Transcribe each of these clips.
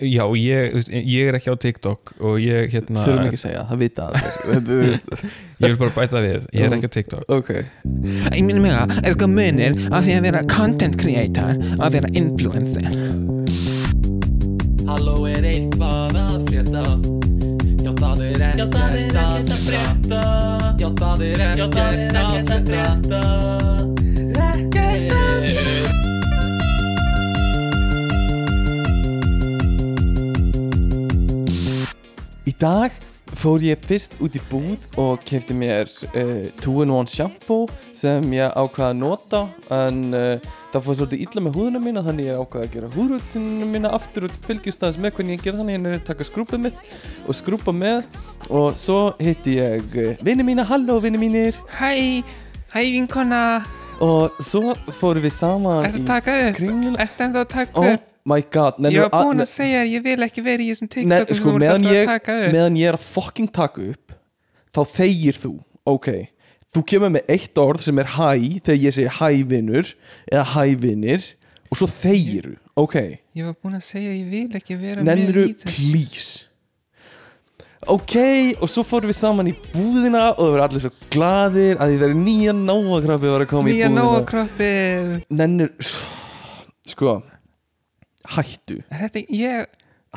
Já, ég, ég er ekki á TikTok og ég, hérna þurfum ekki að segja, það vita það ég vil bara bæta við, ég er ekki á TikTok. Ok, Ég minni mig að er sko munir af því að vera content creator að vera influencer. Halló er eitthvað að frétta? Já það er ekkert að frétta. Já það er ekkert að frétta í dag fór ég fyrst út í búð og kefti mér uh, 2-in-1 shampoo sem ég ákvaða að nota en uh, það fór svolítið illa með húðuna mína þannig ég ákvaða að gera húðrutinu mína aftur og fylgjast aðeins með hvernig ég gera hann ég er að taka skrúpað mitt og skrúpa með og svo hitti ég uh, vinni mína, halló vinni mínir. Hæ, hæ vinkona. Og svo fórum við saman upp? kringluna. Ertu enda að taka upp? My god Ég var búin að segja að ég vil ekki vera í þessum TikTokum sko, meðan að meðan ég er að fucking taka upp þá þegir þú, ok. Þú kemur með eitt orð sem er hæ þegar ég segi hæ vinnur eða hæ vinnir og svo þegir þú, ok. Ég var búin að segja að ég vil ekki vera nenniru með í þessu please. Ok, og svo fórum við saman í búðina og það voru allir svo gladir að því það er nýja nóakrabbi var að koma Nýja í búðina. Nóakroppið nennir, sko hættu. Þetta, ég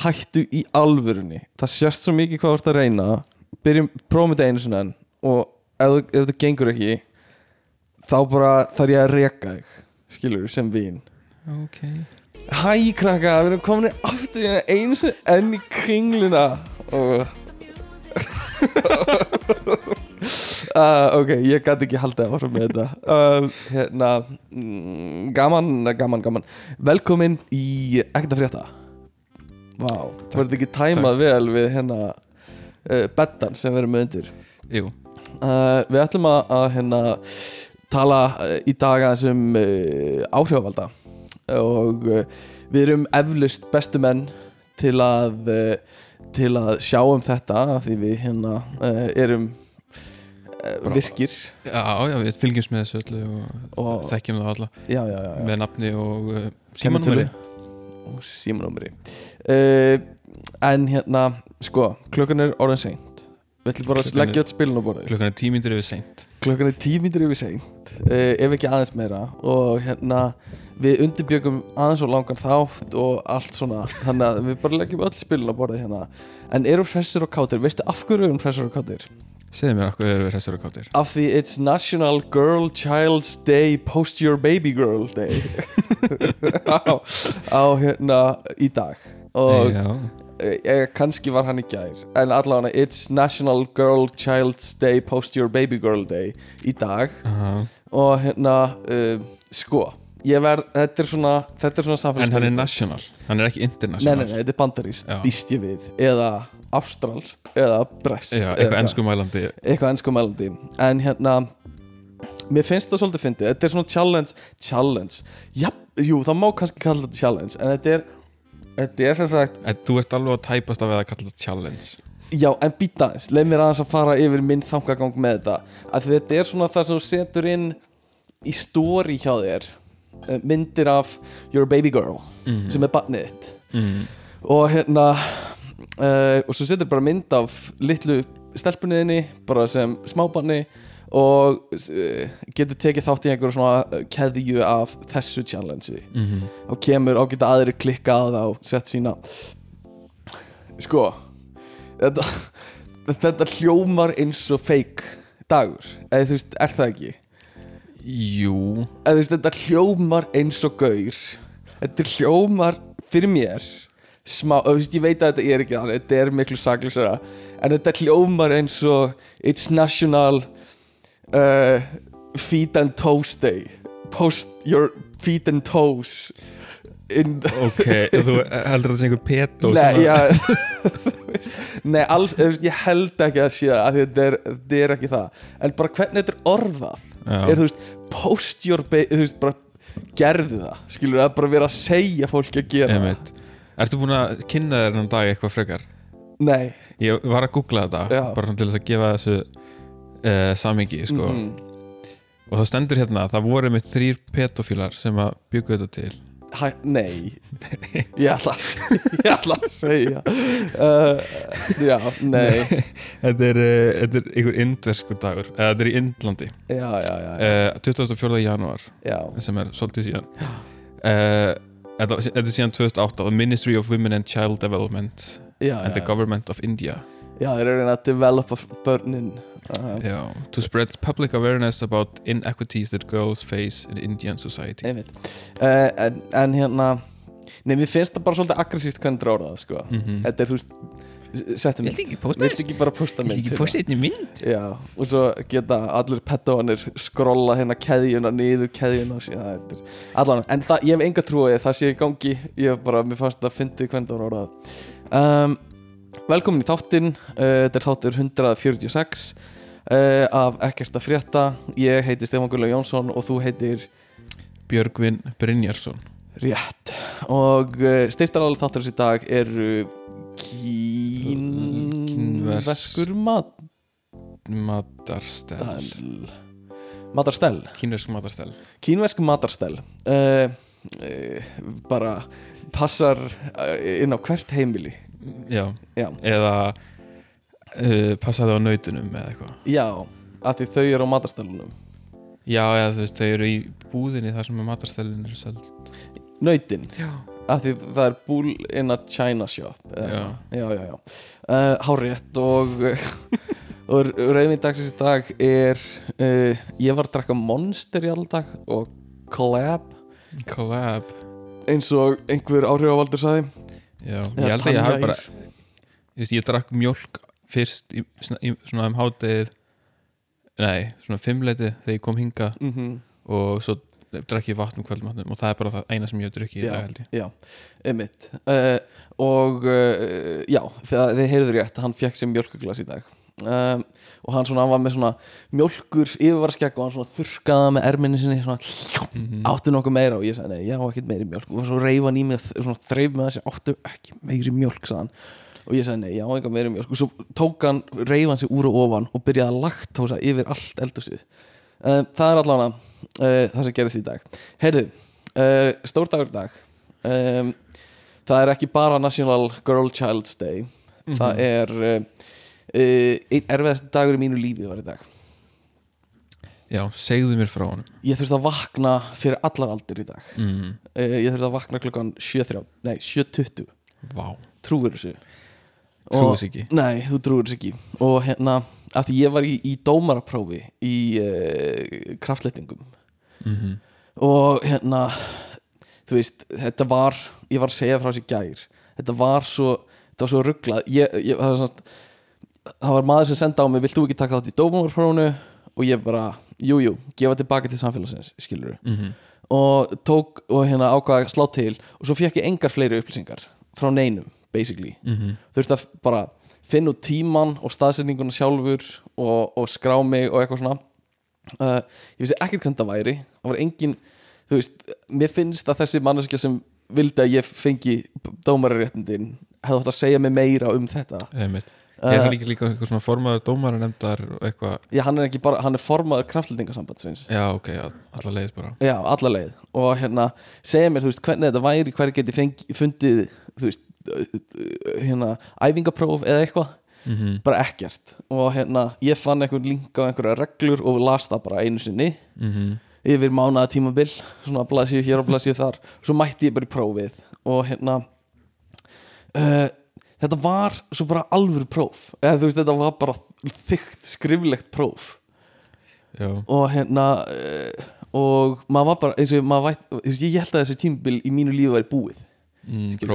hættu í alvörunni. Það sést svo mikið hvað þú ert að reyna. Byrjum, prófum þetta einu svona og ef, ef þetta gengur ekki þá bara þarf ég að reka þig skilur sem vín Ok. Hæ krakka, við erum komin aftur hérna einu sem enn í kringluna. Og uh, ok, ég gæti ekki haldið áfram með þetta. Uh, hérna mm, gaman, gaman, gaman. Velkomin í ekkert að frétta. Vá, var þetta ekki tæmað vel við hérna uh, bettan sem við erum með undir. Jú, uh, Við ætlum að, að hérna tala uh, í dag aðeins um áhrifavalda. Og við erum eflust bestu menn til að til að sjá um þetta því við hérna erum virkir. Já, já, við fylgjumst með þessu öllu og, Og- þekkjum það alla. Já, já, já, með nafni og uh, símanúmeri. Og símanúmeri. Uh, en hérna sko, klukkan er orðin seint. Við ætlum bara að leggja öll spilin á borðið. Klukkan er tímyndur yfir seint. Klukkan er tímítur yfir seint. Uh, ef ekki aðeins meira. Og hérna við undirbjögum aðeins og langan þátt og allt svona. Þannig að við bara leggjum öll spilin á borðið hérna. En eru hressir og kátir, veistu af hverju erum hressir og kátir? Segðu mér okkur erum við hressar og káttir? Af því it's National Girl Child's Day Post Your Baby Girl Day. Á, á hérna í dag. Og Já, eh, kannski var hann í gær. En allavega it's National Girl Child's Day Post Your Baby Girl Day í dag. Aha. og hérna uh, sko ég verð, þetta er svona þetta er svona En hann er national, hann er ekki nei, international. nei, nei, þetta er bandaríst, Já. býst ég við. Eða ástralst, eða brest Já, eitthvað ennskumælandi eitthvað ennskumælandi en hérna mér finnst það svolítið fyndið, þetta er svona challenge challenge, já, jú, það má kannski kalla þetta challenge, en þetta er þetta er sem sagt, En þú ert alveg að tæpast af að kalla þetta challenge. Já, en býta aðeins leið mér aðeins að fara yfir minn þangagang með þetta. Að þetta er svona það sem þú setur inn í story hjá þér eh, myndir af your baby girl Mhm. sem er barnið þitt. Mm. og hérna uh, og svo setur bara mynd af litlu stelpunniðinni bara sem smábarni og uh, getur tekið þátt í einhverju svona uh, keðju af þessu challenge Mm og kemur og geta aðri klikka á það og sett sína. Sko þetta, þetta hljómar eins og fake dagur. Eða þú veist, er það ekki? Jú. Eða þú veist, þetta hljómar eins og gaur. Þetta hljómar fyrir mér smá, ég veit að þetta er ekki þannig þetta er miklu saklisara en þetta hljómar eins og it's national uh, feet and toes day post your feet and toes in Ok, þú heldur það sé einhver peto Nei, sem nei, alls, ég held ekki að sé að þetta er, þetta er ekki það en bara hvernig þetta er orðað er þú veist, post your þú veist, bara gerðu það skilur það bara vera að segja fólki að gera Einmitt. Ertu búin að kynna þér enn dag eitthvað frekar? nei, Ég var að googla þetta Já. bara svona til þess að gefa þessu uh, samingi sko. Mhm. og það stendur hérna að það voru með þrýr pedofílar sem að byggu þetta til Hæ, nei Ég ætla að segja, ég ætla að segja. Uh, Já, nei Þetta er, uh, þetta er einhver indverskur dagur eða þetta er í Indlandi Já, já, já, já, uh, 24. janúar já. sem er svolítið síðan uh, þetta, er síðan 2008 The Ministry of Women and Child Development já, and the já. Government of India. Já, þeir eru að developa börnin. Uh, Já, to spread public awareness about inequities that girls face in Indian society. Uh, en, en hérna Nei, mér finnst það bara svolítið aggressíft hvernig það er orðað, sko. Mhm. Þetta er, þú veist Viltu mynd. Viltu ekki bara posta mynd Ekki hérna? posta einni mynd? Já, og svo geta allir pettóanir skrolla hérna keðjuna niður keðjuna síðan er allan, en það, ég hef enga trú að það sé í gangi. Ég hef bara, mér fannst það fyndið hvernig það var orðað. Um, Velkomin í þáttinn. Uh, þetta er þáttur 146 uh, af Ekkert að frétta. Ég heiti Stefán Guðlega Jónsson og þú heitir? Björgvin Brynjarsson. Rétt. Og uh, styrtaralið þátturins í dag eru kínverskur mat Matarstel Matarstell Kínversk matarstel Kínversk matarstell uh, uh, bara passar uh, inn á hvert heimili. Já, já, eða uh, passaði á nautunum eða eitthvað. Já af því þau eru á matarstellunum Já, eða þú veist, þau eru í búðinni þar sem matarstellin eru seld. Nautin, Já af því það er búl in a China shop Já. já, já, já. Uh, Hárétt og og reyðminn dagsins í dag er uh, ég var að drakka Monster í alldag og Collab Collab eins og einhver áhrifavaldur sagði Já, ég held að ég hafi bara Ég, veist, ég drakk mjólk fyrst í, í, svona um hátið Nei, svona fimmleiti þegar ég kom hinga mm -hmm. og svo drakk ég vatn um kvöldmatnum og það er bara það eina sem ég hef drukkið í Já. dag held ég. Já, einmitt. Uh, Og uh, já, þegar þið heyrður rétt Hann fekk sér mjölkuglas í dag. Um, Og hann svona hann var með svona Mjölkur yfirvarskegg og hann svona þurrkaða Með erminni sinni svona Mhm. Áttu nokkuð meira og ég sagði nei, já, ekkert meiri mjölk Og svo reyfa hann í mig Svona þreif með þessi Áttu ekki meiri mjölk, sagði hann. Og ég sagði nei, já, ekki meiri mjölk Og svo tók hann, reyfa hann sig úr og ofan Og byrjaði að laktósa yfir allt eldhúsið. Uh, Það er allan uh, Það sem gerist í dag. Heyrðu, uh, stór dagur dag. Um, það er ekki bara National Girl Child's Day. Það er uh, einn erfiðast dagur í mínu lífi var í dag. Já, segðu mér frá honum. Ég þurfti að vakna fyrir allar aldur í dag. Mm. ég þurfti að vakna klukkan 7.30 nei 7.20 Vá, trúir þessu. Trúið Og- þess ekki? Nei þú trúir þessu ekki. Og hérna af því ég var í, í dómaraprófi í uh, kraftlettingum mm og hérna þú veist, þetta var ég var að segja frá þessi gær þetta var svo, þetta var svo rugglað ég, ég, það, það var maður sem senda á mig, vilt þú ekki taka þátt í dómarprófunu og ég bara, jújú jú, gefa tilbaka til samfélagsins, skilur -hmm. og tók og hérna ákvaða slá til og svo fekk ég engar fleiri upplýsingar frá neinum, basically. Mm þurfti að bara finna út tíman og staðsetninguna sjálfur og, og skrá mig og eitthvað svona uh, ég vissi ekkert hvernig það væri. Það var engin, þú veist mér finnst að þessi manneskja sem vildi að ég fengi dómararéttindin hefði átt að segja mig meira um þetta. Einmitt. Uh, Er það líka líka eitthvað svona formaður dómara nefndar eitthvað? Já, hann er ekki bara, hann er formaður kraftlendingasambandsins Já, ok, já, alla leiðis bara. Já, alla leið. Og hérna, segja mér, þú veist, hvernig þetta væri hverju geti fengi, fundið þú veist, uh, hérna æfingapróf eða eitthvað mm bara ekkert. Og hérna ég fann einhvern link á einhverja reglur og las það bara einu sinni. -hmm. yfir mánaða tímabil svona blaðsíu hér og blaðsíu þar. Svo mætti ég bara í prófið. Og hérna uh, þetta var svo bara alvöru próf. Eða þú veist þetta var bara þygt skriflegt próf. Já, og hérna uh, og maður var bara eins og maður vætt, ég held að þessi tímabil í mínu lífi væri búið. Mm, skilur.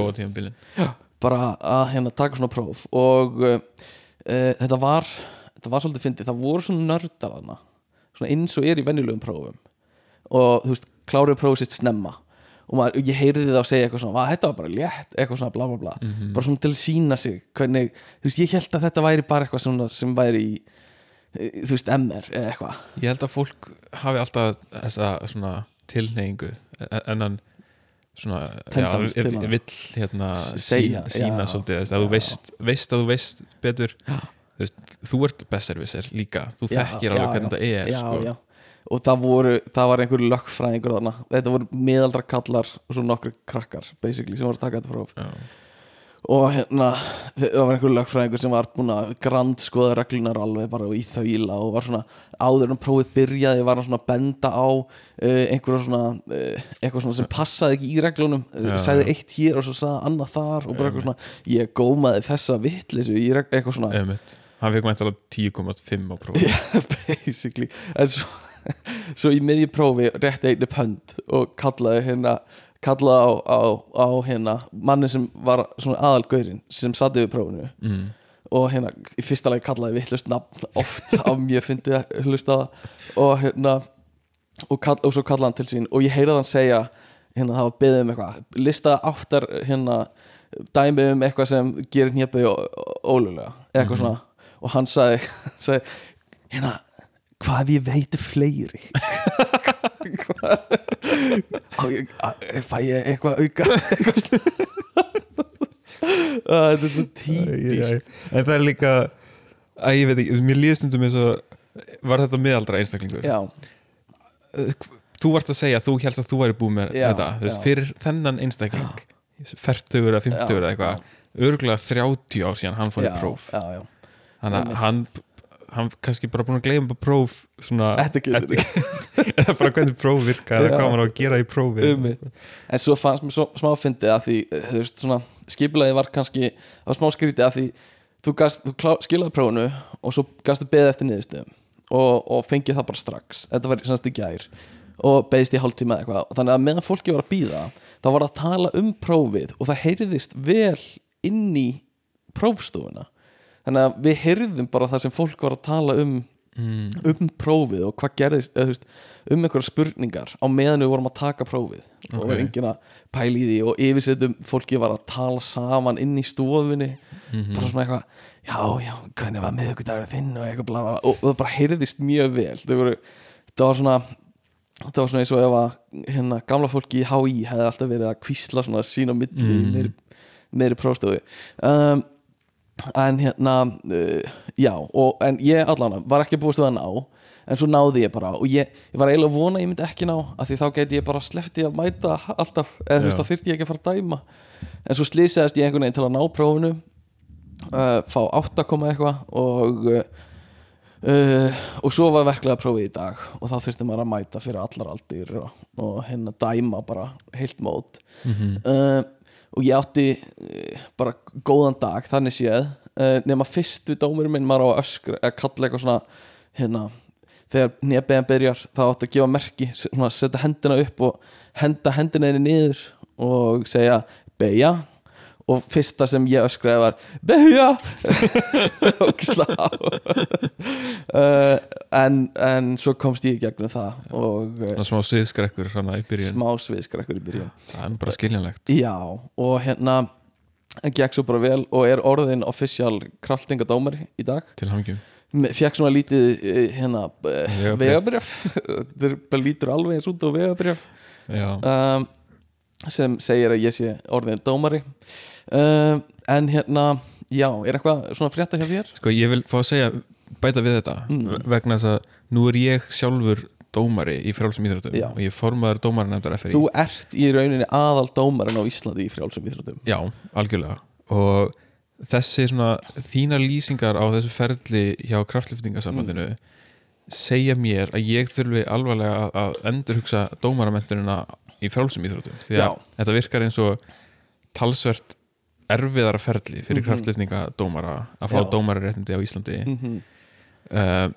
Bara að hérna taka svona próf og uh, þetta var þetta var svolítið fyndið, það voru svona nördar þarna, svona eins og er í venjulegum prófum. Og þú veist klárið prófið sitt snemma og maður, ég heyrði það að segja eitthvað svona, "Vá, þetta var bara létt eitthvað svona bla bla bla, Mhm. bara svona til að sína sig hvernig, þú veist, ég held að þetta væri bara eitthvað svona sem væri í eh, þú veist, MR eða eitthvað. Ég held að fólk hafi alltaf þessa svona tilneyingu en hann svona Tendens já, vill hérna segja, sína, já, svolítið þess að þú veist, veist að þú veist betur. Þú, veist, þú ert besservisser líka þú Já, þekkir alveg hvernig þetta er sko. og það voru, það var einhver lögfræðingur þarna, þetta voru miðaldra kallar og svo nokkru krakkar basically sem voru að taka þetta próf. Já. Og hérna, það var einhver lögfræðingur sem var búin að grandskoða reglunar alveg bara í þaula og var svona áður en prófið byrjaði var hann svona að benda á uh, einhverja svona uh, eitthvað svona sem passaði ekki í reglunum Já, sagði já. eitt hér og svo sagði annað þar og bara eitthvað svona ég gómaði þessa vitleysu í regl, eitthvað svona Einmitt. hann fekk mæntalega 10,5 á prófi basically en svo, svo í miðju prófi rétti einni pönd og kallaði hérna kallaði á, á, á hérna manni sem var svona aðalgaurin sem satt yfir prófinu. Mm. og hérna í fyrsta lagi kallaði vittlust nafn oft á mjög fyndið að hlusta það. Og hérna og, kall, og svo kallaði hann til sín. Og ég heyrði hann segja hérna það var beðið um eitthvað. Listaði áttar hérna dæmi um eitthvað sem gerir nýjaböði ólulega eitthvað svona. Og hann sagði, sagði hérna hvað ég veiti fleiri Að- fæ ég eitthvað auka. Að þetta er svo típist. En það er líka að ég veit ekki, mér líður stundum eins og var þetta miðaldra einstaklingur? Já, þú varst að segja að þú helst að þú væri búið með Já, þetta já. fyrir þennan einstakling færtugur eða fimmtugur eða eitthvað örgulega 30 ár síðan hann já, próf. já, já. þannig að hann hann kannski bara búin að gleyma bara próf svona eða bara hvernig próf virka eða hvað maður á að gera í prófi en svo fannst mér smá fyndið að því eh, þú veist svona skipulaði var kannski var smá skrítið að því þú, gast, þú klá, skilaði prófunu og svo gastu beðið eftir niðurstöðum og, og fengið það bara strax. Þetta var semst í gær og beðist í hálftíma eitthvað. Þannig að meðan fólki var að býða þá var það að tala um prófið og það heyrðist vel inn í prófstofuna þannig að við heyrðum bara það sem fólk var að tala um mm, um prófið og hvað gerðist eða, veist, um einhverja spurningar á meðan við vorum að taka prófið og Ok. var enginn að pæla í því og yfirsettum fólki var að tala saman inn í stofunni Mhm. bara svona eitthvað já, já, hvernig var miðvikudagur þinn og eitthvað bla, bla, og, og það bara heyrðist mjög vel það, voru, það var svona það var svona eins og ef að hérna, gamla fólki í HÍ hefði alltaf verið að kvísla svona sín á milli mm. Meiri, meiri prófstofu um, en hérna uh, já, og, en ég allan var ekki búist við að ná en svo náði ég bara. Og ég, ég var eiginlega vona að ég myndi ekki ná af því þá geti ég bara sleppti að mæta alltaf, eða þú veist þá þyrfti ég ekki að fara að dæma. En svo slýsaðist ég einhvern veginn til að ná prófinu uh, fá 8 koma eitthvað og uh, uh, og svo var verklega prófið í dag. Og þá þurfti maður að mæta fyrir allar aldir og, og hérna dæma bara heilt mót. Mhm. uh, og ég átti uh, bara góðan dag þannig séð. Uh, nema fyrstu dómurinn minn maður á öskra að kalla eitthvað svona hérna þegar nefniðan byrjar þá átti að gefa merki svona, setja hendina upp og henda hendina henni niður og segja beja og fyrsta sem ég öskraði var og slá. Uh, en, en svo komst ég gegnum það og uh, Svona smá sviðskrekkur í byrjun. smá sviðskrekkur í byrjun. Það er bara skiljanlegt. Já, og hérna gekk svo bara vel og er orðin official kraftingadómari í dag. Til hangjum fekk svona lítið eh, hérna vegabrjöf bara lítur alveg eins út á vegabrjöf um, sem segir að ég sé orðin dómari um, en hérna já, er eitthvað svona frétta hjá þér? sko ég vil fá að segja bæta við þetta Mm. vegna þess að nú er ég sjálfur dómari í frjálsum íþróttum Já. og ég er formaður dómaranefndar FRI Þú ert í rauninni aðal dómarin á Íslandi í frjálsum íþróttum Já, algjörlega og þessi svona þínar lýsingar á þessu ferli hjá kraftliftingasambandinu segja mér að ég þurfi alvarlega að, endurhugsa dómaramentunina í frjálsum íþróttum því að Já. þetta virkar eins og talsvert erfiðara ferli fyrir Mhm. kraftliftingadómara að fá Já. dómararéttindi á Íslandi mm -hmm. uh,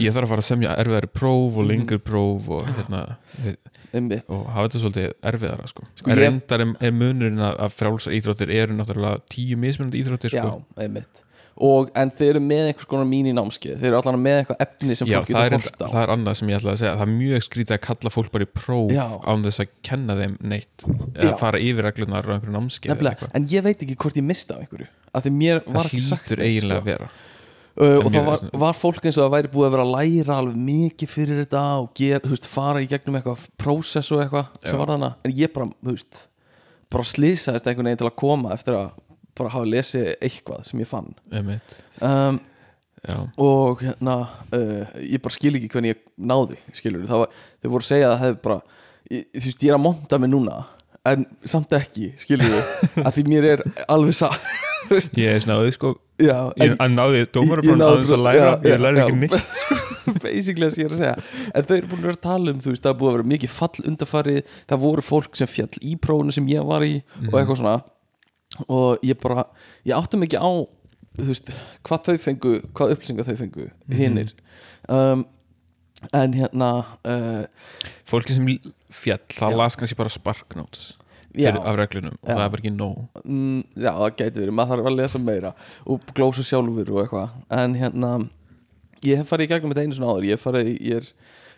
ég þarf að fara að semja erfiðari próf og Mhm. lengur próf og, hérna, við, Einmitt. og hafa þetta svolítið erfiðara sko. Sko, reyndar er, er munurinn að, frjálsa íþróttir eru náttúrulega tíu mismunandi íþróttir Já, sko. einmitt og, En þeir eru með einhvers konar mín í námskeið Þeir eru allan með eitthvað efni sem fólk getur hort á það er annað sem ég ætla að segja það er mjög skrítið að kalla fólk bara í próf Já. án þess að kenna þeim neitt eða Já. fara yfir reglunar eða Nefnilega, eitthvað. en ég veit ekki hvort ég mista af einhverju það neitt, eiginlega sko. að vera uh, og það var, var fólk eins og það væri búið að vera að læra alveg mikið fyrir þetta og ger, veist, fara í gegnum eitthvað prósess og eitthvað sem var þannig en ég bara, veist, bara slýsaðist einhvern veginn til að koma eftir að bara hafa lesið eitthvað sem ég fann. Um, og hérna uh, ég bara skil ekki hvernig ég náði skilur það var, þau voru að segja að það hefði bara ég, þú veist, ég er að monta mig núna en samt ekki, skilur við að því mér er alveg sa ég auðvitað sko. Já, ég, að náði Ég- náði aðeins að bara- læra já, ég lærði já, ekki neitt. Basically það sem ég er að segja. En þau eru búin að vera að tala um þú veist það er búið að vera mikið fall undarfarið það voru fólk sem fjall í prófunu sem ég var í og eitthvað svona og ég bara, ég áttum ekki á þú veist, hvað þau fengu hvað upplýsingar þau fengu, hinnir um, en hérna uh, fólki sem fjall, það las kannski bara sparknotes Já. af reglunum og Já. það er bara ekki nóg. Mm, já, það gæti verið, maður þarf að lesa meira og glósa sjálfur og eitthvað. En hérna, ég hef farið í gegnum þetta einu svona áður, ég hef farið, ég er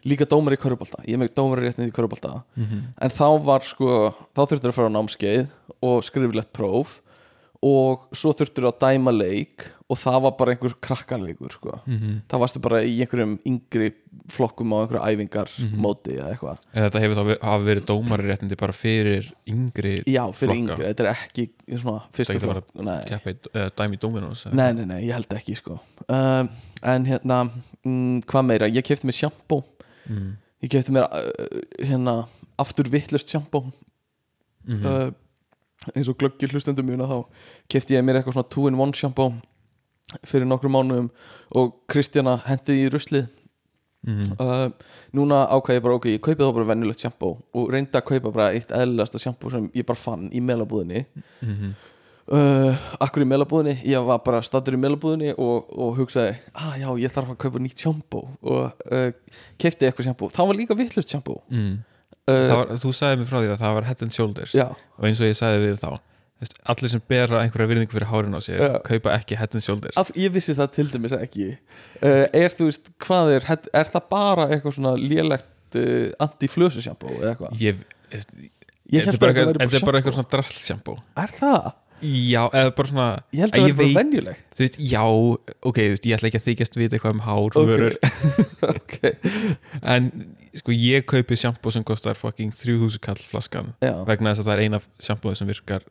líka dómar í körubólta, ég er með dómar réttnið í körubólta en þá var sko þá þurftur að fara á námskeið og skriflegt próf og svo þurftur að dæma leik og það var bara einhver krakkaleikur sko. Mhm. það varstu bara í einhverjum yngri flokkum á einhverju æfingar móti eða eitthvað. Eða þetta hefur þá hafa verið dómari réttindi bara fyrir yngri já, fyrir Flokka. yngri, þetta er ekki svona fyrsta flokk. í dæmi í eða- Nei, nei, nei, ég held ekki sko. Um, En hérna, mm, hvað meira? Ég kefti mér sjampó Mm. Ég kefti mér uh, hérna aftur vittlust sjampó Mhm. uh, eins og glöggir hlustendum mjöna þá kefti ég mér eitthvað svona 2-in-1 sjampó fyrir nokkrum mánuðum og Kristjana hendi í ruslið Mhm. uh, núna ákvað ég bara ok, ég kaupi þá bara venjulegt sjampó og reyndi að kaupa bara eitt eðlilegasta sjampó sem ég bara fann í melabúðinni Mhm. Uh, akkur í melabúðinni ég var bara stattur í melabúðinni og, og hugsaði, ah já, ég þarf að kaupa nýtt sjampó og uh, kefti eitthvað sjampó það var líka vittlust sjampó Mm. uh, Það þú sagði mér frá því að það var head and shoulders. Já, og eins og ég sagði við þá allir sem bera einhverja virðingu fyrir hárin á Já. kaupa ekki head and shoulders. Af, ég vissi það til dæmis ekki. Uh, er þú veist, hvað er er, það bara eitthvað svona lélegt uh, anti-flösu sjampó eða eitthvað? Ég, veist, ég þetta held bara, að þetta er bara sjampó. er það? Já, eða bara svona ég held Að að það er bara venjulegt. þú veist, já, ok, þú veist, ég ætla ekki að þykjast við eitthvað um hár Ok. vörur, ok, en sko ég kaupi shampoo sem kostar fucking 3000 kall flaskan já. vegna þess að það er eina shampoo sem virkar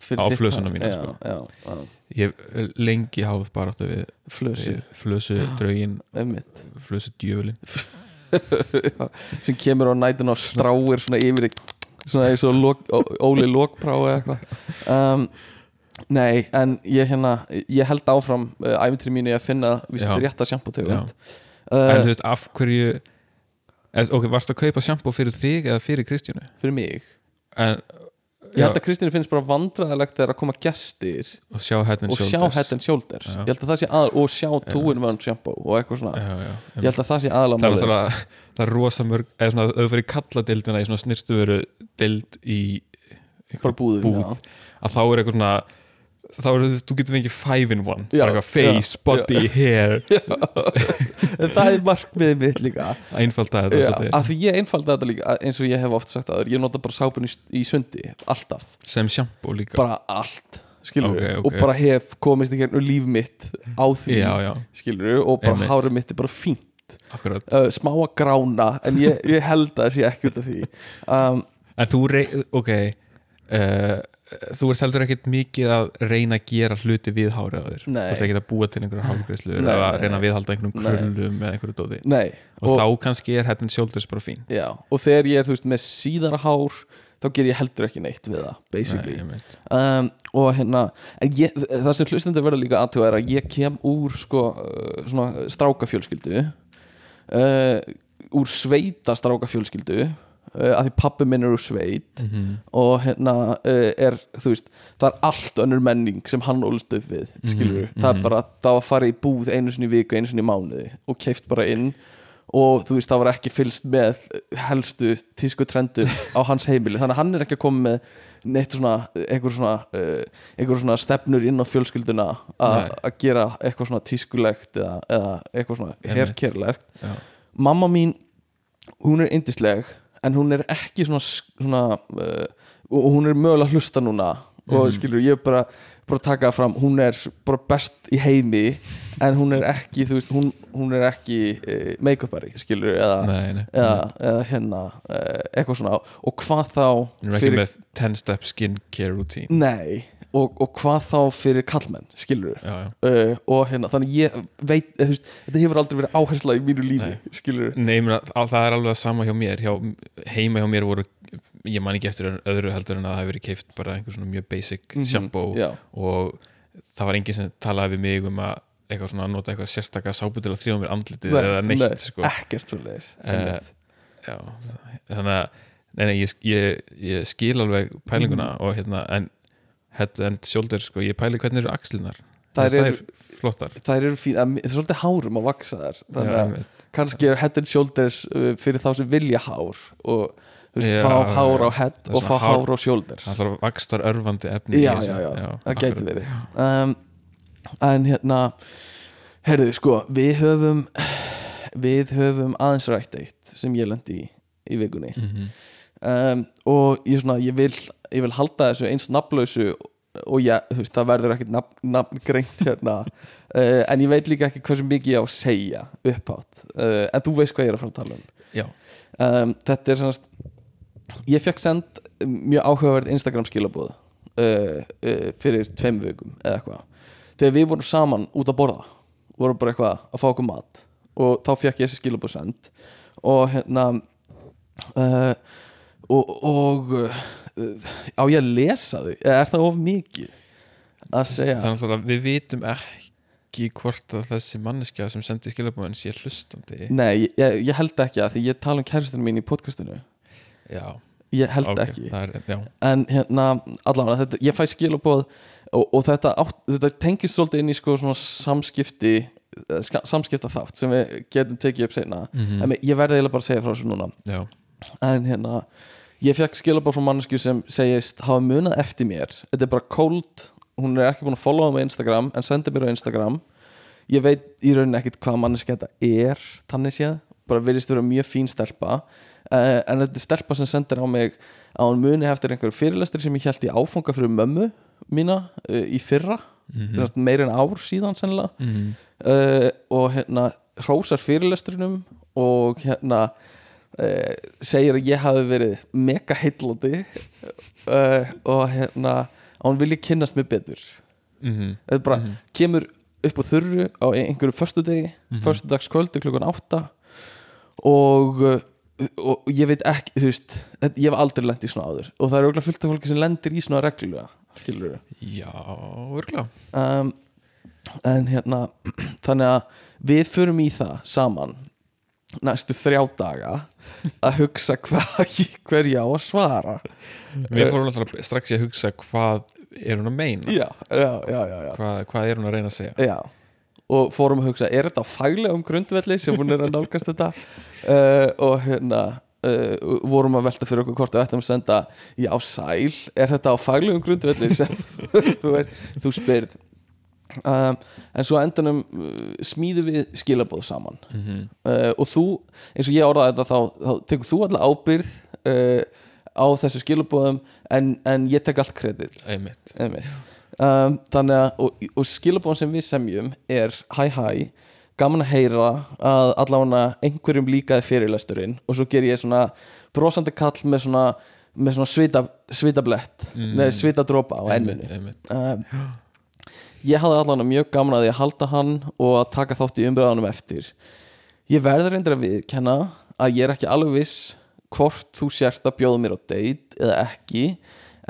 fyrir Á hár. mína, já, sko. já, já, ég hef lengi háð bara áttu við, flösu, flösu draugin, flösu djöfulin sem kemur á nætun og stráir svona yfir þig svona eins og lok, Ó- Óli Lokbrá eða eitthvað. Um, Nei, en ég hérna ég held áfram uh, æfintri mínu að finna víst Já. rétta sjampótegund en þú uh, veist, af hverju eð, ok, varstu að kaupa shampoo fyrir þig eða fyrir Kristjánu fyrir mig. En, Ég held að Kristínu finnst bara vandræðilegt þegar að koma gestir og sjá shoulders Já. ég held að það sé að, og sjá two-in one shampoo og eitthvað svona, já, já, ég held að það sé er málið. náttúrulega það er rosa mörg eða svona, fyrir kalladildina í svona snirtuveru dild í búð. já. að þá er eitthvað svona þá er þú, þú getur fengið five in one. Já, bara eitthvað face, já, body, hair. En það er markmiðið mitt líka. Einfalda þetta Já, af því ég einfalda þetta líka eins og ég hef oft sagt aður, ég nota bara sápun í, í sundi alltaf, sem shampoo líka. Bara allt skilur Ok, ok. og bara hef komist í gegnum líf mitt á því, já, já, skilur og bara Einmitt. hárið mitt er bara fínt. Uh, smá að grána, en ég, ég held að það sé ekki út af því. Um, en þú, rey, ok uh, þú ert heldur ekkit mikið að reyna að gera hluti við Nei. þú ert ekki að búa til einhverja hárgreislu Nei, eða nei, reyna að viðhalda einhverjum krullum eða einhverju dóti. Nei, og, þá kannski er and shoulders bara fín. Já, og þegar ég er veist með síðara hár þá ger ég heldur ekki neitt við það basically. Nei, um, og hérna ég, það sem hlustendur verða líka aðtjóða er að ég kem úr sko, uh, strákafjölskyldu uh, úr sveita strákafjölskyldu uh, að því pappi minn er úr sveit Mhm. og hérna uh, er þú veist, það er allt önnur menning sem hann ólst upp við, skilur Mhm, það er mhm. bara, það var að fara í búð einu sinni viku, einu sinni mánuði og keift bara inn og þú veist, það var ekki fylst með helstu tísku trendum á hans heimili, þannig að hann er ekki að koma með neitt svona, einhver svona uh, einhver svona stefnur inn á fjölskylduna að gera eitthvað svona tískulegt eða, eða eitthvað svona Já. mamma mín hún er yndisleg en hún er ekki svona, svona uh, og hún er mögulega að hlusta núna og Mhm. skilur ég er bara bara taka fram, hún er bara best í heimi en hún er ekki þú veist, hún, hún er ekki uh, make-upari, skilur eða, Nei, nei. eða, eða hérna uh, eitthvað svona og hvað þá Hún er ekki með 10 step skincare routine Nei, og, og hvað þá fyrir kallmenn skilur já. uh, og hérna, þannig ég veit þú veist, þetta hefur aldrei verið áhersla í mínu lífi Nei. skilur Nei, ég meina, á- það er alveg það sama hjá mér hjá, heima hjá mér voru ég man ekki eftir öðru heldur en að það hefur verið keift bara einhver svona mjög basic shampoo Mhm. já, og það var enginn sem talaði við mig um að eitthvað svona að nota eitthvað sérstaka sápu til að þrjóða mér andlitið Nei, eða neitt nei, sko. ekkert svo leiðis Eh, já, þannig að nei, nei, ég, ég, ég skil alveg pælinguna Mhm. og hérna en head and shoulder, sko, ég pæli hvernig eru axlinar Þær það eru- er flottar. þær eru fín, að- það er svolítið hárum að vaksa þær. Þannig Já, að einmitt. kannski er head and shoulders uh, fyrir þá sem vilja hár og þú veist, Já, fá já, hár já. á head Það og fá hár- hár á shoulders. Það þarf vakstar örfandi efni já, þessu. já, já, það gæti verið. Um, en hérna herðu, sko, við höfum við höfum aðeins rætt eitt sem ég lendi í í vikunni. Mhm. um, og ég, svona, ég, vil, ég vil halda þessu eins nafnlausu og ég, þú veist, það verður ekkert nafn, nafn greint hérna. Uh, en ég veit líka ekki hversu mikið ég á að segja upphátt, uh, en þú veist hvað ég er að fara að tala um. Já, um, þetta er svona ég fekk send mjög áhugaverð Instagram skilabóð uh, uh, fyrir tveim vikum eða eitthvað. Þegar við vorum saman út að borða vorum bara eitthvað að fá okkur mat og þá fekk ég þessi skilabóð send og hérna og, og á ég að lesa þau? Er það of mikið að segja? Þannig að við vitum ekki hvort að þessi manneskja sem sendi skilabóðin sé hlustandi. Nei, ég, ég held ekki að því ég tala um kæristinu mín í podcastinu. Já, ég held ok, ekki. er, en hérna allavega þetta, ég fæ skilabóð og, og þetta, þetta tengist svolítið inn í sko svona samskipti eh, samskipta þátt sem við getum tekið upp seinna. Mhm. en ég verði eiginlega bara að segja frá þessu núna. Já, en hérna ég fekk skilabóð frá mannesku sem segist hafa munað eftir mér. Þetta er bara cold, hún er ekki búin að followa mig á Instagram en sendi mér á Instagram. Ég veit í rauninni ekkit hvað manneski þetta er þannig séð, bara virðist vera mjög fín stelpa. Uh, en þetta er stelpa sem sendir á mig að hún muni eftir einhverju fyrirlestri sem ég held í áfanga fyrir mömmu mína uh, í fyrra. Mm. meir en ár síðan sennilega. Mhm. uh, og hérna hrósar fyrirlestrinum og hérna uh, segir að ég hafi verið mega heillandi uh, og hérna að hún vilji kynnast mér betur Mhm. þetta er bara Mhm. kemur upp á þurru á einhverju föstudegi mm Mhm. föstudagskvöldu klukkan átta og, uh, og ég veit ekki þú veist, ég hef aldrei lent í svona áður og það er auðvitað fullt af fólki sem lendir í svona reglulega skilur já, örgulega um, en hérna þannig að við förum í það saman næstu þrjá daga að hugsa hvað hver ég á að svara við fórum alltaf strax í að hugsa hvað er hún að meina já, já, já, já, já. hvað, hvað er hún að reyna að segja já. og fórum að hugsa, er þetta á faglegum grundvelli sem hún er að nálgast þetta uh, og hérna uh, vorum að velta fyrir okkur hvort við ættum að senda já sæl, er þetta á faglegum grundvelli sem þú, þú spyrð um, en svo á endanum uh, smíðum við skilabóð saman Mhm. uh, og þú, eins og ég orðaði þetta þá, þá tekur þú alltaf ábyrð uh, á þessu skilabóðum en, en ég tek allt kredit um, þannig að og, og skilabóðan sem við semjum er hæ hæ, gaman að heyra að allavega einhverjum líkaði fyrirlesturinn og svo ger ég svona brosandi kall með svona, með svona svita, svitablett Mm. nei, svitadrópa á einmitt, enninu einmitt. um, ég hafði allavega mjög gaman að að halda hann og að taka þátt í umræðanum eftir ég verður reyndir að viðkenna að ég er ekki alveg viss hvort þú sért að bjóða mér á date eða ekki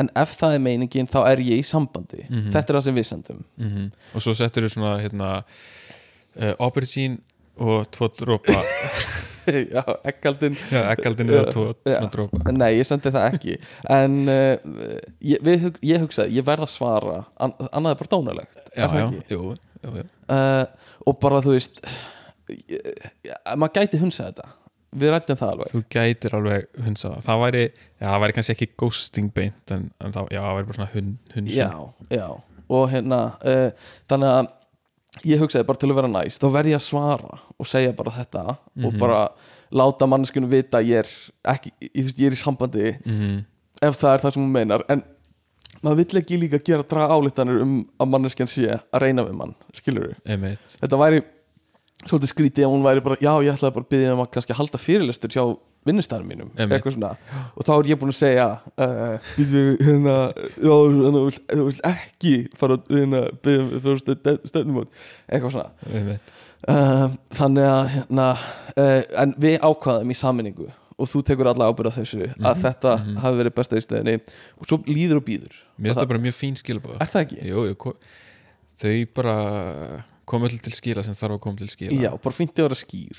en ef það er meiningin þá er ég í sambandi Mhm. þetta er það sem við sendum Mhm. og svo settur þú svona hérna, uh, aubergine og tvo drópa já, ekkaldin já, ekkaldin eða Já. svona drópa nei, ég sendi það ekki. En uh, ég, við, ég hugsaði, ég verð að svara an, annað er bara dónalegt já, já, jú, jú, jú. uh, og bara þú veist maður gæti hunsa þetta. Við rættum það alveg. Þú gætir alveg hunsa það. Það væri, já, það væri kannski ekki ghosting beint en, en það, já, það væri bara svona hun, hunsa já, já. Og hérna uh, þannig að ég hugsaði bara til að vera næst þá verð ég að svara og segja bara þetta og Mhm. bara láta manneskunum vita að ég er ekki, ég, veist, ég er í sambandi Mhm. ef það er það sem hún meinar en maður vill ekki líka gera draga álítanir um að manneskjan sé að reyna við mann skilur við þetta væri svolítið skrítið að hún væri bara já ég ætlaði bara að byggja um að kannski halda fyrirlestur hjá vinnustæðum mínum og þá er ég búin að segja við hérna hérna, þú vilt- ekki fara að hérna, byggja um stefnumót eitthvað svona. Uh, þannig að hérna uh, en við ákvaðum í saminningu og þú tekur alla ábyrða þessu að þetta hafi verið besta í stöðinni. Og svo líður og býður Mér finnst það bara mjög fín skilabóð er það ekki? Jú, þau bara öll til skila sem þarf að koma til skila. Já, bara fínt að vera skýr.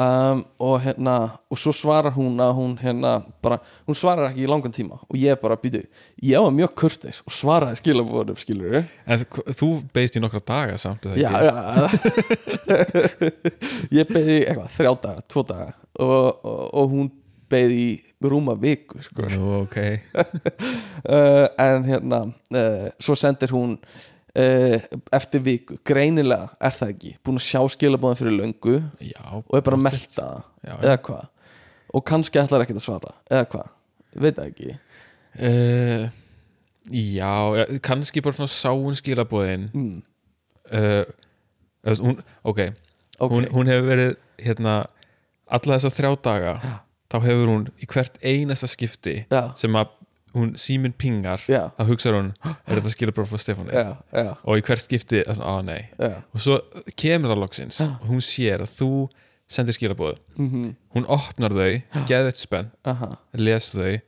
Um, og hérna og svo svarar hún að hún hérna bara, hún svarar ekki í langan tíma og ég bara býtu, ég var mjög kurteis og svaraði skilabóðum skilur En þú- beist í nokkra daga samt já, já. Ég beði eitthvað, þrjá daga, tvo daga og, og, og hún beði rúma viku sko. Nú, ok. Uh, en hérna uh, svo sendir hún eftir viku, greinilega er það ekki, búin að sjá skilabóðum fyrir löngu Já, og er bara að melta það Já, eða hvað? Og kannski ætlar ekkert að svara eða hvað, veit það ekki. Uh, Já, kannski bara svona sáun skilabóðin mm. uh, hún, ok, ok, Hún, hún hefur verið hérna alla þessa þrjá daga þá hefur hún í hvert einasta skipti já, sem að hún síminn pingar já, þá hugsaður hún, "Hå, er þetta skilabóð frá já, og í hvert skipti, á nei. Já. og svo kemur það loksins og hún sér að þú sendir skilabóð Mm hún opnar þau, geður þetta spenn les þau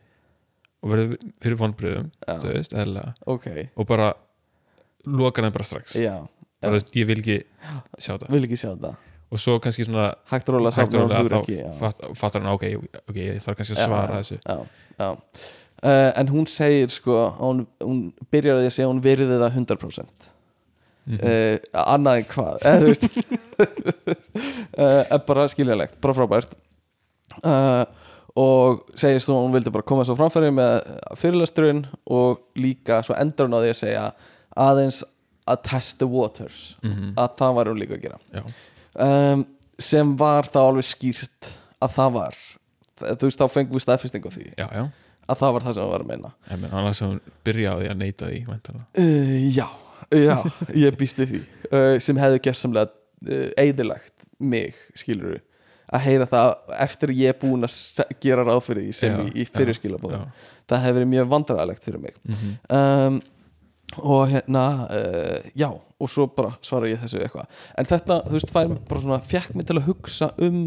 og verður fyrir vonbröðum þú veist, eðlilega. Ok. Og bara lokar hann bara strax. Bara, þú veist, ég vil ekki sjá það. Vil ekki sjá þetta og svo kannski svona hægt og rólega hægt og safnar rólega hún þá ekki fatt, fattar hann ok, ok, ég þarf kannski að svara þessu. já, já. Uh, en hún segir sko hún, hún byrjar að því að segja hún virði það 100% Mhm. uh, annað en hvað? Eða þú veist uh, bara skiljanlegt, bara frábært. Og segir svo að hún vildi bara koma svo framfæri með fyrirlesturinn og líka svo endur hún á því að segja aðeins að test the waters Mhm. að það var hún líka að gera. Um, sem var þá alveg skýrt að það var. Þú veist þá fengum við staðfesting á því. Já, já að það var það sem hún var að meina. Ég menn, annars að hún byrja á því að neita því uh, já, já, ég býst við því. Uh, sem hefði gersamlega uh, eðilagt mig, skilur að heyra það eftir ég er búin að gera ráð fyrir því sem Já, í, í fyrir skilabóðum það hefði verið mjög vandræðalegt fyrir mig. Mhm. um, og hérna já, og svo bara svara ég þessu eitthvað. En þetta, þú veist, fær mig bara svona fjekk mig til að hugsa um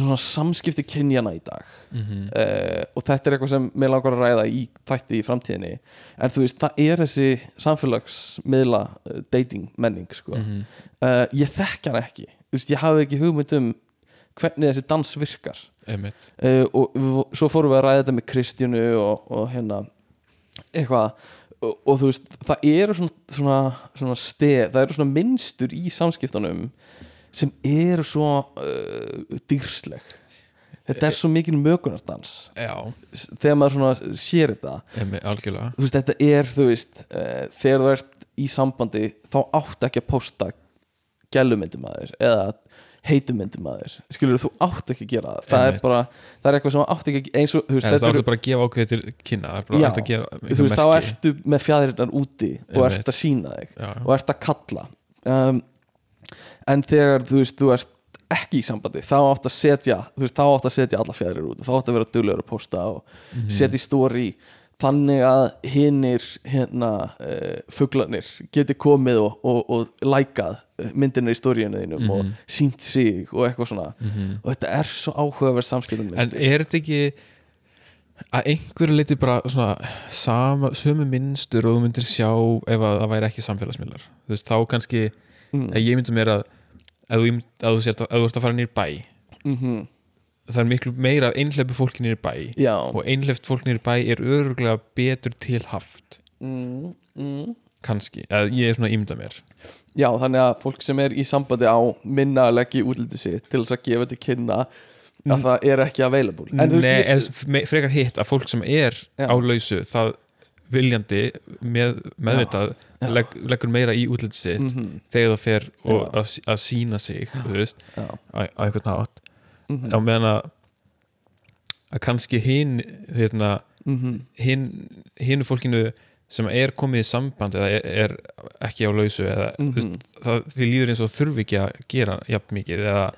svona samskipti kynjana í dag Mhm. uh, og þetta er eitthvað sem mér langar að ræða í þætti í framtíðinni en þú veist, það er þessi samfélagsmiðla uh, dating menning sko. Mhm. uh, ég þekk hann ekki veist, ég hafði ekki hugmynd um hvernig þessi dans virkar uh, og svo fórum við að ræða þetta með Kristjánu og, og hérna eitthvað og, og þú veist, það eru svona, svona, svona stef, það eru svona minnstur í samskiptunum sem eru svo uh, dýrsleg. Þetta er svo mikil mögunardans þegar maður svona sér þetta. Veist, þetta er, þú veist uh, þegar þú ert í sambandi þá áttu ekki að posta gælumyndumæður eða heitumyndumæður. Skilur þú áttu ekki að gera það. Það er bara, það er eitthvað sem þú áttu ekki eins og, veist, Það áttu bara að gefa ákveð til kynna Já, þú veist, þá ertu með fjæðirinnar úti og ert að sína þig Já, og ert að kalla. Um, en þegar þú veist, þú ert ekki í sambandi, þá átt að setja þú veist, þá átt að setja alla fjæðirir út þá átt að vera duglegur að posta og Mhm. setja í story þannig að hinnir hérna uh, fuglarnir geti komið og, og, og lækað myndinir í stóriðinu þínum og Mhm. sínt sig og eitthvað svona Mhm. og þetta er svo áhugaverð samskiptum En er þetta ekki að einhverju leiti bara svona sama, sömu minnstur og þú myndir sjá ef að það væri ekki samfélagsmiðlar þú veist, þá kannski, mm. að ég myndi mér að ef þú, að þú, sért, að þú ert að fara nýr bæ mm það er miklu meira af einhleipu fólki nýr bæ Já og einhleipt fólk nýr bæ er öruglega betur til haft mm. Mm. kannski, eða ég er svona að ímynda mér Já, þannig að fólk sem er í sambandi á minna að leggja í útliti sitt til þess að gefa til kynna að það er ekki available En Nei, veist, eða frekar hitt að fólk sem er Já. á lausu það viljandi með, meðvitað Já. Legg, leggur meira í útliti sitt mm þegar það fer að, að sína sig veist, á, á einhvern nátt mm á meðan að að kannski hinn hérna, -hmm. hinn, hinnu fólkinu sem er komið í samband eða er, er ekki á lausu eða Mhm. veist, það, því líður eins og þurfi ekki að gera jafn mikið eða,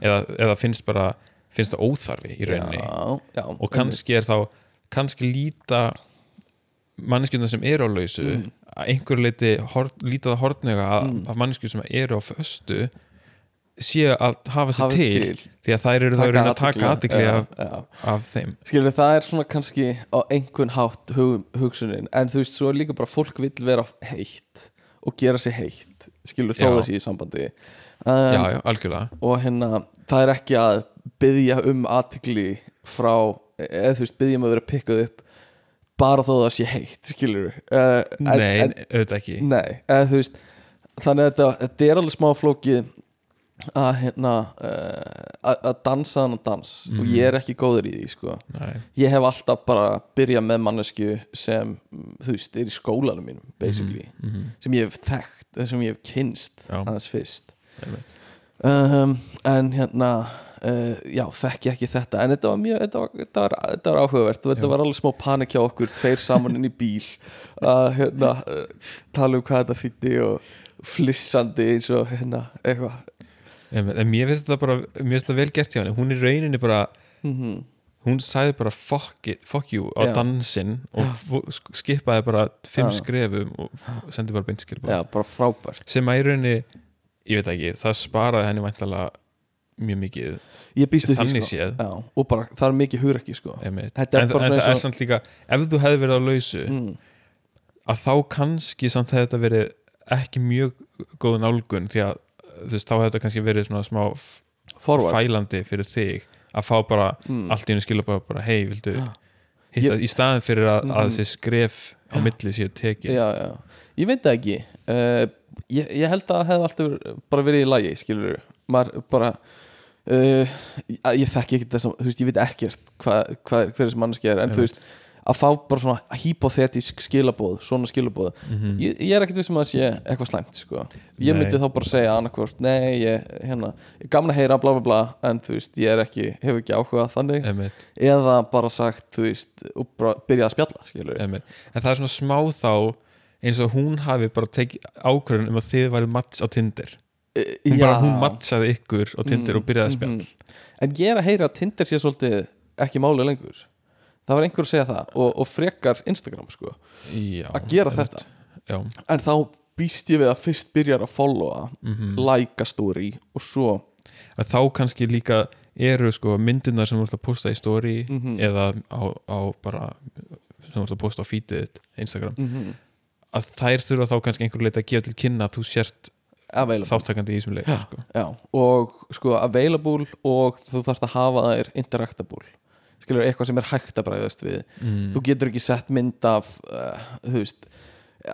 eða, eða finnst bara finnst það óþarfi í rauninni. Já, já og kannski er þá kannski líta manneskjuna sem eru á lausu Mm. Að einhver leiti hor, líta það hortnega að, Mm. að manneskju sem eru á föstu séu að hafa sér til, til. því að þær eru þá að taka aðtikli já, af, já. af þeim skilur það er svona kannski á einhvern hátt hug, hugsunin en þú veist svo er líka bara fólk vill vera heitt og gera sér heitt skilur þó þessi í sambandi um, já, já, algjörlega og hérna það er ekki að byggja um aðtikli frá eða þú veist byggja um að vera pikkað upp bara þó það sé heitt skilur uh, nei, en, auðvitað ekki. Nei, eða þú veist þannig að þetta, þetta er alveg smá flókið að hérna uh, að að dansa þannig dans og Mhm. ég er ekki góður í því sko. Nei, ég hef alltaf bara byrjað með mannesku sem, mm, þú veist, er í skólanum mínum basically, mm sem ég hef þekkt sem ég hef kynst aðeins fyrst. Um, en hérna uh, já, þekki ekki þetta en þetta var mjög, þetta var, þetta var, þetta var áhugavert þetta Já. var alveg smá panik hjá okkur tveir saman inn í bíl að hérna, uh, tala um hvað þetta þýtti og flissandi eins og hérna, eitthvað Einmitt. en mér finnst þetta bara mér finnst þetta vel gert hjá henni, hún í rauninni bara mm hún sagði bara fuck, it, fuck you á Já. dansinn og skipaði bara fimm Já. skrefum og sendi bara beinskilbúð já, bara frábært sem að í rauninni ég veit ekki, það sparaði henni væntalega mjög mikið ég þannig sko. séð. Já, og bara, það er mikið hugrekki sko. Er en, bara en það er samt líka ef þú hefði verið á lausu mm. að þá kannski samt hefði þetta verið ekki mjög góð nálgun því að þú veist, þá hefði þetta kannski verið svona smá forward fælandi fyrir þig að fá bara mm. allt í henni skilja bara, bara hei, vildu Já. hitta, í staðin fyrir að, að Mhm. þessi skref á milli séu tekið já, já, ég veit það ekki. Uh, ég, ég held að það hefði alltaf bara verið í lagi, skilur maður bara uh, ég, þekki ekki þess að, ég veit ekkert hvað hva, hver þessi manneski er, en þú veist að fá bara svona hypothetisk skilabóð svona skilabóð, Mhm. ég, ég er ekkert vissum að það sé eitthvað slæmt, sko. Ég myndi þá bara segja annarkvort, nei, ég hérna, er gaman að heyra, bla bla bla en þú veist, ég er ekki, hef ekki áhuga þannig. Einmitt, eða bara sagt, þú veist bara byrja að spjalla, en það er svona smá þá eins og hún hafi bara tekið ákvörðun um að þið væri match á Tinder hún, bara, hún matchaði ykkur á Tinder Mm, og byrjaði að spjall. mhm. En ég er að heyra að Tinder sé svolítið ekki máli lengur. Það var einhver að segja það og, og frekar Instagram sko Já, að gera þetta. Já, En þá býst ég við að fyrst byrjar að followa mm like a story og svo að þá kannski líka eru sko myndirnar sem þú ert að posta í story Mhm. eða á, á bara sem þú ert að posta á feedið Instagram mm að þær þurfa þá kannski einhver leiti að gefa til kynna að þú sért available. Þáttakandi í þessum leik sko. Já, og sko available og þú þarfst að hafa þær interactable. Skilur eitthvað sem er hægt að bræðast við. Mm. þú getur ekki sett mynd af uh, þú veist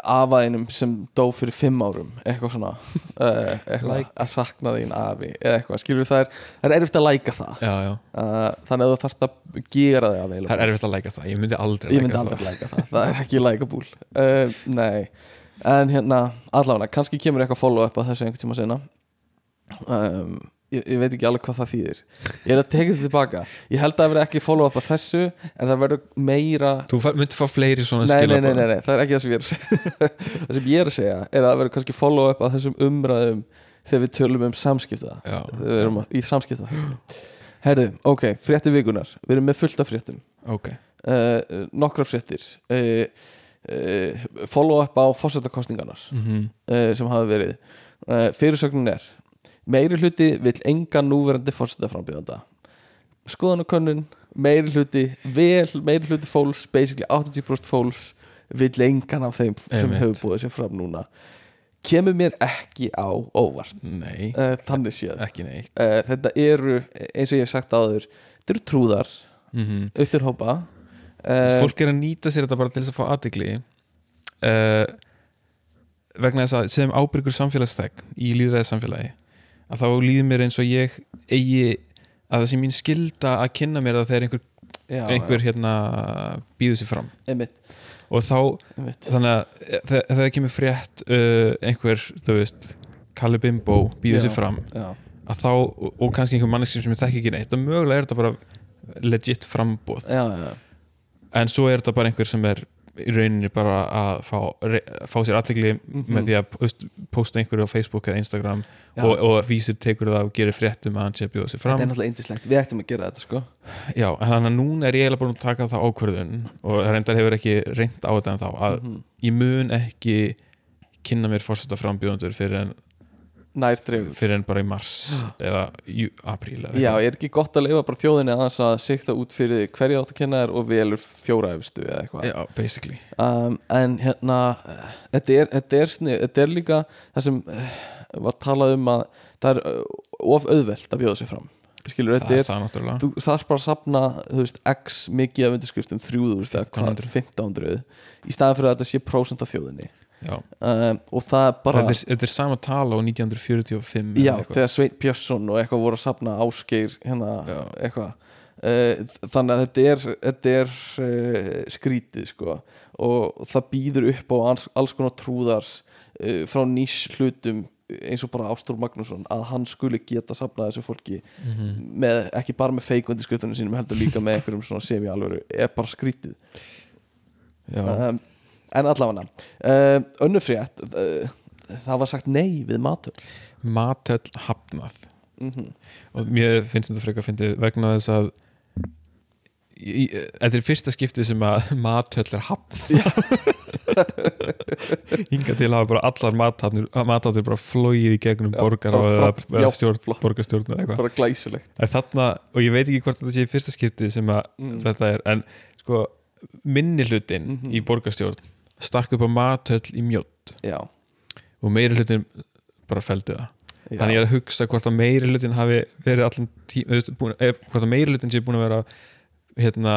afaðinum sem dó fyrir fimm árum. Eitthvað svona uh, eitthvað Like. að sakna þín afi skilur það er, það er erfitt að læka það. Já, já, uh, þannig að þú þarfst að gera það available. Er erfitt að læka það. Ég myndi aldrei ég læka myndi það. aldrei læka það, það er ekki lækabúl nei, en hérna allavega, kannski kemur eitthvað follow up að þessu einhvern tíma sinna um, ég, ég veit ekki alveg hvað það þýðir. Ég er að tekið þetta tilbaka. Ég held að það verði ekki follow up að þessu en það verður meira þú myndir fá fleiri svona nei, nei, nei, nei, nei, það er ekki það sem ég er að segja. Það sem ég er að segja er að það verður kannski follow up að þessum umræðum þegar við tölum um samskipta. Þegar við erum í samskipta. Herðu, ok, fréttir vikunar við erum með fullt af fréttum. Ok. Uh, nokkrar fréttir. Uh, uh, follow up á fórsetakostningarnar mm uh, sem hafa verið. Uh, fyrirsögnin er meiri hluti vill enga núverandi fórsetaframbjöðanda skoðanakönnun meiri hluti, vel meiri hluti fólks, basically 80% fólks vill engan af þeim sem hefur búið sér fram núna. Kemur mér ekki á óvart. Nei, þannig séð. Þetta eru, eins og ég hef sagt áður þetta eru trúðar. Mm upp til hópa uh, fólk er að nýta sér þetta bara til þess að fá aðdegli uh, vegna þess að sem ábyrgur samfélagsþegn í líðræðið samfélagi að þá líður mér eins og ég eigi að það sé mín skilda að kynna mér að þegar einhver, já, einhver hérna býður sér fram. Já, einmitt, og þá, einmitt. þannig að eh, þegar það kemur frétt uh, einhver, þú veist Kalli Bimbo býður Já. sér fram Já, að þá, og, og kannski einhver manneski sem ég þekki ekki neitt og mögulega er þetta bara legit frambóð já, já, en svo er þetta bara einhver sem er í rauninni bara að fá, fá sér aðtegli með því að post, posta einhverju á Facebook eða Instagram Já. og, og vísir tekur það og gerir fréttum að hann sé að bjóða sér fram þetta er náttúrulega indislegt, við ættum að gera þetta sko Já, þannig að núna er ég eiginlega búin að taka það ákvörðun og reyndar hefur ekki reynd á þetta en þá að Mhm. ég mun ekki kynna mér fórseta frambjóðundur fyrir en, nær dreifð fyrir en bara í mars eða í apríl eða Já, er ekki gott að leifa bara þjóðinni aðeins að sikta út fyrir hverju átt að kenna þér og velur fjóra efstu eða eitthvað? Já, basically. Um, En hérna, eh, þetta er, þetta er snið, þetta er líka það sem uh, var talað um að það er uh, of auðvelt að bjóða sig fram. Skilur, Það er er, það náttúrulega. þú þarf bara að safna, þú veist, x mikið af undirskriftum, 3000 eða hvað, 1500 í staðan fyrir að þetta sé prósent af þjóðinni Um, og það er bara Þetta, er, þetta er sama tala á 1945 Já, þegar Sveit Björnsson og eitthvað voru að safna áskeir hérna, uh, þannig að þetta er, þetta er uh, skrítið sko. Og það býður upp á alls, alls konar trúðar uh, frá nýs hlutum eins og bara Ástór Magnússon að hann skuli geta safnað þessu fólki Mhm. með, ekki bara með feik undirskriftunum sínum heldur líka með einhverjum sem í alvöru er bara skrítið. Já. um, en allavega uh, önnur frétt uh, það var sagt nei við matur Matöll hafnað. Mm og mér finnst þetta frekar að fyndið vegna þess að þetta er fyrsta skiptið sem að matöll er hafn hinga til að hafa bara allar matöll bara flóið í gegnum Já, borgar bara eða, flott, eða já, stjórn, borgarstjórn eða eitthvað. Bara glæsilegt. Þarna, og ég veit ekki hvort þetta sé fyrsta skiptið sem að Mm. þetta er en sko minni hlutin Mhm. í borgarstjórn stakk upp á matöll í mjótt já, og meiri hlutin bara feldi það. Já. þannig ég er að hugsa hvort að meiri hlutin hafi verið allan tíma hvort að meiri hlutin sé búin að vera hérna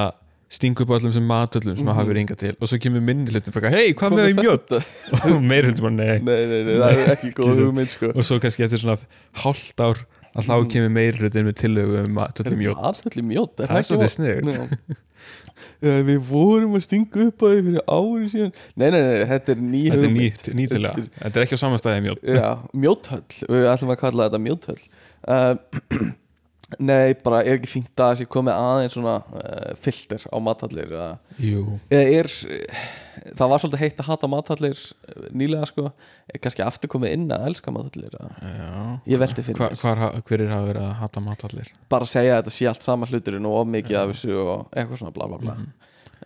stingu upp á allum sem matöllum sem Mhm. hafi verið hingað til. Og svo kemur minni hlutin fyrir hei, hvað með í mjótt og meiri hlutin bara nei. Nei, nei, nei, það er ekki góð hugmynd sko. Og svo kannski eftir svona hálft ár að þá Mhm. kemur meiri hlutin með tillögu um matöll í mjótt Allir mjótt, Það er svolítið sniðugt. Eh, Við vorum að stinga upp á því fyrir ári síðan. Nei, nei, nei, þetta er ný þetta er nýtt, nýtilega. Þetta þetta er ekki á samanstæði mjótt Já, mjóthöll, við ætlum að kalla þetta mjóthöll uh, Nei, bara er ekki fínt að það sé komið aðeins svona uh, filter á Jú, eða er það var svolítið heitt að hata mathallir eh, nýlega sko, er kannski aftur komið inn að elska já. Ég velti fyrir Hva, mér. hvar, ha- Hverir hafa verið að hata matallir bara segja að þetta sé allt sama hluturinn og of mikið af þessu og eitthvað svona bla bla bla. Mhm.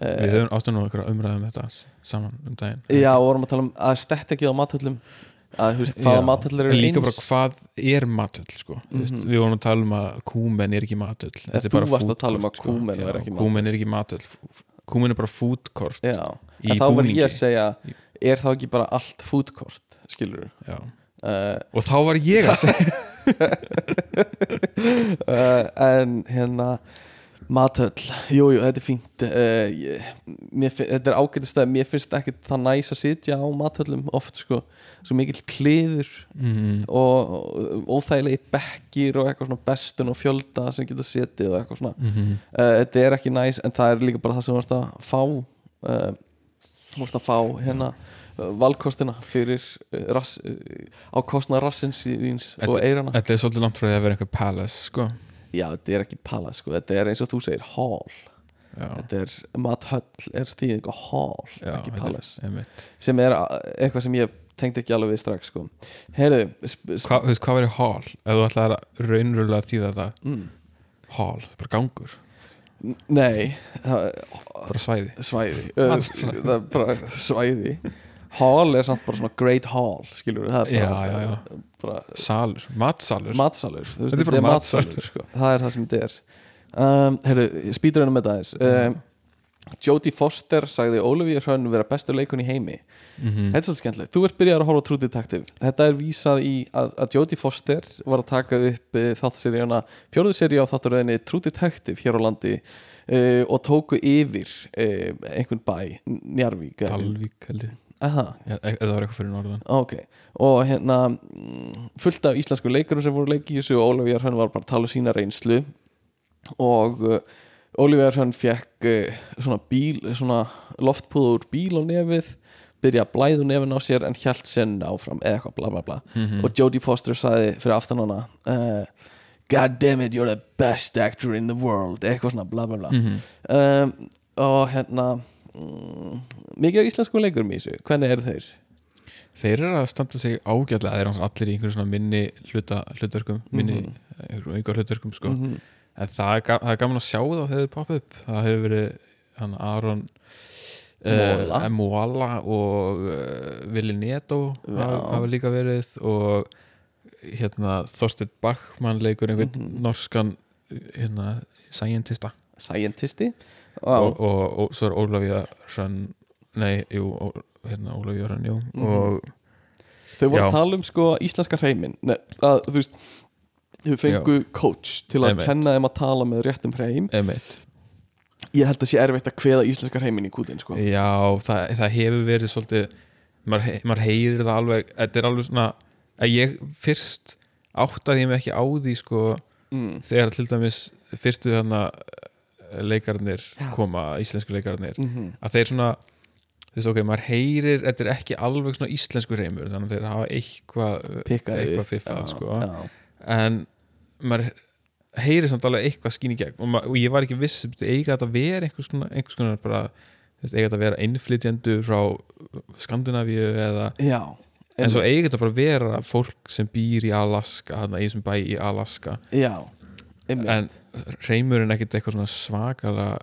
Eh, Við höfum áttu nú einhverja umræðum þetta s- saman um daginn. Já, og vorum að tala um að stett ekki á mathöllum að þú veist, hvaða En eru líka eins. bara hvað er matöll sko. mm Mhm. Við vorum að tala um að kúmen er ekki matöll Þetta er þú varst að tala um að kúmen Já, væri ekki Kúmen matöll. er ekki matöll Kúmen er bara food court. Já, en þá var ég að segja er þá ekki bara allt food court skilur uh, Og þá var ég að segja uh, en hérna mathöll, jújú, jú, þetta er fínt. Uh, ég, mér, fin- þetta er ágætist að mér finnst ekki það næs að sitja á mathöllum oft sko, svo mikill kliður mm, og, og óþægilegi bekkir og eitthvað svona bestun og fjölda sem geta setið og eitthvað svona. Mm uh, þetta er ekki næs en það er líka bara það sem þú vorst að fá uh, þú vorst að fá hérna uh, valkostina fyrir uh, rass, uh, á kostna rassins íns og eirana Þetta er svolítið langt frá því að vera einhver palace sko. já, þetta er ekki palace sko, þetta er eins og þú segir hall Já, þetta er mathöll er þýðing á hall, já, ekki er- palace einmitt. sem er eitthvað sem ég tengdi ekki alveg við strax sko. heyrðu Hva, þú veist, Hvað verið hall? Ef þú ætlaðir að að þýða það mm, Hall, það er bara gangur nei það, bara svæði. Svæði. Uh, bara svæði. Hall er samt bara svona great hall skilur það er bara, Já, já, já. bara salur, matsalur. Matsalur. Veist, Þetta er bara matsalur. sko. það er það sem þetta er. Um, heyrðu, spýtur henni með það aðeins. Um, Jodie Foster sagði Olivia Hrönn vera bestu leikun í heimi. Mm þetta er svolítið skemmtilegt, þú ert byrjað að horfa True Detective. Þetta er vísað í að, að Jodie Foster var að taka upp uh, þáttaseríuna, fjóruðu seríu á þáttaröðinni True Detective hér á landi uh, og tóku yfir uh, einhvern bæ, Njarvík Dalvík held ég. Aha, Já, e- eða var eitthvað fyrir norðan. Ok. Og hérna mm, fullt af íslensku leikurum sem voru leiki í þessu og Ólafíjar hann var bara að tala sína reynslu. Og uh, Ólafíjar hann fekk uh, svona bíl svona loftpúða úr bíl á nefið byrja að blæðu nefin á sér en hjælt senn áfram eða eitthvað bla bla bla Mhm. og Jodie Foster sagði fyrir aftan hana uh, God damn it, you're the best actor in the world eitthvað svona bla bla bla Mhm. um, og hérna mm, mikið af íslensku leikurum í þessu hvernig eru þeir? þeir eru að standa sig ágætlega þeir eru allir í einhverjum svona minni hluta, hlutverkum minni mm -hmm. einhver hlutverkum sko. En það er, það er gaman að sjá það þegar þau poppa upp það hefur verið hann Aron Mola. uh, Mola og uh, Vili Neto Já. hafa líka verið og hérna Þorsteinn Bachmann leikur einhvern Mhm. norskan hérna scientista Scientisti og, og, og, og svo er Ólafía Hrönn nei, jú, ó, hérna Ólafía Hrönn, jú Mhm. og þau voru já. að tala um sko íslenska hreimin Nei, að þú veist þau fengu coach til að Einmitt. kenna þeim að tala með réttum hreim emitt ég held að sé erfitt að kveða íslenska hreimin í kútin sko. Já, það, það hefur verið svolítið maður, he- maður heyrir það alveg þetta er alveg svona að ég fyrst áttaði mig ekki á því sko, mm. þegar til dæmis fyrstu þarna eh, leikarnir Já. koma, íslensku leikarnir Mm að þeir svona þú veist ok, maður heyrir, þetta er ekki alveg svona íslensku reymur, þannig að þeir hafa eitthvað eitthvað fiffað Já, sko, já. en maður heyrir samt alveg eitthvað skín í gegn og, ma- og ég var ekki viss, eiga þetta að vera einhvers konar, einhvers konar bara eiga þetta að vera innflytjendur frá Skandinavíu eða já en svo eiga þetta bara að vera fólk sem býr í Alaska, þarna í þessum bæ í Alaska. Já, en reymurinn ekkert eitthvað svona svakalega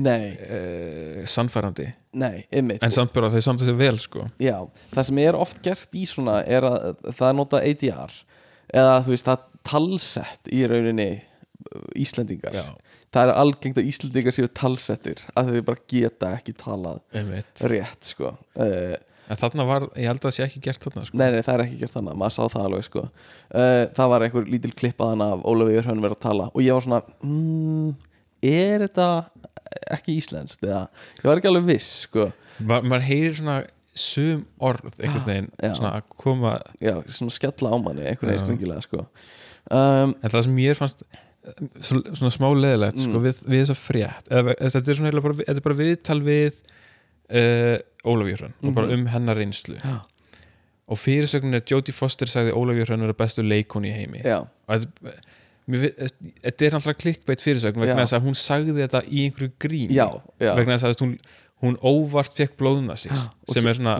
nei, uh, sannfærandi. Nei, en samt bara þau samt þessi vel sko. Já, það sem er oft gert í svona er að það er notað ADR eða þú veist það talsett í rauninni uh, Íslendingar. Já, það er algengt að Íslendingar séu talsettir að þau bara geta ekki talað einmitt. rétt sko. Uh, En þarna var, ég held að það sé ekki gert þarna sko. Nei, nei, það er ekki gert þannig, maður sá það alveg sko. Uh, Það var einhver lítil klippaðan af Ólafur Hrönn verið að tala og ég var svona mm, Er þetta ekki íslenskt? Eða, ég var ekki alveg viss sko. Ma, maður heyrir svona sum orð einhvern veginn Já. svona að koma Já, svona skella á manni, einhvern veginn Já. strengilega sko um, en það sem mér fannst eh, svona, smá leðilegt Mm. sko, við, við þessa frétt eða, þetta, er bara, þetta er bara viðtal við uh, Hrönn og bara Mhm. um hennar reynslu Já, og fyrirsögnin er Jodie Foster sagði Ólafur Hrönn vera bestu leikon í heimi já, og þetta, fi- þetta er alltaf klikkbeitt fyrirsögn vegna þess að hún sagði þetta í einhverju grín já, já. vegna þess að hún, hún óvart fekk blóðuna sér og sem er svona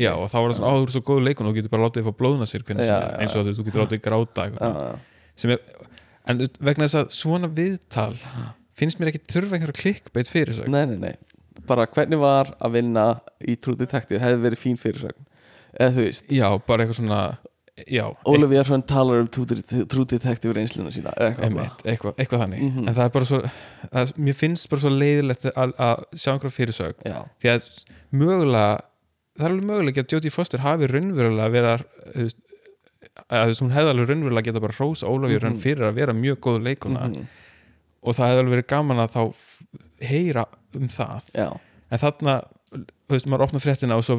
Já, og þá var það svona, á, þú eru svo góð leikun og þú getur bara látið þið fá blóðuna sér Já, já, eins og þú, getur látið þið gráta sem er, en vegna þess að svona viðtal finnst mér ekki þurfa einhverja klikkbeitt fyrir sig Nei, nei, nei. Bara hvernig var að vinna í True Detective hefði verið fín fyrirsögn. Eða þú veist, Já, bara eitthvað svona já, Ólafía Hrönn talar um Detective reynsluna sína eitthvað eitthvað, eitthvað þannig. Mhm. en það er bara svo, að, mér finnst bara svo leiðilegt að, sjá einhverja fyrirsög Já, því að mögulega það er alveg mögulega að Jodie Foster hafi raunverulega verið að, hún hefði alveg raunverulega geta bara hrósa Ólafur Mhm. mm fyrir að vera mjög góð leikuna mhm, og það hefði alveg verið gaman að þá heyra um það. Já, en þarna, þú veist, maður opnar fréttina og svo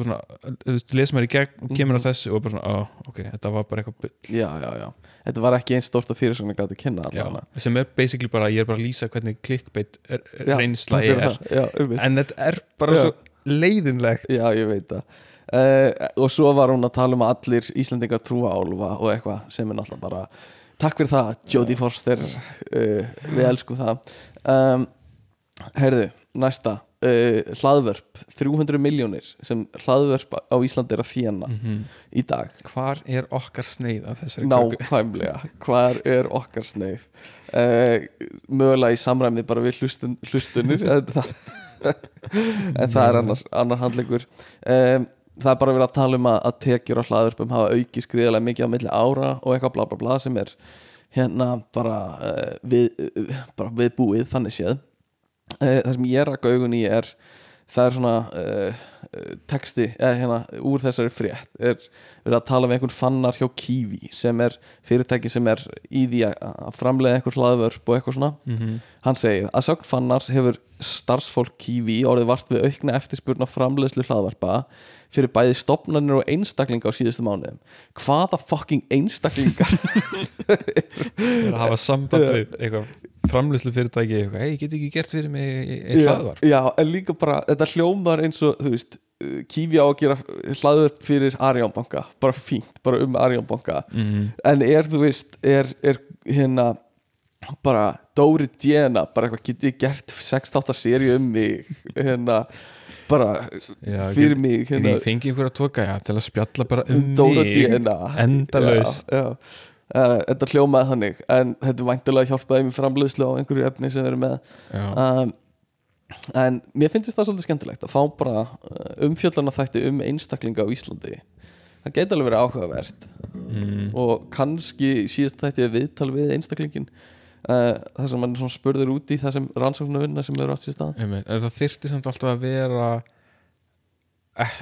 les maður í gegn og kemur Mhm. á þessu og bara svona, ó, ok, þetta var bara eitthvað bull. Já, já, já. Þetta var ekki eins stórt að fyrirsögn að gáti kynna Já, allavega. sem er basically bara, ég er bara að lýsa hvernig clickbait er- er- Já, reynsla fyrir er. Já, en þetta er bara Já. svo leiðinlegt. Já, ég veit það. Uh, Og svo var hún að tala um að allir Íslendingar trúa á álfa og eitthvað sem er náttúrulega bara Takk fyrir það, Jodie Forster uh, Við elskum það. Um, Heyrðu, næsta uh, Hlaðvörp, 300 miljónir sem hlaðvörp á Íslandi er að þjána mm í dag. Hvar er okkar sneið af þessari? Nákvæmlega, hvar er okkar sneið? Uh, Mögulega í samræmið bara við hlustun, hlustunir en það, en það er annar, annar handleikur um, Það er bara verið að tala um að, að tekjur á hlaðurpum hafa aukið skriðilega mikið á milli ára og eitthvað bla bla bla sem er hérna bara, uh, við, uh, bara viðbúið þannig séð Það sem ég rak augun í er það er svona uh, texti eða hérna úr þessari frétt er verið að tala um einhvern fannar hjá Kiwi sem er fyrirtæki sem er í því að framleiða einhver hlaðvörp og eitthvað svona. Mhm. hann segir að sögn fannars hefur starfsfólk Kiwi orðið vart við aukna eftirspurna framleiðslu hlaðvarpa fyrir bæði stopnarnir og einstaklinga á síðustu mánuðum. Hvaða fucking einstaklingar? Er að hafa samband við eitthvað framlýslu fyrirtæki eitthvað, hei, get ekki gert fyrir mig eitt já, hlaðvar já, en líka bara þetta hljómar eins og, þú veist Kiwi á að gera hlaðvörp fyrir Arjónbanka, bara fínt, bara um Arjónbanka mm. en er, þú veist, er, er hérna bara Dóri Djena bara eitthvað get ég gert 6-8 seri um mig? Hérna bara Já, fyrir mig hérna, ég fengi einhverja tvoka já, til að spjalla bara um, Dóra mig endalaust. Uh, þetta hljómaði þannig en þetta væntilega hjálpaði mér framleiðslu á einhverju efni sem við erum með. Um, en mér finnst það svolítið skemmtilegt að fá bara uh, umfjöllana þætti um einstaklinga á Íslandi. Það geti alveg verið áhugavert. Mm, og kannski síðast þætti ég viðtal við einstaklingin uh, þar sem hann svona spurður út í það sem rannsóknarvinna sem eru átt. En það þyrfti samt alltaf að vera eh,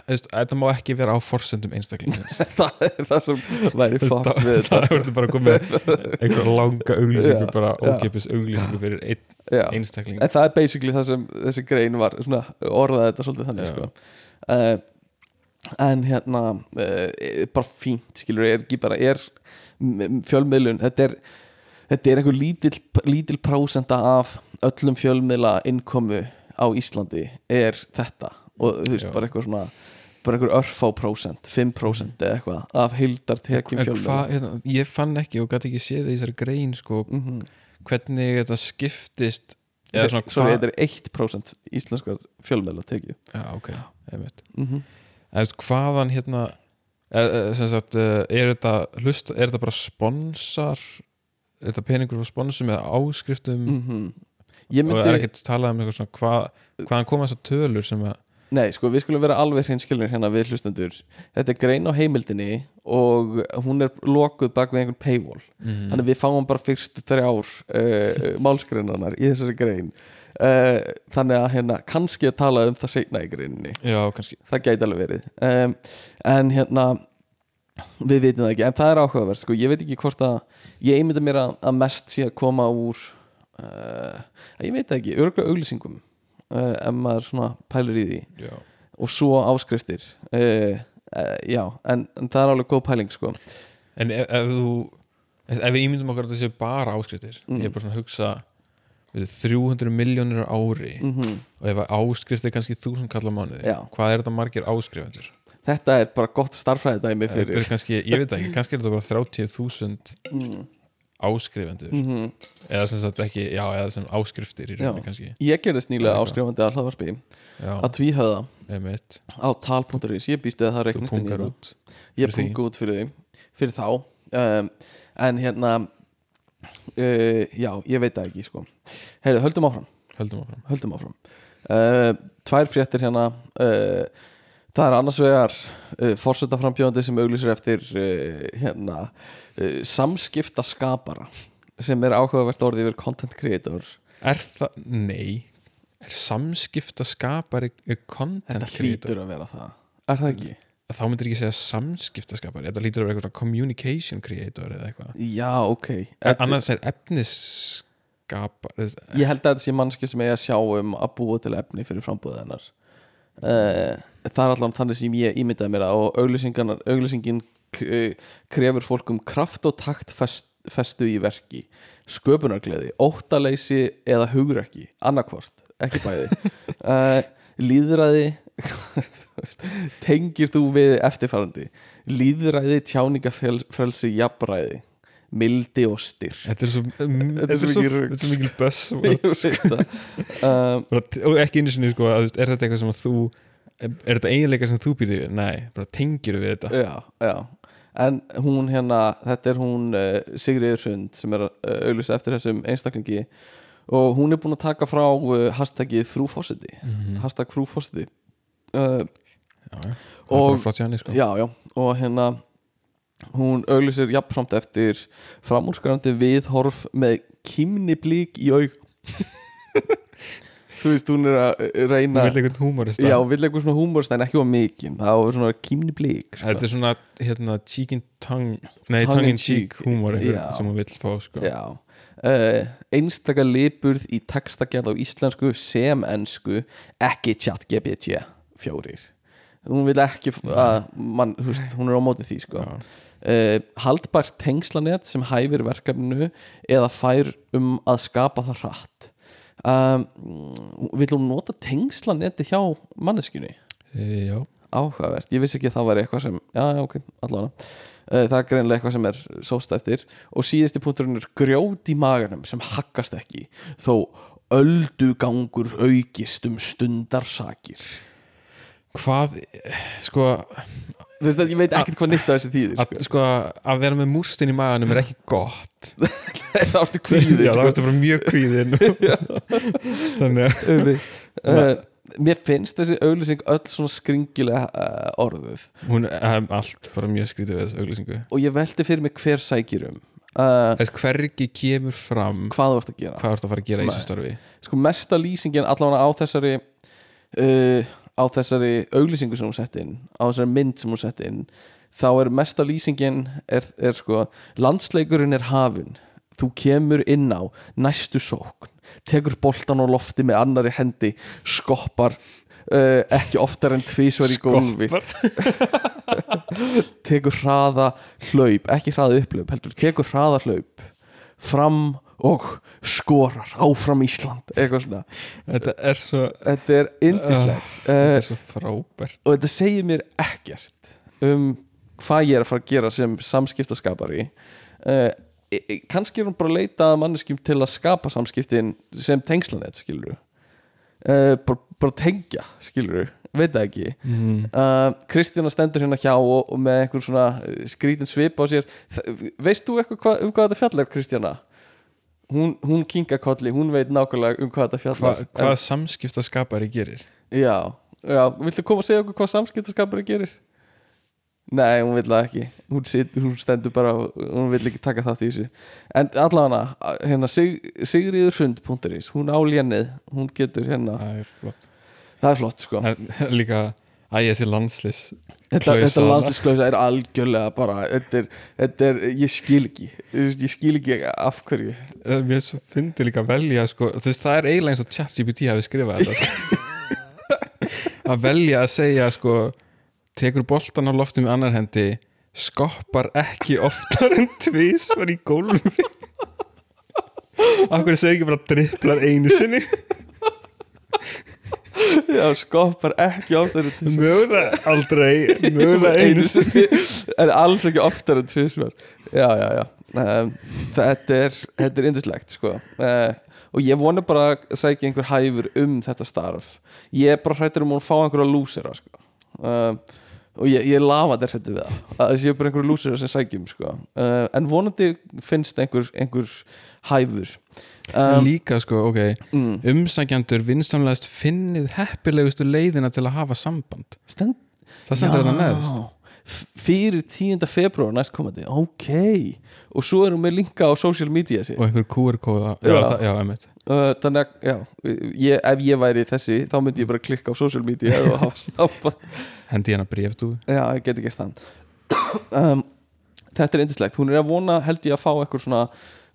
Þetta má ekki vera á forsendum einstaklingins það er það sem væri Það verður bara komið einhver langa auglýsingu bara ókipis auglýsingu fyrir einn Já. einstakling. En það er basically það sem þessi grein var svona orðað þetta svolítið þannig sko. uh, en hérna uh, bara fínt skilur er ekki bara er fjölmiðlun þetta er þetta er einhver lítil, lítil prósenda af öllum fjölmiðla innkomu á Íslandi er þetta og þú veist bara eitthvað svona bara einhver örfá prósent, 5% eða eitthvað af heildar tekjum En fjölmiðla. hvað, hérna, ég fann ekki og gæti ekki séð það í þessari grein sko, mm hvernig þetta skiptist eða svona hvað þetta er 1% íslenskar fjölmiðla tekju Já, ok, einmitt. Mm -hmm. En hvaðan hérna e, e, sagt, e, er þetta hlust, er þetta bara sponsar er þetta peningur frá sponsum eða áskriftum? Mhm. Ég og er myndi, ekkert talað um eitthvað svona hvað, hvaðan koma þessar tölur sem að nei sko við skulum vera alveg hreinskilnir hérna við hlustendur. Þetta er grein á heimildinni og hún er lokuð bak við einhvern paywall. Mm. Þannig við fáum bara fyrstu þrjár uh, málsgreinarnar í þessari grein. Uh, Þannig að hérna kannski að tala um það seinna í greininni. Já, kannski. Það gæti alveg verið. Um, En hérna við vitum það ekki, en það er áhugavert sko. ég veit ekki hvort að ég einmynda mér að, að mest sé að koma úr uh, ég veit ekki, örgra auglýsingum uh, ef maður svona pælir í því. Já, og svo áskriftir. Uh, já, en, en það er alveg góð pæling sko. En ef, ef þú ef við ímyndum okkur að það séu bara áskriftir Mm. ég er bara svona að hugsa við 300 miljónir ári. Mm og ef áskrift er kannski þúsund kalla mánuði Já. hvað er þetta margir áskrifendur? þetta er bara gott er fyrir. kannski, ég veit ekki, kannski er þetta bara 30.000 mm áskrifendur -hmm. eða sem sagt ekki, já, eða sem áskriftir í rauninni kannski. Ég gerðist nýlega áskrifandi að hlaðvarpi að einmitt, á tal.is, ég býst eða það reiknist inn í það. ég punga út fyrir því fyrir þá. Um, en hérna uh, já, ég veit það ekki sko. heyrðu, höldum áfram. Höldum áfram. Höldum áfram. Uh, tvær fréttir hérna. Uh, það er annars vegar uh, fórsetaframbjóðandi sem auglýsir eftir uh, hérna uh, samskipta skapara sem er áhugavert orðið yfir content creator. Er það, nei er samskipta skapari content þetta creator? hlýtur að vera það. Er það ekki? þá myndir ekki segja samskipta skapari þetta lítur að vera eitthvað communication creator eða eitthvað. Já, ok. En annars er efnisskapari ég held að þetta sé mannski sem eigi að sjá um að búa til efni fyrir frambúðið hennar. uh, það er allan þannig sem ég ímyndaði mér að og auglýsingin k- krefur fólk um kraft og takt fest, festu í verki. Sköpunargleði, óttaleysi eða hugrekki, annarkvort ekki bæði. Uh, líðræði tengir þú við eftirfarandi? Líðræði, tjáningafrelsi jafnræði mildi og styrk. Þetta er svo, þetta er svo þetta er svo mikil það. Bara- og ekki einu sinni sko, að, er þetta eitthvað sem að þú er þetta eiginleika sem þú býrði við? Nei, bara tengir við þetta. Já, já. En hún hérna, þetta er hún uh, Sigriður Hrund sem er uh, auglýsa eftir þessum einstaklingi. Og hún er búin að taka frá uh, hashtagið frúfósiti Mhm. hashtag frúfósiti uh, já, já. Og- og bara flott hjá henni sko. já, já, og hérna hún auglýsir jafnframt eftir framúrskarandi viðhorf með kymni blík í aug þú veist, hún er að Hún reyna vil eitthvað húmorist já, vill eitthvað svona húmorst en ekki á mikinn það var svona kymni blík sko. Þetta er svona hérna, cheek in tongue Nei, Tongue tongue in cheek cheek. Já. sem hún vill fá sko. Já uh, Einstaka liburð í textagerð á íslensku sem ensku ekki chat GPT fjórir hún vil ekki að mann, veist, hún er á móti því sko. Uh, haldbært tengslanett sem hæfir verkefninu eða fær um að skapa það hratt. Um, vil hún nota tengslanetti hjá manneskjunni? E, já, áhugavert, ég vissi ekki að það var eitthvað sem já, já, ok, allavega. Uh, það er greinlega eitthvað sem er sóst eftir. Og síðasti punkturinn er grjót í maganum sem haggast ekki þó öldugangur aukist um stundarsakir hvað, sko þú veist að ég veit ekkert hvað nýtt af þessi tíðir að, sko, að vera með múrstin í maganum er ekki gott. Það áttu kvíðið Já, það varstu bara mjög kvíðin Þannig að uh, mér finnst þessi auglýsing öll svona skringilega uh, orðuð. Hún er allt bara mjög skrítið við þessu auglýsingu. Og ég velti fyrir mig hver sækir um. Uh, Þess hvergi kemur fram hvað þú ert að gera. hvað þú ert að fara að gera í þessu starfi. Sko mesta lýsingin allavega á þessari uh, á þessari auglýsingu sem hún sett inn á þessari mynd sem hún sett inn þá er mesta lýsingin er, er sko landsleikurinn er hafin þú kemur inn á næstu sókn. Tekur boltan á lofti með annari hendi skoppar uh, ekki oftar en tvísvar í gólfi. Tekur hraða hlaup, ekki hraða upplöp heldur tekur hraða hlaup fram og skorar áfram Ísland. Eitthvað svona. Þetta er svo, þetta er indislegt þetta uh, er svo frábært. og þetta segir mér ekkert um hvað ég er að fara að gera sem samskiptaskapari. Uh, kannski er hún bara að leita að manneskjum til að skapa samskiptin sem tengslanett skilur uh, bara, bara tengja skilur veit það ekki? Mm. Kristjana stendur hérna hjá og, og með einhver svona skrítin svip á sér. Veist þú eitthvað hva, um hvað þetta fjallar Kristjana? Hún, hún kinga kolli, hún veit nákvæmlega um hvað þetta Hva, fjallar. Hvað samskiptaskapari gerir? En- Já, já, viltu koma að segja okkur hvað samskiptaskapari gerir? Nei, hún vil það ekki. Hún, sit, hún stendur bara, hún vil ekki taka þátt í þessu. En allavega hérna, Sig, Sigriðurhund.is hún á lénið, hún getur hérna Það flott. Það er flott sko. En Líka ég sé landslis Þetta, þetta þarna. landslýsklausa er algjörlega bara þetta er, þetta er, ég skil ekki. Ég skil ekki af hverju. Er Mér fyndi líka að velja sko, veist, það er eiginlega eins og ChatGPT hafi skrifað þetta sko. að velja að segja sko, tekur boltan á lofti með annar hendi skoppar ekki oftar en tvís var í gólfi. Akkur segir ekki bara dripplar einu sinni Já, skoppar ekki oftar en tvisvar. Mögulega aldrei mögulega einu sinni. En alls ekki oftar en tvisvar. Já, já, já. Um, Þetta er, þetta er indislegt sko. Uh, Og ég vona bara að sækja einhver hæfur um þetta starf. Ég er bara hrættur um að fá einhverja lúsera sko. Uh, Og ég, ég lafa þetta hrættu við það Að það séu bara einhverja lúsera sem sækjum sko. Uh, En vonandi finnst einhver, einhver hæfur. Um, líka sko, ok mm, umsækjandur vinsamlegast finnið heppilegustu leiðina til að hafa samband. Stend það stendur þetta neðst. F- fyrir 10. februar næst komandi ok, og svo erum við linka á social media sér og einhver QR-kóða já, Já. einmitt. Uh, þannig að, já, ég, ef ég væri þessi þá myndi ég bara klikka á social media og hafa hendi hérna brefdú já, ég geti gert það. Um, þetta er indislegt, hún er að vona held ég að fá eitthvað svona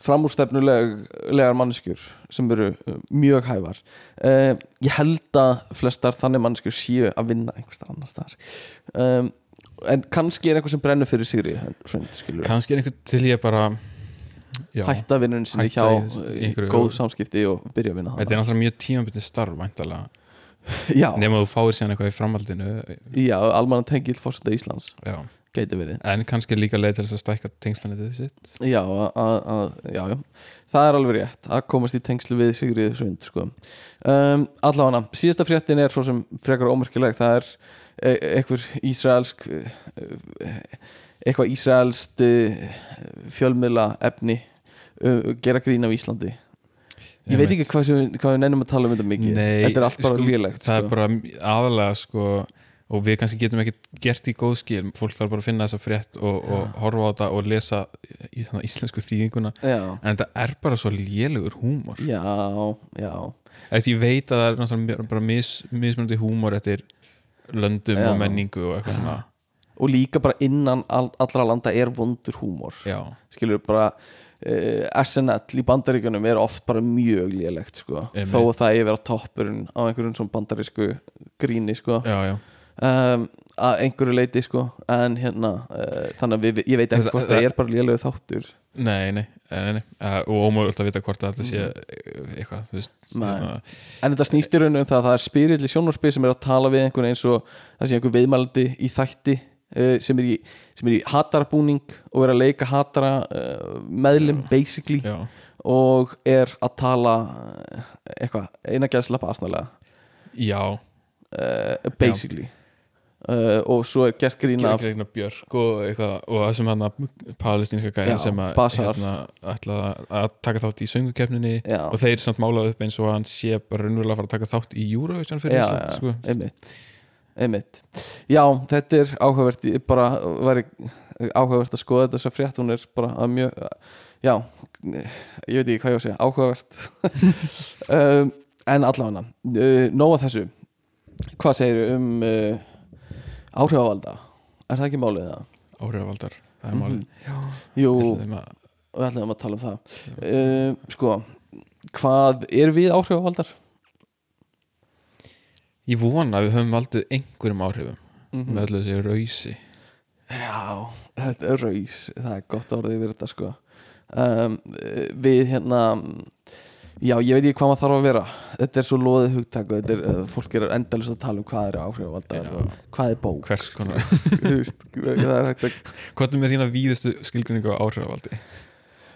framúrstefnulegar manneskjur sem eru uh, mjög hæfar. Uh, ég held að flestar þannig manneskjur séu að vinna einhverstað annars þar um, en kannski er eitthvað sem brennur fyrir sigri kannski er einhver til ég bara já, hætta vinnunni sinni hjá einhverju- góð samskipti og byrja að vinna þetta er náttúrulega mjög tímabundin starf já, nema þú fáir síðan eitthvað í framhaldinu. Já, almanna tengil fórseta Íslands. Já. Gæti verið. En kannski líka leið til þess að stækka tengslanetið sitt. Já, að, að- já, já, það er alveg rétt að komast í tengslu við Sigrið Sund sko. um, allavega síðasta fréttin er svo sem frekar ómerkileg. Það er e eitthvað ísraelsk e eitthvað ísraelst e fjölmiðla efni e gera grín af Íslandi. Ég veit ekki hvað, sem, hvað við nennum að tala um þetta mikið. Nei, þetta er allt bara sko, lélegt það sko. er bara aðalega sko og við kannski getum ekki gert í góðskil fólk þarf bara að finna þessa frétt og, og horfa á þetta og lesa í þannig íslensku þýðinguna. Já, en þetta er bara svo lélugur húmor. Já, já. Eftir, ég veit að það er náttúrulega bara mis, mismunandi húmor eftir löndum Já. og menningu og eitthvað svona. Og líka bara innan all, allra landa er vondur húmor. Skilur bara uh, SNL í bandaríkjunum er oft bara mjög lélegt sko. Þó að það er verið á toppurinn á einhverjum svona bandarísku gríni sko. já, já, um, að einhverju leiti sko. En hérna uh, þannig að við, ég veit ekki Það- hvort það- það er bara lélegu þáttur. Nei, nei, nei, nei. Uh, og ómögulegt að vita hvort að þetta sé uh, eitthvað, þú veist Nei. hérna, en þetta snýst í rauninu um það að það er spyrill í sjónvarpið sem er að tala við einhvern eins og það sé einhver viðmælandi í þætti uh, sem, er í, sem er í hatarabúning og er að leika hatara meðlum basically já, og er að tala eitthvað, eina gæða slappa asnalega. Já. basically uh, og svo er gert grín af Greina Björk og eitthvað og það sem hann að palestínska gæja Já, sem að hérna, ætla að taka þátt í söngukefninni já, og þeir samt málaðu upp eins og hann sé bara raunverulega að fara að taka þátt í Eurovision fyrir Ísland sko. einmitt. Einmitt, já þetta er áhugavert ég bara væri áhugavert að skoða þetta svo frétt, hún er bara að mjög já, ég veit ekki hvað ég á að segja áhugavert. Um, en allavega uh, nóga þessu. Hvað segir um uh, áhrifavalda er það ekki málið það? áhrifavaldar, það er málið. Jú, Ætli þeim að- við ætlum að tala um það. Uh, sko hvað er við áhrifavaldar? Ég vona að við höfum valdið einhverjum áhrifum Mm með öllu þessi rausi. Já, þetta er raus það er gott orðið yfir þetta sko. Um, við hérna já, ég veit ekki hvað maður þarf að vera. Þetta er svo loðið hugtak og þetta er, uh, fólk er endalist að tala um hvað er áhrifavaldar hvað er bók hvers konar Hvað er með þína víðustu skilgrinningu á áhrifavaldi?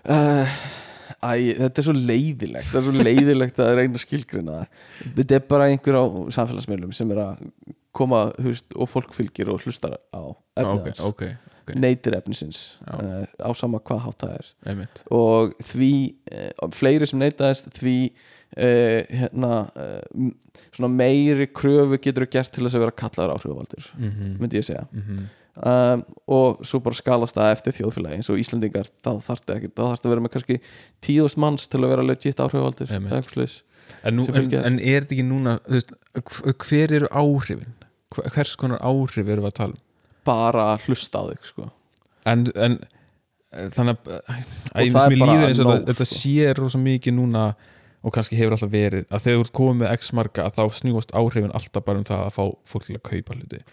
uh, Æ, þetta er svo leiðilegt það er svo leiðilegt að reyna það. Þetta er bara einhver á samfélagsmiðlum sem er að koma veist, og fólk fylgir og hlustar á efnið ok, hans. ok, ok, neytir efnisins uh, á sama hvað hátt það er einmitt og því uh, fleiri sem neytaðist því uh, hérna svona meiri kröfu getur gert til þess að vera kallaður áhrifavaldur mm -hmm. myndi ég segja Mm um, og svo bara skalast það eftir þjóðfélagi eins og Íslandingar ekki, þá þarftu að vera með kannski tíðust manns til að vera legit svoleiðis. en, en, en er þetta ekki núna veist, hv- hver eru áhrifin? Hver- Hvers konar áhrif erum við að tala um? Bara að hlusta á þig sko. En, en eh, þannig að, Og er mér líður eins og nóg, þetta, sko. sé rosa mikið núna og kannski hefur alltaf verið að þegar þú ert komið með x marga að þá snúast áhrifin alltaf bara um það að fá fólk til að kaupa hluti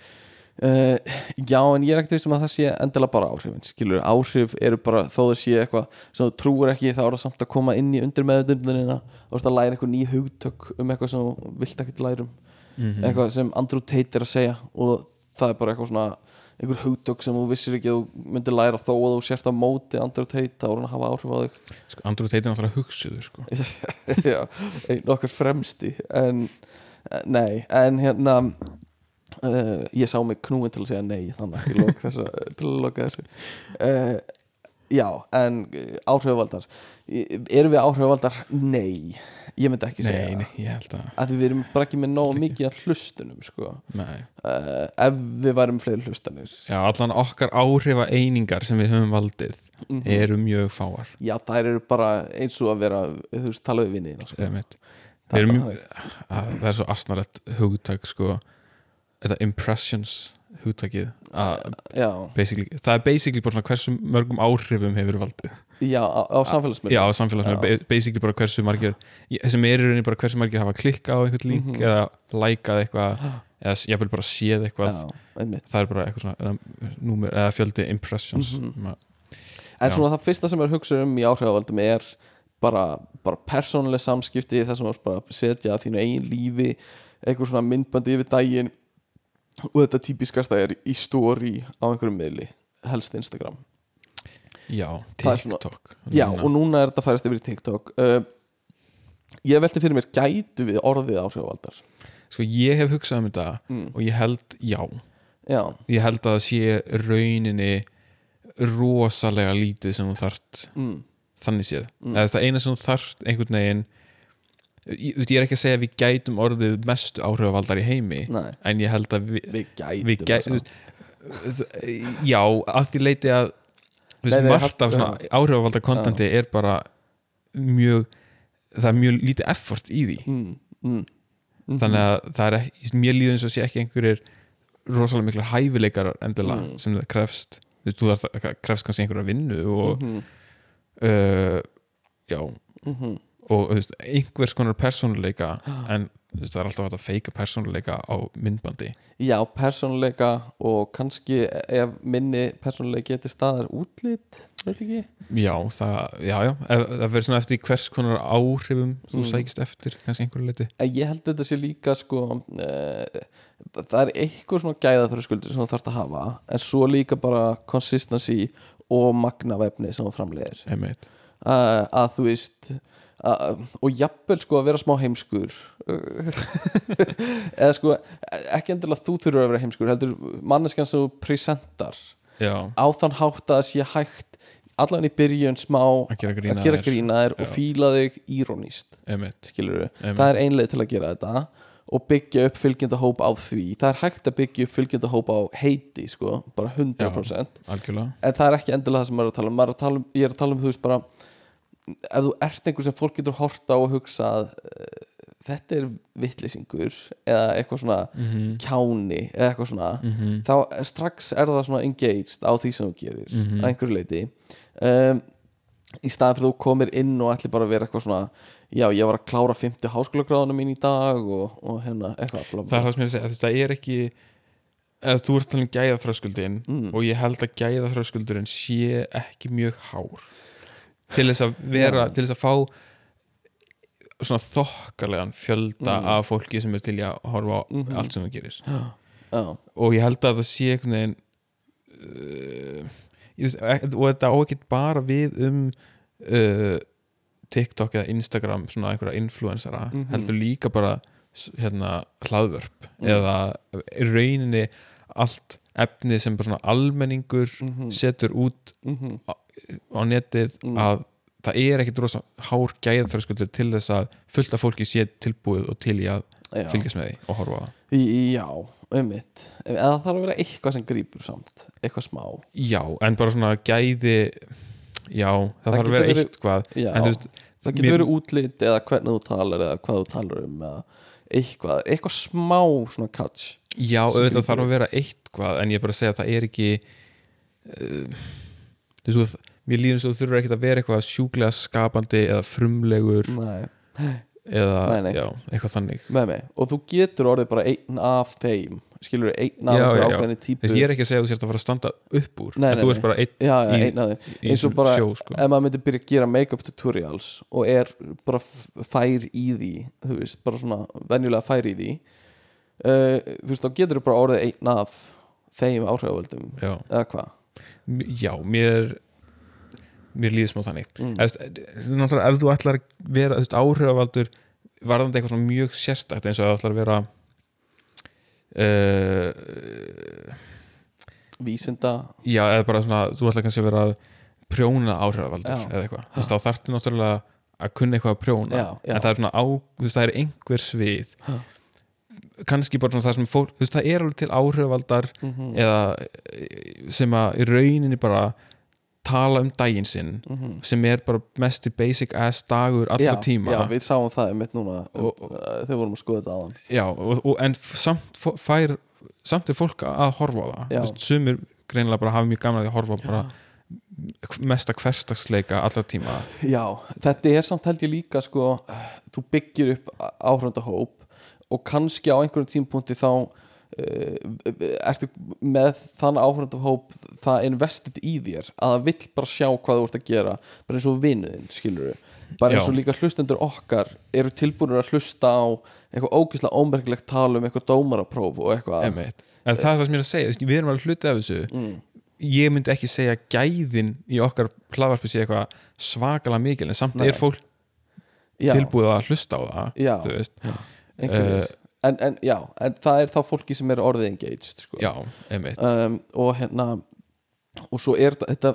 Uh, já, en ég er ekkert veist um að það sé endilega bara áhrifin, skilur, áhrif eru bara þó það sé eitthvað sem þú trúir ekki þá er það samt að koma inn í undir meðutundunina þú ert að læra eitthvað ný hugtök um eitthvað sem þú vilt ekkert læra um mm eitthvað sem Andrew Tate er að segja og það er bara eitthvað svona einhver hugtök sem þú vissir ekki að þú myndir læra þó að þú sért á móti Andrew Tate þá er hann að hafa áhrif á þig sko, Andrew Tate er náttúrulega hugsuður sko. Já, einn okkar fremsti en, nei, en hérna uh, ég sá mig knúin til að segja nei þannig að ég lók þessa til að loka þessu uh, já, en uh, áhrifavaldar erum við áhrifavaldar? Nei ég myndi ekki segja Nei, nei, það að að við erum bara ekki með nóg mikið að hlustunum sko. uh, ef við værum fleiri hlustanir Já, allan okkar áhrifa einingar sem við höfum valdið Mhm. eru mjög fáar já, þær eru bara eins og að vera þú veist, tala við vinni sko. Það að, það er svo asnalett hugtak sko, þetta impressions já, basically, það er basically bara svona hversu mörgum áhrifum hefur valdið. Já, á, á samfélagsmiðlum. já, samfélagsmiðlum, ba- basically bara hversu margir sem er í rauninni bara hversu margir hafa klikkað á einhvern link Mhm. eða lækað eitthvað eða jafnvel bara séð eitthvað. Já, það er bara eitthvað svona númer, eða fjöldi impressions. Mhm. Ma- En Já. svona það fyrsta sem er hugsað um í áhrifavaldum er bara, bara persónuleg samskipti bara að setja þínu eigin lífi eitthvað svona myndbandi yfir daginn og þetta típiskasta er í story á einhverjum miðli helst Instagram. Já, er svona- TikTok. Já, og núna er þetta færast yfir í TikTok. Uh, Ég velti fyrir mér gætu við orðið áhrifavaldar sko ég hef hugsað um þetta mm. og ég held já. Já, ég held að sé rauninni rosalega lítið sem þú þarft mm. þannig séð, Mm. eða það eina sem þú þarft einhvern veginn ég, ég er ekki að segja að við gætum orðið mestu áhrifavaldar í heimi nei en ég held að við, Við gætum við gætum já, að því leiti að margt af svona áhrifavaldar kontenti er bara mjög það er mjög lítið effort í því mm. Mm. Mm. þannig að það er ekki, mér líður eins og sé ekki einhverjir rosalega miklar hæfileikar endilega Mm. sem það krefst þú þarf, krefst kannski einhverja vinnu og Mhm. uh, já, Mhm. Og þú veist, einhvers konar persónuleika en þú veist, það er alltaf að feika persónuleika á myndbandi. Já, persónuleika og kannski ef minni persónuleika geti staðar útlit, veit ekki? Já, það, já, já ef, það verður svona eftir hvers konar áhrifum þú Mm. sækist eftir, kannski einhverju leiti En ég held þetta sé líka sko uh, það er eitthvað svona gæða þurra skuldur sem þú þarfst að hafa en svo líka bara consistency og magna vefni sem framleiðir. Einmitt, uh, að þú veist og jafnvel sko að vera smá heimskur. Eða sko ekki endilega þú þurfur að vera heimskur heldur manneskjan sem þú presentar. Já, á þann hátt að það sé hægt allan í byrjun smá að gera grína að gera grína þér og Já. fíla þig írónist það er einleið til að gera þetta og byggja upp fylgjendahóp á því. Það er hægt að byggja upp fylgjendahóp á heiti sko, bara 100% algjörlega. En það er ekki endilega það sem maður er að tala um, er að tala um ég er að tala um þú veist bara ef þú ert einhver sem fólk getur horta á og hugsa að uh, þetta er vittlisingur eða eitthvað svona mm kjáni eða eitthvað svona -hmm. þá strax er það svona engaged á því sem þú gerir Mhm. að einhverju leiti um, í staðan fyrir þú komir inn og ætli bara að vera eitthvað svona já, ég var að klára 50 háskólagráðunum mín í dag og, og hérna eitthvað bla, það bla. er það sem ég er að segja, að það er ekki eða þú ert talað um gæða þröskuldin Mm. og ég held að gæða þröskuldurinn sé ekki mjög hár til þess að vera, til þess að fá svona þokkarlegan fjölda Mm. af fólki sem er til að horfa á Mhm. allt sem þú gerir já, og ég held að það sé einhvern veginn uh, veist, ek- og þetta á ekki bara við um uh, TikTok eða Instagram svona einhverja influensara Mhm. heldur líka bara hérna hlaðvörp Mm. eða rauninni allt efni sem bara svona almenningur Mhm. setur út mhm, á netið Mm. að það er ekkit rosa hár gæðþröskuldur til þess að fullt af fólki sé tilbúið og til í að já. fylgjast með því og horfa já, einmitt. En það þarf að vera eitthvað sem grípur samt eitthvað smá. Já, en bara svona gæði Já, það, Það þarf að vera verið- eitthvað. Já, veist, það getur mér- verið útlit eða hvernig þú talar eða hvað þú talar um eða eitthvað, eitthvað smá svona catch Já, auðvitað grípur. þarf að vera eitthvað En ég er bara að segja að það er ekki uh, veist, mér líður eins og þú þurfur ekkert að vera eitthvað sjúklega skapandi eða frumlegur Nei, eða, Nei, nei. já, eitthvað þannig. Og þú getur orðið bara einn af þeim. Skilur einn af já. ákveðinni típu. Þess, ég er ekki að segja að þú sért að fara að standa upp úr En þú ert bara einn já, í- einn af þeim. eins og bara sjó, sko. ef maður myndi byrja að gera make-up tutorials og er bara fær í því þú veist, bara svona venjulega fær í því uh, þú veist, þá getur þú bara orðið einn af þeim áhrifavöldum. Eða hvað já mér mér líður smá þannig Mm. Þú náttúrulega, ef þú ætlar að vera þú áhrifavaldur varðandi eitthvað mjög sérstakt eins og þú ætlar að vera uh, vísinda já, eða bara svona þú ætlar kannski að vera prjóna áhrifavaldur Já. eða eitthvað, þú veist, þá þarftu náttúrulega að kunna eitthvað að prjóna Já, já. en það er svona á, þú veist, það er einhver svið Ha. Kannski bara svona það sem fólk, þú veist, það er alveg til áhrifavaldar mm eða eh, sem að í rauninni bara tala um daginn sinn -hmm. sem er bara mest basic ass dagur allra já, tíma. já, við sáum það einmitt núna Og- uh, þegar vorum að skoða þetta aðan Já, og, og, en samt fær samt er fólk að horfa á það. Veist, sumir greinilega bara hafa mjög gaman að horfa á bara mesta hverstagsleika allra tíma. Já, þetta er samt held ég líka sko, þú byggir upp áhrifandahóp og kannski á einhverjum tímpúnti þá uh, ertu með þann áhrifandahóp það invested í þér að það vill bara sjá hvað þú ert að gera bara eins og vinuðinn, skilur við bara eins og líka hlustendur okkar eru tilbúinur að hlusta á eitthvað ógeðslega ómerkilegt tala um eitthvað dómarapróf og eitthvað. En það er það sem ég er að segja, við erum alveg hluti af þessu. Mm, ég myndi ekki segja gæðin í okkar hlaðvarpi sé eitthvað svakalega mikil en samt Nei. er fólk já, tilbúið að hlusta á það Eh, en, en já, en það er þá fólki sem er orðið engaged sko. já, um, og hérna og svo er þetta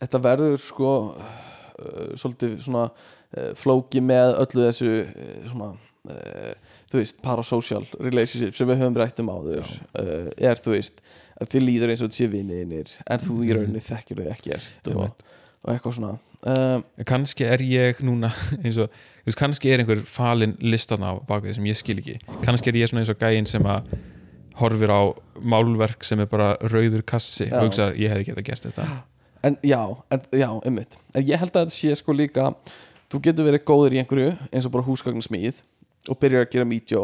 þetta, verður sko uh, svolítið svona uh, flóki með öllu þessu uh, svona uh, þú veist, parasocial relationship sem við höfum rætt um áður uh, er þú veist, þið líður eins og þetta sé vinniðinir en þú í Mhm. rauninni þekkir þau ekkert og, Einmitt. og eitthvað svona um, En kannski er ég núna eins og, veist, kannski er einhver falin listan á baka því sem ég skil ekki. Kannski er ég svona eins og gæinn sem að horfir á málverk sem er bara rauður kassi og hugsa ég hefði getað gert þetta. En já, en, já, einmitt. En ég held að þetta sé sko líka þú getur verið góður í einhverju eins og bara húsgagnarsmíð og byrjar að gera mítjó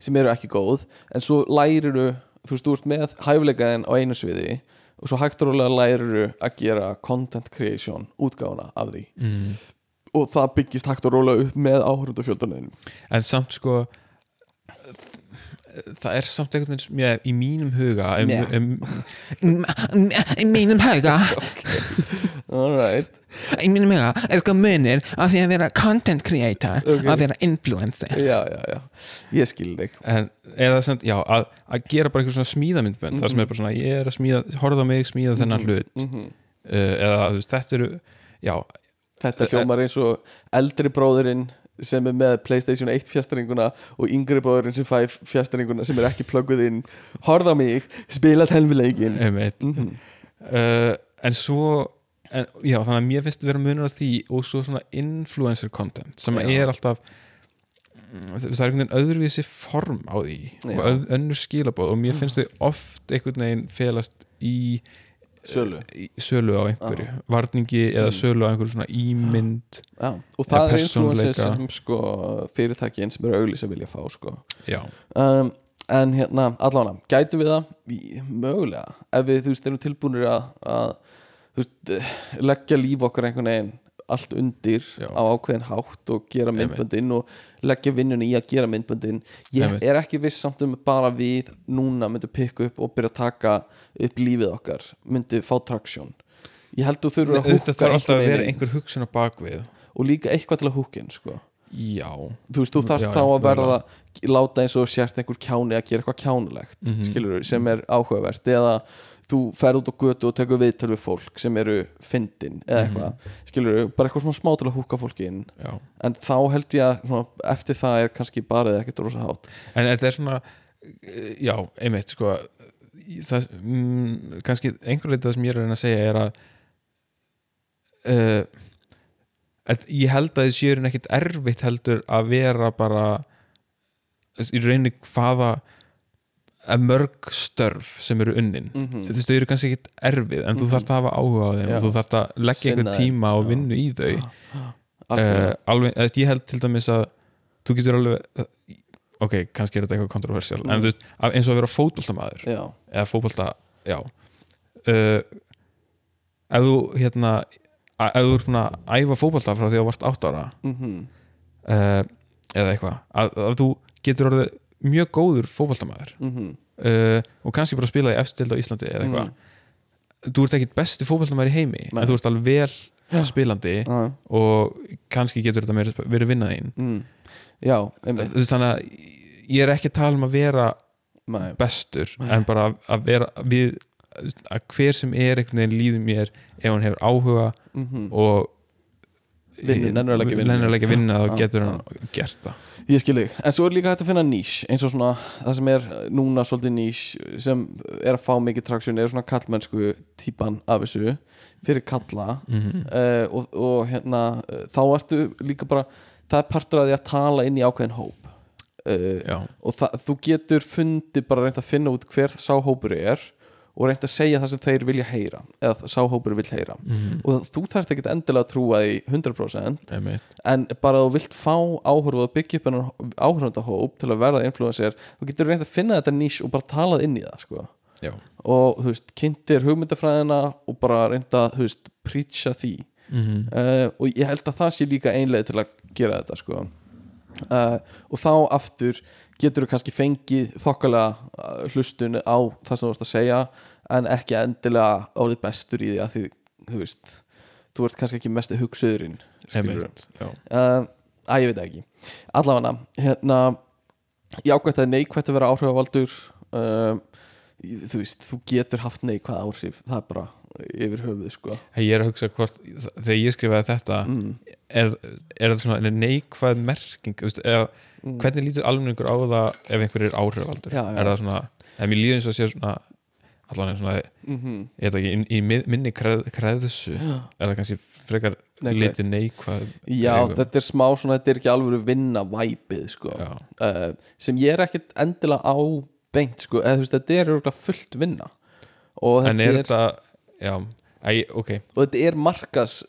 sem eru ekki góð en svo læriru þú veist, þú ert með hæfileikaðin á einu sviði og svo hægt og rólega læriru að gera content creation útgáfuna af því. Mm. Og það byggist hægt og rólega upp með áhörundafjöldanum en samt sko það er samt einhvern veginn ég, í mínum huga um, Meh. um, Í mínum huga? Alright Í mínum huga er sko munir af því að vera content creator Ok. og að vera influencer. Já, já, já, ég skil þig. En, eða samt, já, að, að gera bara eitthvað svona smíðamyndbönd það sem er bara svona, ég er að smíða horfða á mig, smíða þennan hlut. Mm uh, eða þú veist, þetta eru já, Þetta hljómar eins og eldri bróðurinn sem er með Playstation 1 fjastringuna og yngri bróðurinn sem fæ fjastringuna sem er ekki plugguð inn Horða mig, spila telmileikin einmitt mm -hmm. uh, en svo en, já, þannig að mér finnst vera munur á því og svo svona influencer content sem Já. er alltaf mm, það er einhvern veginn öðruvísi form á því Já. og önnur skilabóð og mér finnst þau oft einhvern veginn felast í Sölu? Í sölu á einhverju. Varningi eða sölu á einhverju svona ímynd Já, og það er persónuleika. sem sko, fyrirtækin sem eru auglýs að vilja fá sko. um, en hérna, allána gætu við það, mögulega. Ef við, þú veist, erum tilbúinir að, að veist, eh, leggja líf okkar einhvern veginn allt undir Já. á ákveðin hátt og gera myndböndin og leggja vinnunni í að gera myndböndin ég Einmitt. er ekki viss samt um bara við núna myndum pikka upp og byrja að taka upp lífið okkar myndi fá traksjón ég held þú þurfur að þetta húka þarf alltaf að vera einhver hugsun á bakvið og líka eitthvað til að húkin sko. já, þú veist, þú þarft Já, þá að verða láta eins og sért einhver kjáni að gera eitthvað kjánulegt Mhm. skilur sem er áhugavert eða þú ferð út á götu og tekur viðtöl við fólk sem eru fyndin eða eitthvað, skilur bara eitthvað svona smá til að húka fólki inn. Já. En þá held ég að svona, eftir það er kannski bara eða ekkert rosa hátt. En þetta er svona eh, já, einmitt sko það, mm, kannski einhver leitað sem ég er að reyna að segja er að uh, að ég held að þið séu ekkit erfitt heldur að vera bara í rauninni hvaða að mörg störf sem eru unnin mm þú veist, þau eru kannski ekkit erfið en þú Mhm. þarft að hafa áhuga á þeim Já. og þú þarft að leggja þeim. tíma og vinnu í þau uh, alveg, ég held til dæmis að þú getur alveg ok, kannski er þetta eitthvað kontroversial Mm. en þú veist, eins og að vera fótboltamaður eða fótbolta, já uh, ef þú hérna ef þú búin að æfa fótbolta frá því að þú varst 8 ára mm uh, eða eitthvað að, að þú getur orðið mjög góður fótboltamaður -hmm. uh, og kannski bara spila í efstild á Íslandi eða eitthvað þú ert ekkit besti fótboltamaður í heimi Nei. en þú ert alveg vel Já. spilandi mm. og kannski getur þetta meira, verið vinnað einn mm. já, einmitt þú veist þannig að ég er ekki að tala um að vera Nei. bestur Nei. en bara að- vera við að hver sem er einhvern veginn líður mér ef hann hefur áhuga Mm og Nennir að leggja að vinnu þá Já, getur já. hann gert það. Ég skil þig, en svo er líka hægt að finna nýs eins og svona, það sem er núna svolítið nýs sem er að fá mikið traksjón er svona kallmennsku típan af þessu fyrir kalla. Mm uh, og, og hérna uh, þá ertu líka bara það er partur af því að tala inn í ákveðin hóp. Uh, og það, þú getur fundið bara reynd að finna út hver sá hópur er og reynd að segja það sem þeir vilja heyra eða sá hópur vil heyra. Mm og þú þarft ekki endilega að trúa því 100% einmitt. En bara að þú vilt fá áhörðu og byggja upp hennar áhörðandahóp til að verða influencer, þú getur reynd að finna þetta nýs og bara talað inn í það sko. og þú veist, kynntir hugmyndafræðina og bara reynda að, þú veist, preacha því. Mm uh, og ég held að það sé líka einlega til að gera þetta sko. uh, og þá aftur getur þú kannski fengið þokkalega uh, hlustun á það sem þú vorst að segja en ekki endilega orðið bestur í því að því, þú veist þú ert kannski ekki mest hugsuðurinn já, uh, að ég veit það ekki allavega, hérna jákvæmt að neikvæmt að vera áhrifavaldur uh, þú veist, þú getur haft neikvæð áhrif, það er bara yfir höfuð sko Hey, ég er að hugsa hvort þegar ég skrifaði þetta mm. er, er þetta svona neikvæð merking veist, eða, Mm. hvernig lítur almenningur á það ef einhver er áhrifaldur Já, já. er það svona, ef mér líður eins og sé svona allan svona, Mm -hmm. ég veit ekki, í, í minni kreð, kreðsu. Er það kannski frekar litið neikvæð Já, eigum. þetta er smá svona, þetta er ekki alveg vinna væpið sko. Uh, sem ég er ekkit endilega á beint sko, eða þú veist, þetta er fullt vinna. Og en þetta er er, þetta já, æ, ok. Og þetta er markas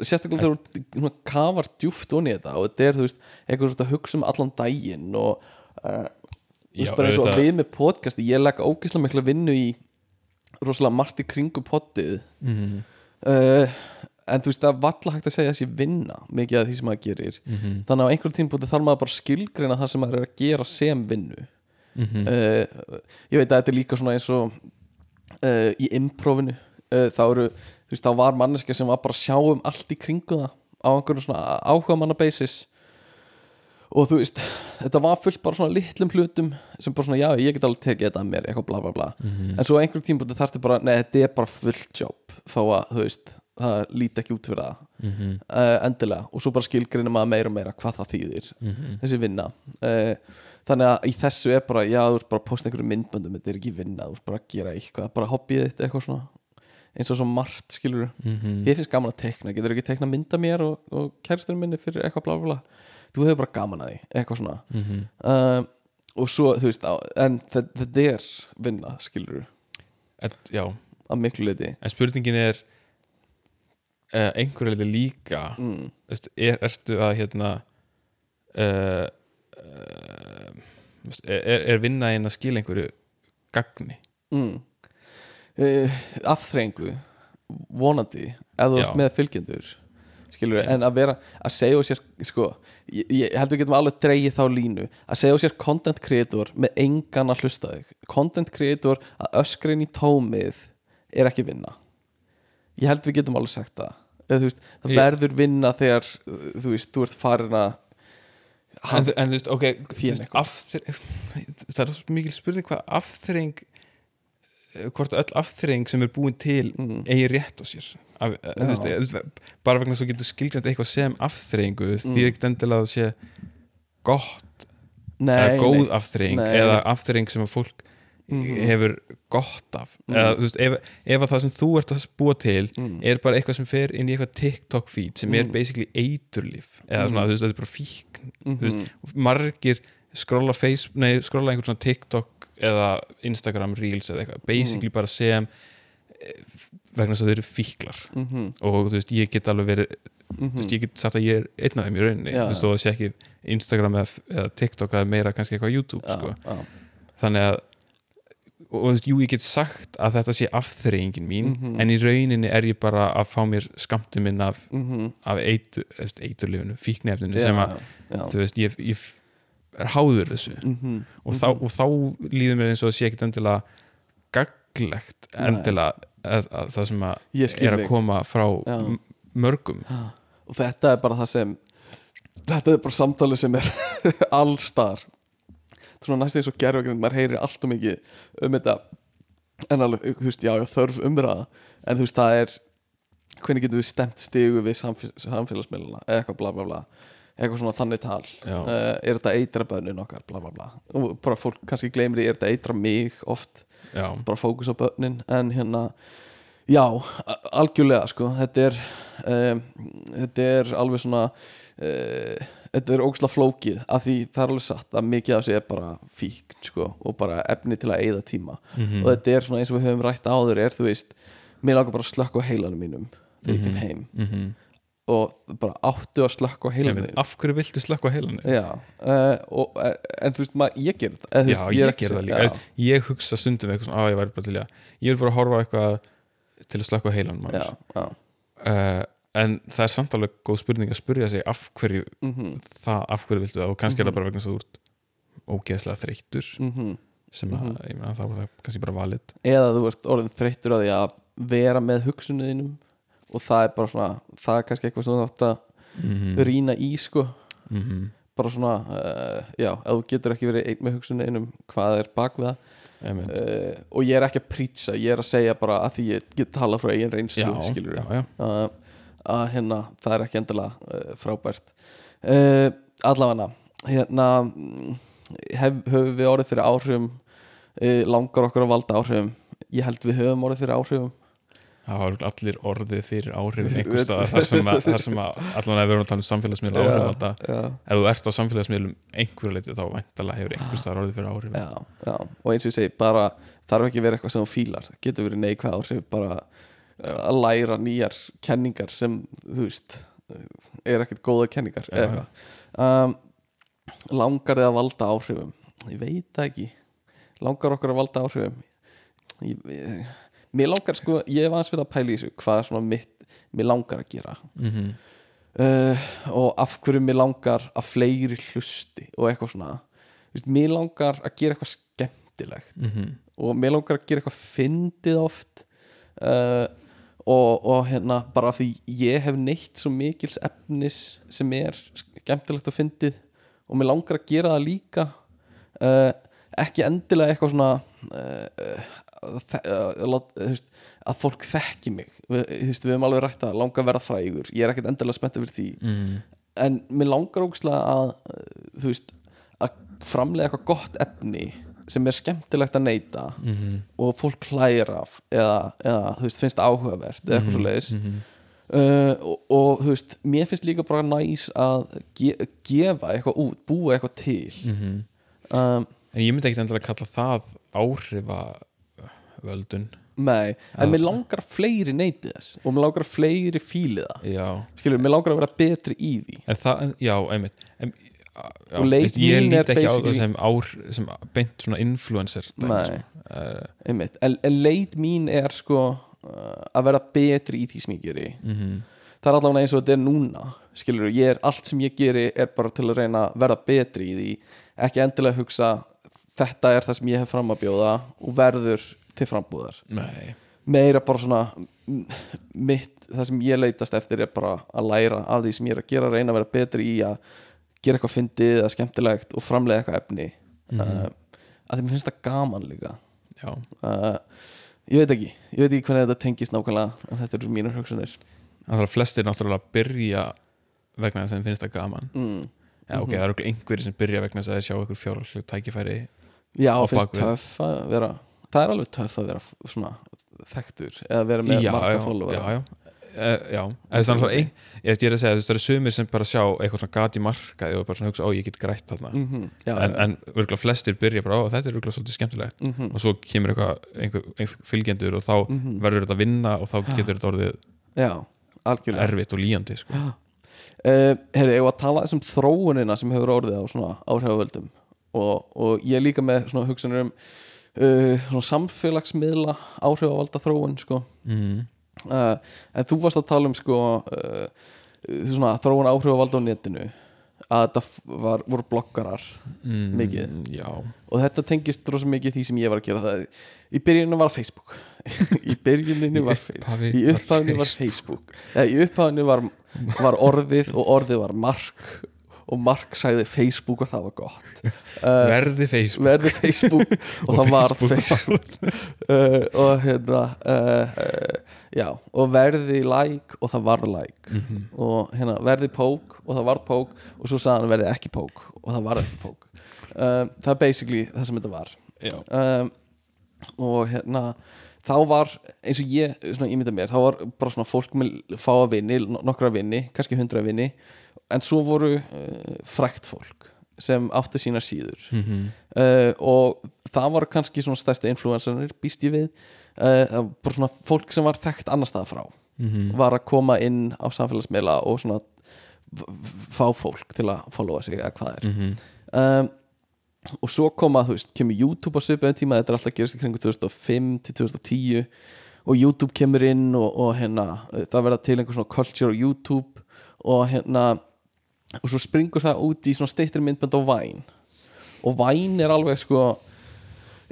sérstaklega þegar þú kafar djúft onni þetta og þetta er þú veist eitthvað svona að hugsa um allan daginn og uh, Já, við með podcasti ég legg ógeðslega mikla vinnu í rosalega margt í kringum poddið Mhm. uh, en þú veist það er valla hægt að segja þessi vinna mikið af því sem maður gerir Mhm. þannig á einhverjum tímpúti þarf maður bara að skilgreina það sem maður er að gera sem vinnu Mhm. uh, ég veit að þetta er líka svona eins og uh, í improvinu þá eru, þú veist, þá var manneska sem var bara að sjá um allt í kringu það á einhverjum svona áhuga manna basis og þú veist þetta var fullt bara svona litlum hlutum sem bara svona, já, ég get alveg tekið þetta að mér eitthvað bla bla bla, Mhm. en svo einhverjum tímpúti þarf þetta bara, nei, þetta er bara fullt jobb þó að, þú veist, það líti ekki út fyrir það Mhm. uh, endilega og svo bara skilgreina maður meira og meira hvað það þýðir Mhm. þessi vinna uh, þannig að í þessu er bara já, þú ert bara að posta einhverju myndböndum þetta er ekki vinna, þú ert bara að gera eitthvað bara hobbyið þitt eitthvað svona eins og svo margt skilur Mhm. þið finnst gaman að tekna, getur ekki tekna mynda mér og, og kæristurinn minni fyrir eitthvað blá blá blá þú hefur bara gaman að því, eitthvað svona. Mhm. uh, og svo, þú veist, á, en þetta, er vinna skilur Et- Já, að miklu leiti en spurningin er uh, einhverju leiti líka mm. veist, er, ertu að hérna uh, uh, er, er vinna einn að skila einhverju gagni? Mm. afþrengu vonandi ef þú ert með fylgjendur skilur en að vera að segja sér sko, ég, ég heldur við getum alveg dreigið þá línu. Að segja sér content creator með engan að hlusta þig. Content creator að öskrin í tómið er ekki vinna. Ég held við getum alveg sagt það. Þú veist, það Ég- verður vinna þegar þú veist, þú ert farin að en, en þú veist, ok veist, afþre, það er svo mikil spurning hvað afþreying eh, hvort öll afþreying sem er búin til mm, eigi rétt á sér Af, eh, þú veist, bara vegna svo getur skilgjönd eitthvað sem afþreyingu mm. Mm. því er ekkert endilega að það sé gott nei, eða góð Nei. eða afþreying sem að fólk Mhm. hefur gott af Mhm. eða veist, ef, ef að það sem þú ert að búa til mm, er bara eitthvað sem fer inn í eitthvað TikTok feed sem er Mm. basically eiturlíf eða svona, veist, þetta er bara fíkn mm, og margir skrolla einhvern svona TikTok eða Instagram Reels eða eitthvað, basically Mhm. bara sem eh, vegna þess að þau eru fíklar mm, og þú veist, ég get alveg verið mm, þú veist, ég get sagt að ég er einn af þeim í rauninni Já. þú veist, og það sé ekki Instagram eða, eða TikTok eða meira kannski eitthvað YouTube já, sko. já, þannig að og þú veist, jú, ég get sagt að þetta sé afþreyingin mín Mhm. en í rauninni er ég bara að fá mér skamtu minn af, mm, af eitur, eiturlifinu, fíknefninu sem að, þú veist, ég, ég er háður þessu. Mm, og, þá, og þá líður mér eins og það sé ekkit endilega gaglegt endilega að, að það sem að er að koma frá Já. mörgum. Og þetta er bara það sem þetta er bara samtalið sem er allstar. Svona næst eins og gerfagrind maður heyrir allt og mikið um þetta. En alveg, þú veist, já, já, þörf umræða. En þú veist, það er hvernig getum við stemt stigu við samf samfélagsmiðluna eða eitthvað bla bla bla eitthvað svona þannig tal. Uh, er þetta eitra bönnin okkar bla bla bla. Og bara fólk kannski gleymir því er þetta eitra mig oft? Já, bara fókus á börnin. En hérna já, algjörlega sko. Þetta er um, þetta er alveg svona uh, þetta er ógslag flókið. Af því það er alveg satt að mikið af þessu er bara fíkn sko og bara efni til að eyða tíma. Mhm. og þetta er svona eins og við höfum rætt áður er þú veist, mér langar bara að slökka á heilanum mínum þegar ég kem Mhm. heim. Mhm. Og bara áttu að slökka á Ég heilanum af hverju viltu slökka á heilanum? já, uh, og, en þú veist, maður, ég ger þetta Já, ég, er ekki ger það líka. Veist, Ég hugsa stundum eitthvað svona, á ég væri bara til að Ég vil bara horfa eitthvað til að slökka á heilanum já, já, uh, En það er samt alveg góð spurning að spurja sig af hverju mhm, það, af hverju viltu það? Og kannski er Mhm. það bara vegna að þú ert ógeðslega þreyttur mhm. sem að, Mhm. ég meina, þá er það kannski bara valid. Eða þú ert orðin þreyttur á því að vera með hugsuninum og það er bara svona það er kannski eitthvað sem þú átt að mm rýna í sko. -hmm. bara svona, uh, já, ef þú getur ekki verið einn með hugsuninum, hvað er bak við það? Uh, uh, og ég er ekki að prýtsa ég er að segja bara að því ég get talað frá eigin reynslu, uh, að hérna, það er ekki endilega uh, frábært. Allavega hérna mm, hef, höfum við orðið fyrir áhrifum langar okkur að valda áhrifum? Ég held við höfum orðið fyrir áhrifum Það var allir orðið fyrir áhrifin einhvers staðar þar sem að, þar sem að allan að við erum að tala um samfélagsmiðla áhrifalda já, ef þú ert á samfélagsmiðlum einhverju leiti þá væntalega hefur einhvers staðar orðið fyrir áhrifin já, já. Og eins og ég segi, bara þarf ekki að vera eitthvað sem þú fílar, það getur verið neikvæð áhrif bara að læra nýjar kenningar sem þú veist er ekkert góða kenningar Já. um, langar þið að valda áhrifum? Ég veit ekki. Langar okkur að valda áhrifum? Ég, ég, mér langar sko ég hef aðeins fyrir að pæla í þessu hvað er svona mitt mér langar að gera. Mm uh, og af hverju mér langar að fleiri hlusti og eitthvað svona. Þú veist, mér langar að gera eitthvað skemmtilegt. -hmm. og mér langar að gera eitthvað fyndið oft. Uh, og, og hérna bara því ég hef neitt svo mikils efnis sem er skemmtilegt og fyndið. Og mér langar að gera það líka. Uh, ekki endilega eitthvað svona uh, þú veist, að fólk þekki mig við, veist, við hefum alveg rætt að langa að vera frægur ég er ekkert endilega spenntið fyrir því Mm. en mér langar ógustlega að þú veist, að framlega eitthvað gott efni sem er skemmtilegt að neyta Mm og fólk hlægir af eða, eða þú veist, finnst áhugavert eða eitthvað svo leiðis -hmm. uh, og, og þú veist, mér finnst líka bara næs að ge gefa eitthvað út búa eitthvað til Mhm. um, En ég myndi ekki endilega kalla það áhrifa völdun. Nei, en mér langar fleiri neyti þess og mér langar fleiri fíli það Já, skilur, mér langar að vera betri í því. En það, en- já, einmitt. En, já, Og leit veist, ég mín er lít ekki á basically- það sem, ár, sem beint svona influencer dæmi, Nei. sko. uh, einmitt, en, en leit mín er sko uh, að vera betri í því sem ég geri. Mm það er allavega eins og þetta er núna skilur, ég er, allt sem ég geri er bara til að reyna að verða betri í því. Ekki endilega hugsa þetta er það sem ég hef fram að bjóða og verður til frambúðar. Nei, meira bara svona mm, mitt, það sem ég leitast eftir er bara að læra af því sem ég er að gera reyna að vera betri í að gera eitthvað fyndið eða skemmtilegt og framlega eitthvað efni. Mhm. uh, að því mér finnst það gaman líka. Uh, ég veit ekki ég veit ekki hvernig þetta tengist nákvæmlega en þetta eru mínur hugsanir. Það er flestir náttúrulega að byrja vegna þess að þeim finnst það gaman. Mm. Já, ok, Mhm. það eru einhverjir sem byrja vegna þess að þeir sjá ykkur fjárhalsleg tækifæri Já, finnst töff að vera Það er alveg töff að vera svona þekktur eða vera með já, marga follower já, já, uh, já. Ég, ég er að segja, það eru sumir sem bara sjá eitthvað svona gat í markaði og bara svona hugsa, ó, ég get grætt þarna. Mm já, en, en örgulega flestir byrja bara, ó, þetta er örgulega svolítið skemmtilegt. Mhm, og svo kemur eitthvað, einhver, einhver fylgjendur og þá mhm. verður þetta að vinna og þá getur þetta orðið erfitt og líjandi sko. uh, Heyrðu, ég var að tala um þróunina sem hefur orðið á svona áhrifavöldum? Og, og ég líka með svona hugsanir um uh, samfélagsmiðla áhrifavalda þróun sko. mm. uh, en þú varst að tala um sko uh, svona þróun áhrifavalda á netinu að þetta var, voru bloggarar Mm, Mikið. Já, og þetta tengist rosa mikið því sem ég var að gera það í byrjuninu var Facebook í byrjuninu var Facebook upphafi í upphafinu var Facebook eða í upphafinu var, var orðið og orðið var Mark og Mark sagði Facebook og það var gott. Uh, verði Facebook. verði Facebook. Og, það var Facebook uh, og hérna uh, já, og verði like og það var like. Mm og hérna verði pók og það var pók og svo sagði hann verði ekki pók og það var ekki pók það er basically það sem þetta var. Um, og hérna þá var eins og ég svona ímynda mér, þá var bara svona fólk með fáa vinni, nokkra vinni, kannski hundra vinni en svo voru uh, frækt fólk sem átti sína síður. Mm uh, og það var kannski svona stærsta influencerinn býst ég við. Uh, bara svona fólk sem var þekkt annar stað frá. -hmm. var að koma inn á samfélagsmiðla og svona fá fólk til að followa sig eða hvað er. Mm um, og svo koma, þú veist, kemur YouTube á svipaðum tíma, þetta er alltaf að gerast í kringu 2005 til 2010 og YouTube kemur inn og, og hérna það verða til einhver svona culture á YouTube og hérna og svo springur það út í svona steittir myndbönd á Vine. Og Vine er alveg sko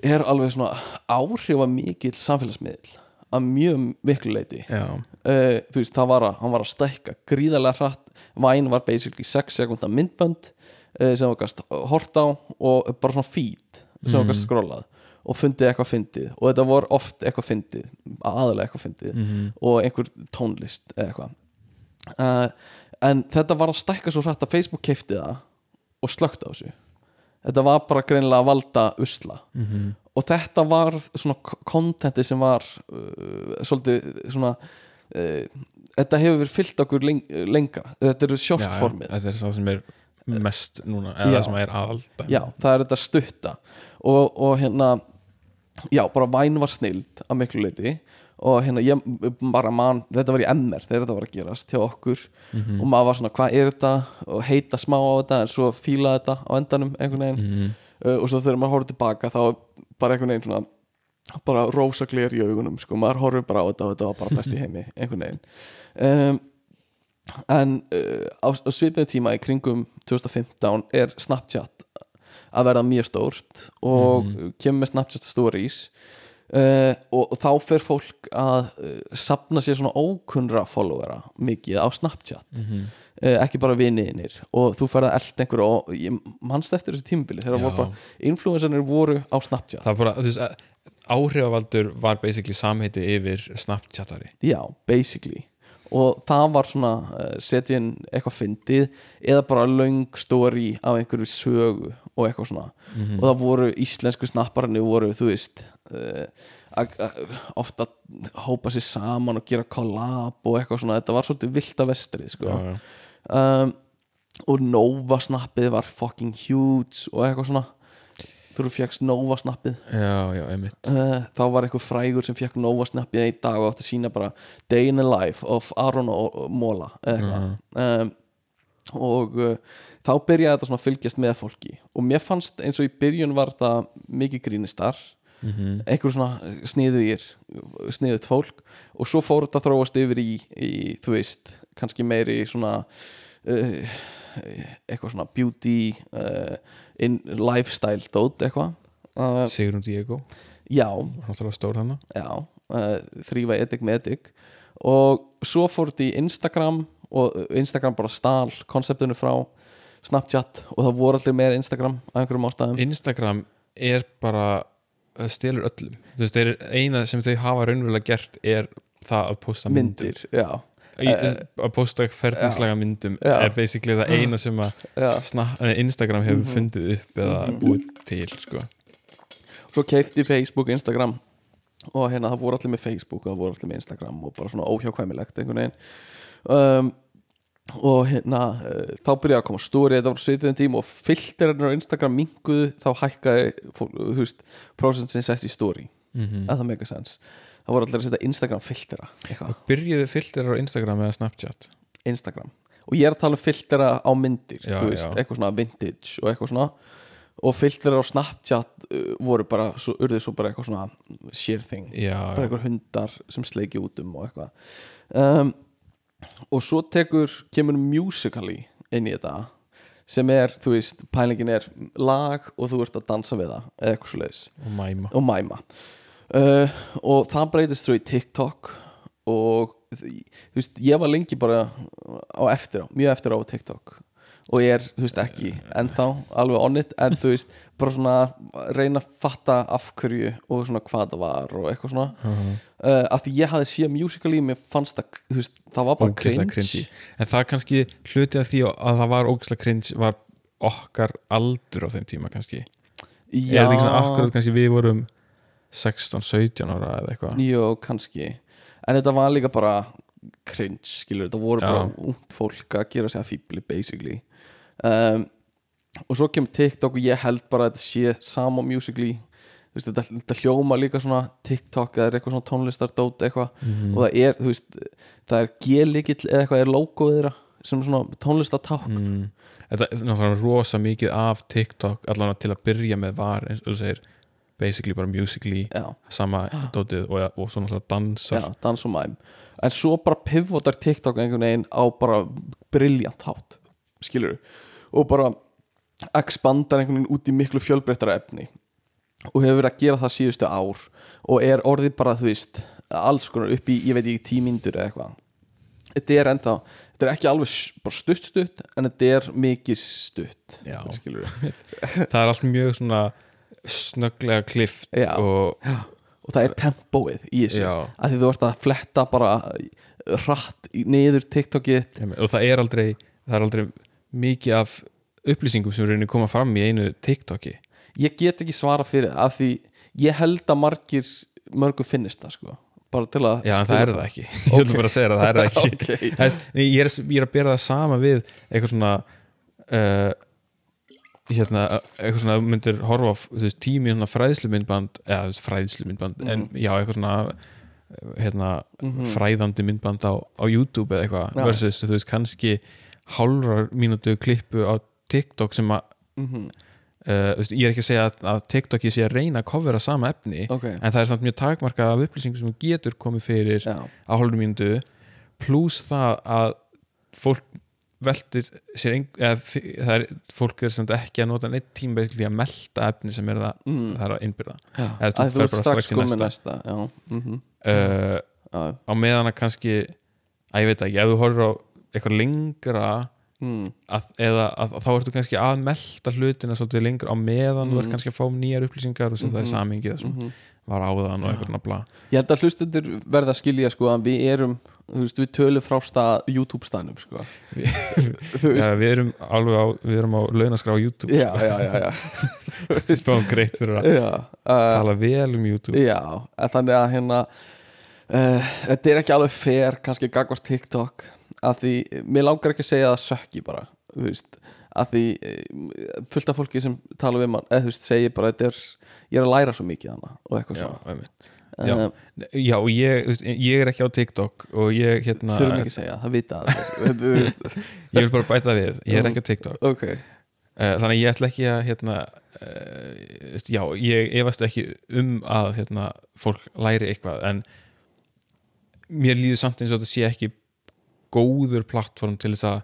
er alveg svona áhrifa mikill samfélagsmiðl að mjög miklu leiti uh, þú veist, það var að, hann var að stækka gríðarlega hratt, Vine var basically 6 sekundar myndbönd uh, sem var gæst hort á og bara svona feed sem var gæst skrollað og fundið eitthvað fyndið. Og þetta voru oft eitthvað fyndið aðalega eitthvað fyndið mm og einhver tónlist eitthvað. Uh, en þetta var að stækka svo hratt að Facebook keifti það og slögt á þessu. Þetta var bara greinilega að valda usla. -hmm. og þetta var svona kontenti sem var uh, svolítið svona uh, þetta hefur verið fyllt okkur leng lengra. Þetta eru short formið. Þetta er það sem er mest núna eða Já. það sem er aðal já, það er þetta stutta. Og, og hérna já, bara væn var snild að miklu leiti og hérna ég bara man, þetta var í MR þegar þetta var að gerast hjá okkur. Og maður var svona, hvað er þetta? Og heita smá á þetta en svo fíla þetta á endanum einhvern veginn. Mhm. uh, og svo þegar maður horfði tilbaka þá bara einhvern veginn svona bara rosa gler í augunum sko, maður horfði bara á þetta og þetta var bara best í heimi einhvern veginn. Um, en uh, á, á svipiðu tíma í kringum 2015 er Snapchat að verða mjög stórt og kemur með Snapchat Stories uh, og, þá fer fólk að uh, sapna sér svona ókunnra followera mikið á Snapchat. Mhm. uh, ekki bara viniðinir. Og þú ferð að elda einhverju og ég mannst eftir þessu tímubili þegar voru bara influencerinn voru á Snapchat. Það bara, þú veist, áhrifavaldur var basically samheiti yfir Snapchatari já, basically. Og það var svona uh, setja inn eitthvað fyndið eða bara löng story af einhverju sögu og eitthvað svona. Og það voru íslensku snappararnir voru, þú veist uh, að- ofta hópa sér saman og gera collab og eitthvað svona, þetta var svolítið vilt að vestrið sko. já, já. um, og Nova snappið var fucking huge og eitthvað svona. Þú eru fjekkst Nova snappið. Já, já, einmitt. Uh, þá var einhver frægur sem fekk Nova snappið í dag og átti að sína bara Day in the Life of Aron og Móla eða eitthvað. Um, og uh, þá byrjaði þetta svona að fylgjast með fólki. Og mér fannst eins og í byrjun var þetta mikið grínistar. Mhm. einhver svona sniðugir sniðut fólk. Og svo fór þetta að þróast yfir í, í þú veist, kannski meiri svona uh, eitthvað svona beauty uh, in lifestyle dót eitthvað. Sigrun Diego, já, já þrýfa edik með edik og svo fór þetta í Instagram og Instagram bara stál konseptinu frá Snapchat og það voru allir með Instagram af einhverjum ástæðum. Instagram er bara það stelur öllum. Þú veist, þeir, eina sem þau hafa raunverulega gert er það að posta myndir, myndir, já, Í, að posta ferdingslega myndum Já. er basically það eina sem að eh, Instagram hefur fundið upp eða búið til sko. svo keifti Facebook, Instagram og hérna það voru allir með Facebook og það voru allir með Instagram og bara svona óhjákvæmilegt einhvern veginn um, og hérna uh, þá byrjaði að koma stóri þetta voru svipiðum tím og filterinn á Instagram minguðu þá hækkaði fólk, þú veist, prosent sem sett í stóri mm að það mega sens það voru allir að setja Instagram filtera eitthvað, byrjuðu filterar á Instagram eða Snapchat? Instagram. Og ég er að tala um filtera á myndir Já, þú veist, já. eitthvað svona vintage og eitthvað svona. Og filtera á Snapchat uh, voru bara, svo, urðu svo bara eitthvað svona sheer thing já, bara einhver hundar sem sleiki út um og eitthvað. Um, og svo tekur, kemur musically inn í þetta sem er, þú veist, pælingin er lag og þú ert að dansa við það eða eitthvað svo leiðis og mæma. Og mæma. Uh, og það breytist svo í TikTok og þú veist, ég var lengi bara á eftir á, mjög eftir á TikTok og ég er, þú veist, ekki ennþá alveg on it, en þú veist bara svona reyna að fatta af hverju og svona hvað það var og eitthvað svona. Uh, af því ég hafði séð musically, mér fannst það, þú veist, það var bara cringe, cringy. en það kannski hluti af því að það var ógislega cringe var okkar aldur á þeim tíma kannski. Já, ekki svona akkurat kannski við vorum 16-17 ára eða eitthvað? Jó, kannski. En þetta var líka bara cringe skilur, þetta voru bara Já. ungt fólk að gera sig að fíbli basically um, og svo kemur TikTok og ég held bara að þetta sé sama musically. Þú veist, þetta, þetta hljóma líka svona TikTok eða eitthvað svona tónlistardót eitthvað. Mhm. og það er, þú veist, það er G-likill eða eitthvað er logoð þeirra sem svona tónlistaták mm. þetta er náttúrulega rosa mikið af TikTok allan til að byrja með var eins og þú segir basically bara musically Já, sama dótið og, og svo náttúrulega dansa já, dans og mæm en svo bara pivotar TikTok einhvern veginn á bara briljant hátt skilur og bara expandar einhvern veginn út í miklu fjölbreyttara efni og hefur verið að gera það síðustu ár og er orðið bara, þú veist alls konar upp í, ég veit ekki, tímyndur eða eitthvað þetta er ennþá þetta er ekki alveg stutt stutt en þetta er mikið stutt Já. það er allt mjög svona snögglega klift Já. og og það er tempóið í þessu Já. að því þú ert að fletta bara hratt niður TikTokið og það er aldrei það er aldrei mikið af upplýsingum sem reynir koma fram í einu TikToki. Ég get ekki svara fyrir af því ég held að margir mörgum finnist það sko. Bara til að Já, það er það ekki. Ég vil bara að segja það, það er það ekki. Ok. Það er- ég, er, ég er að bera það sama við eitthvað svona uh, hérna, eitthvað svona myndir horfa veist, tími fræðslumyndband eða þú veist, fræðslumyndband en Mhm. já, eitthvað svona hérna, fræðandi myndband á, á YouTube eða eitthvað versus, þú veist, kannski hálfrar mínútu klippu á TikTok sem að Mhm. uh, veist, ég er ekki að segja að, að TikTok ég sé að reyna að covera sama efni ok, en það er samt mjög takmarkað af upplýsingum sem getur komið fyrir já, á hálfur mínútu pluss það að fólk veltir sér eða, það er, fólk er samt ekki að nota neitt tíma basically að melta efni sem er það, mm. það er að innbyrða já. Eða þú þú ert bara strax komið næsta. næsta já, mhm, uh, á meðan að kannski að ég veit ekki, ef þú horfir á eitthvað lengra mm. að, eða að, að þá ertu kannski að melta hlutina svolítið lengra á meðan þú ert Mhm. kannski að fá nýjar upplýsingar og setja það í Mhm. samingið það sem mhm. var áðan og eitthvað bla Ég held að hlustendur verða að skilja sko að við erum, þú veist, við tölum frá stað YouTube staðnum sko Já, við erum alveg á, við erum á launaskrá YouTube já, já, já, já, við fáum greitt fyrir að já, uh, tala vel um YouTube já þannig að hérna uh, þetta er ekki alveg fair kannski gagvart TikTok að því, mér langar ekki að segja það sökki bara, þú veist að því uh, fullt af fólki sem tala við mann, eða þú veist, segir bara er, ég er að læra svo mikið hana og eitthvað svona. já. uh, já, ég, ég er ekki á TikTok og ég, hérna, þurfum ekki að segja, það vita ég vil bara bæta við ég er ekki á TikTok. Ok, Eh, þannig að ég ætla ekki að hérna, já, ég efast ekki um að hérna, fólk læri eitthvað en mér líður samt eins og þetta sé ekki góður plattform til þess að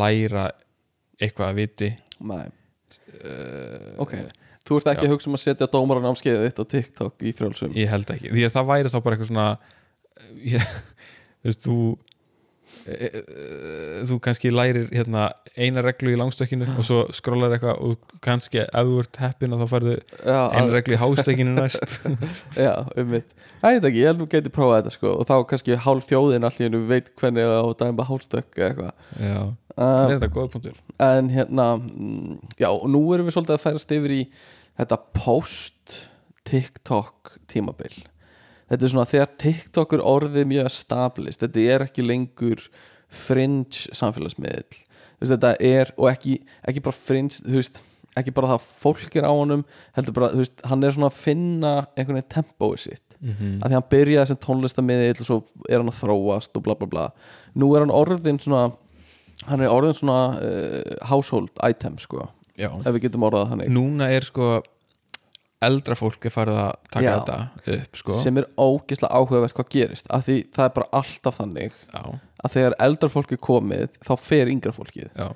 læra eitthvað að viti. Næ uh, Ok, þú ert ekki að hugsa um að setja dómaran ámskeiðið þitt á TikTok í frjálsum? Ég held ekki, því að það væri þá bara eitthvað svona ég, þú veist, þú þú kannski lærir hérna, eina reglu í langstökkinu og svo skrólar eitthvað og kannski ef þú ert heppin að þá færðu Já, eina reglu í hástökkinu næst. Já, um mitt Það er ekki, ég held að þú geti prófað þetta sko og þá kannski hálf þjóðin allir en veit hvernig á dæma hálstökk eða eitthvað. Já, uh, er þetta góða punktur. En hérna, mm, já, og nú erum við svolítið að færast yfir í þetta post-TikTok tímabil Þetta er svona þegar TikTok er orðið mjög established Þetta er ekki lengur fringe samfélagsmiðl Þetta er, og ekki, ekki bara fringe, þú veist ekki bara það að fólk er á honum heldur bara, þú veist, hann er svona að finna einhvern veginn tempóið sitt mm -hmm. að því hann byrjaði sem tónlistamiðill og svo er hann að þróast og bla bla bla nú er hann orðin svona hann er orðin svona uh, household item sko, já. ef við getum orðað þannig núna er sko eldra fólk er farið að taka Já. þetta upp sko. Sem er ógeðslega áhugavert hvað gerist af því það er bara alltaf þannig já, að þegar eldra fólk er komið þá fer yngra fólkið. Já.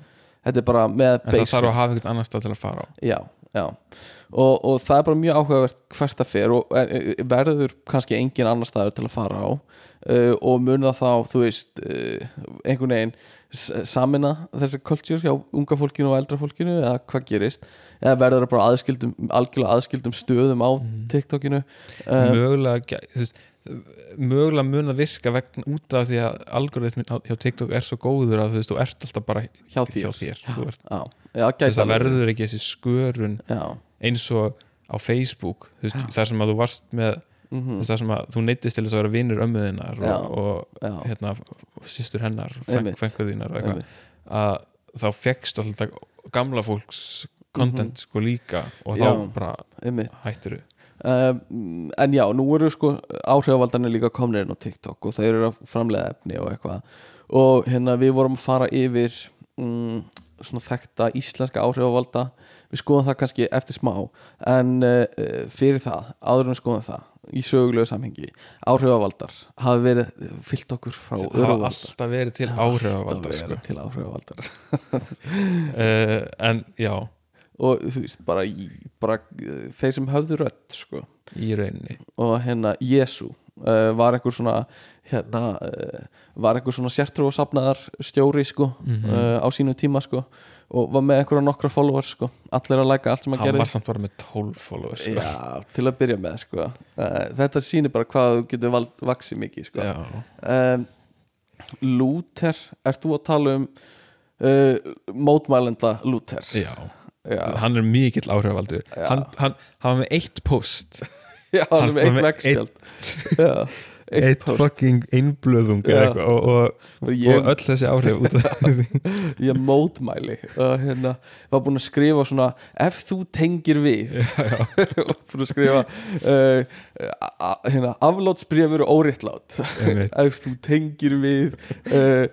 þetta er bara með en það þarf að hafa einhvern annan stað til að fara á. Já, já. Og, og það er bara mjög áhugavert hvert það fer og er- verður kannski engin annar staður til að fara á. Uh, og mun það þá, þú veist uh, einhvern veginn samina þessi kultúr hjá unga fólkinu og eldra fólkinu eða hvað gerist? Eða verður það bara aðskildum, algjörlega aðskildum stöðum á TikTokinu? Uh, mögulega, mögulega mun að virka vegna út af því að algoritmin hjá TikTok er svo góður að þú veist, þú ert alltaf bara hjá þér, hjá þér Já, já, það alveg. verið. verður ekki þessi skörun Já, eins og á Facebook veist, þar sem að þú varst með mhm, þú veist, þar sem að þú neytist til þess að vera vinnur ömmuðinnar Já, og, og já, hérna, sýstur hennar og einmitt. að þá fekkst alltaf gamla fólks content sko líka og þá. Já. bara einmitt. hættir þú um, en já, nú eru sko áhrifavaldarnir líka komnir inn á TikTok og þau eru að framlega efni og eitthvað og hérna við vorum að fara yfir um, svona þekkta íslenska áhrifavalda. Við skoðum það kannski eftir smá en uh, fyrir það, áður en við skoðum það í sögulegu samhengi áhrifavaldar hafi verið fyllt okkur frá það öðru hafa alltaf verið til áhrifavaldar sko. til áhrifavaldar. Uh, en já, og þú veist, bara, bara þeir sem höfðu rödd sko. Í rauninni. Og hérna Jésu uh, var einhver svona hérna, uh, var einhver svona sértrúasafnaðar stjóri sko Mhm. uh, á sínum tíma sko og var með einhverja nokkra followers sko. Allir að læka allt sem hann hann gerði. var samt bara með 12 followers sko. Já, til að byrja með sko. Þetta sýnir bara hvað þú getur vaksið mikið sko. Um, Luther, ert þú að tala um uh, mótmælenda Luther Já. Já, hann er mikill áhrifavaldur. Hann, hann, hann var með eitt post Já, hann er hann með var eitt Já, fucking einblöðung Já. og, og, Bara og ég, öll þessi áhrif út af því. Ég mótmæli. Og hérna var búin að skrifa svona ef þú tengir við. Og búin að skrifa uh, hérna, aflátsbrefur og óréttlátt. Einmitt. ef þú tengir við uh,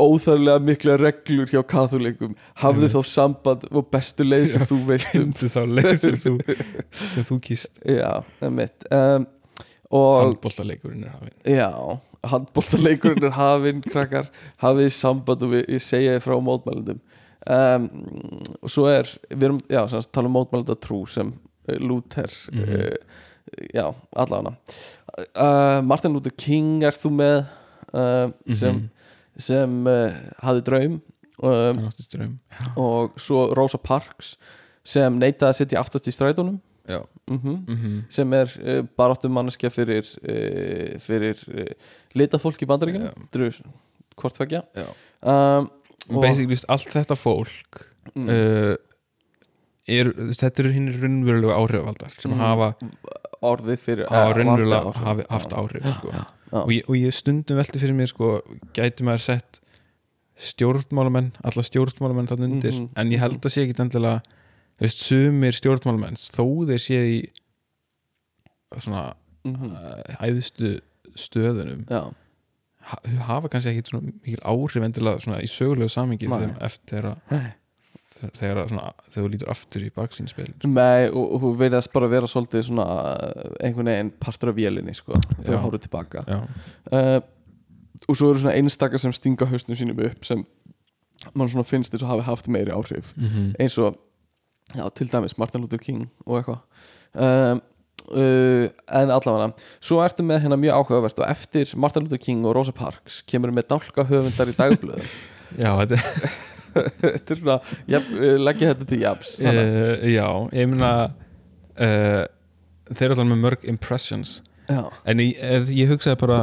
óþarlega mikla reglur hjá katholikum hafðu þá samband og bestu leið sem þú veist um. sem þú, kýst. Já, emitt um, og handbóltaleikurinn er hafinn. Já, handbóltaleikurinn er hafinn krakkar, hafið samband og við, ég segja þið frá mótmælendum. Um, og svo er við erum, já, sem sagt, tala um mótmælenda trú sem uh, Luther Mhm. uh, já, allavega. Uh, Martin Luther King er þú með uh, sem, Mhm. sem uh, hafði draum. Um, ströym og svo Rosa Parks sem neitaði að sitja aftast í strætónum já mhm mm sem er uh, baráttu manneskja fyrir uh, fyrir uh, litafólk í Já. þetta eru hvort vekja Já. um, basically just, allt þetta fólk mm, er, þetta eru hinn raunverulegu áhrifavaldar sem Mm. hafa orðið fyrir á eh, raunverulega hafi Já. haft áhrif sko. já. og, ég, og ég stundum velti fyrir mér sko, gæti maður sett stjórnmálamenn alla stjórnmálamenn þannig undir Mhm, en ég held að sé ekki endilega þú veist, sumir stjórnmálamenn þó þeir sé í svona Mhm. uh, æðstu stöðunum já, ha- hafa kannski ekki svona mikil áhrif endilega svona í sögulegu samingi eftir að þegar, þú lítur aftur í baksínspil Nei, og, þú verðast bara að vera svolítið svona uh, einhvern veginn partur af vélinni sko, þegar þú horfður tilbaka. Uh, og svo eru svona einstakar sem stinga hausnum sínum upp sem mann svona finnst þess að hafi haft meiri áhrif. Mm eins og já, til dæmis Martin Luther King og eitthvað. Um, uh, en allavega svo ertu með hérna mjög áhugavert og eftir Martin Luther King og Rosa Parks kemur með dálka höfundar í dagblöðum. Já, þetta, þetta er svona, uh, leggja þetta til jafs uh, já ég meina uh, þeir eru alltaf með mörg impressions. Já, en ég, eh, ég hugsaði bara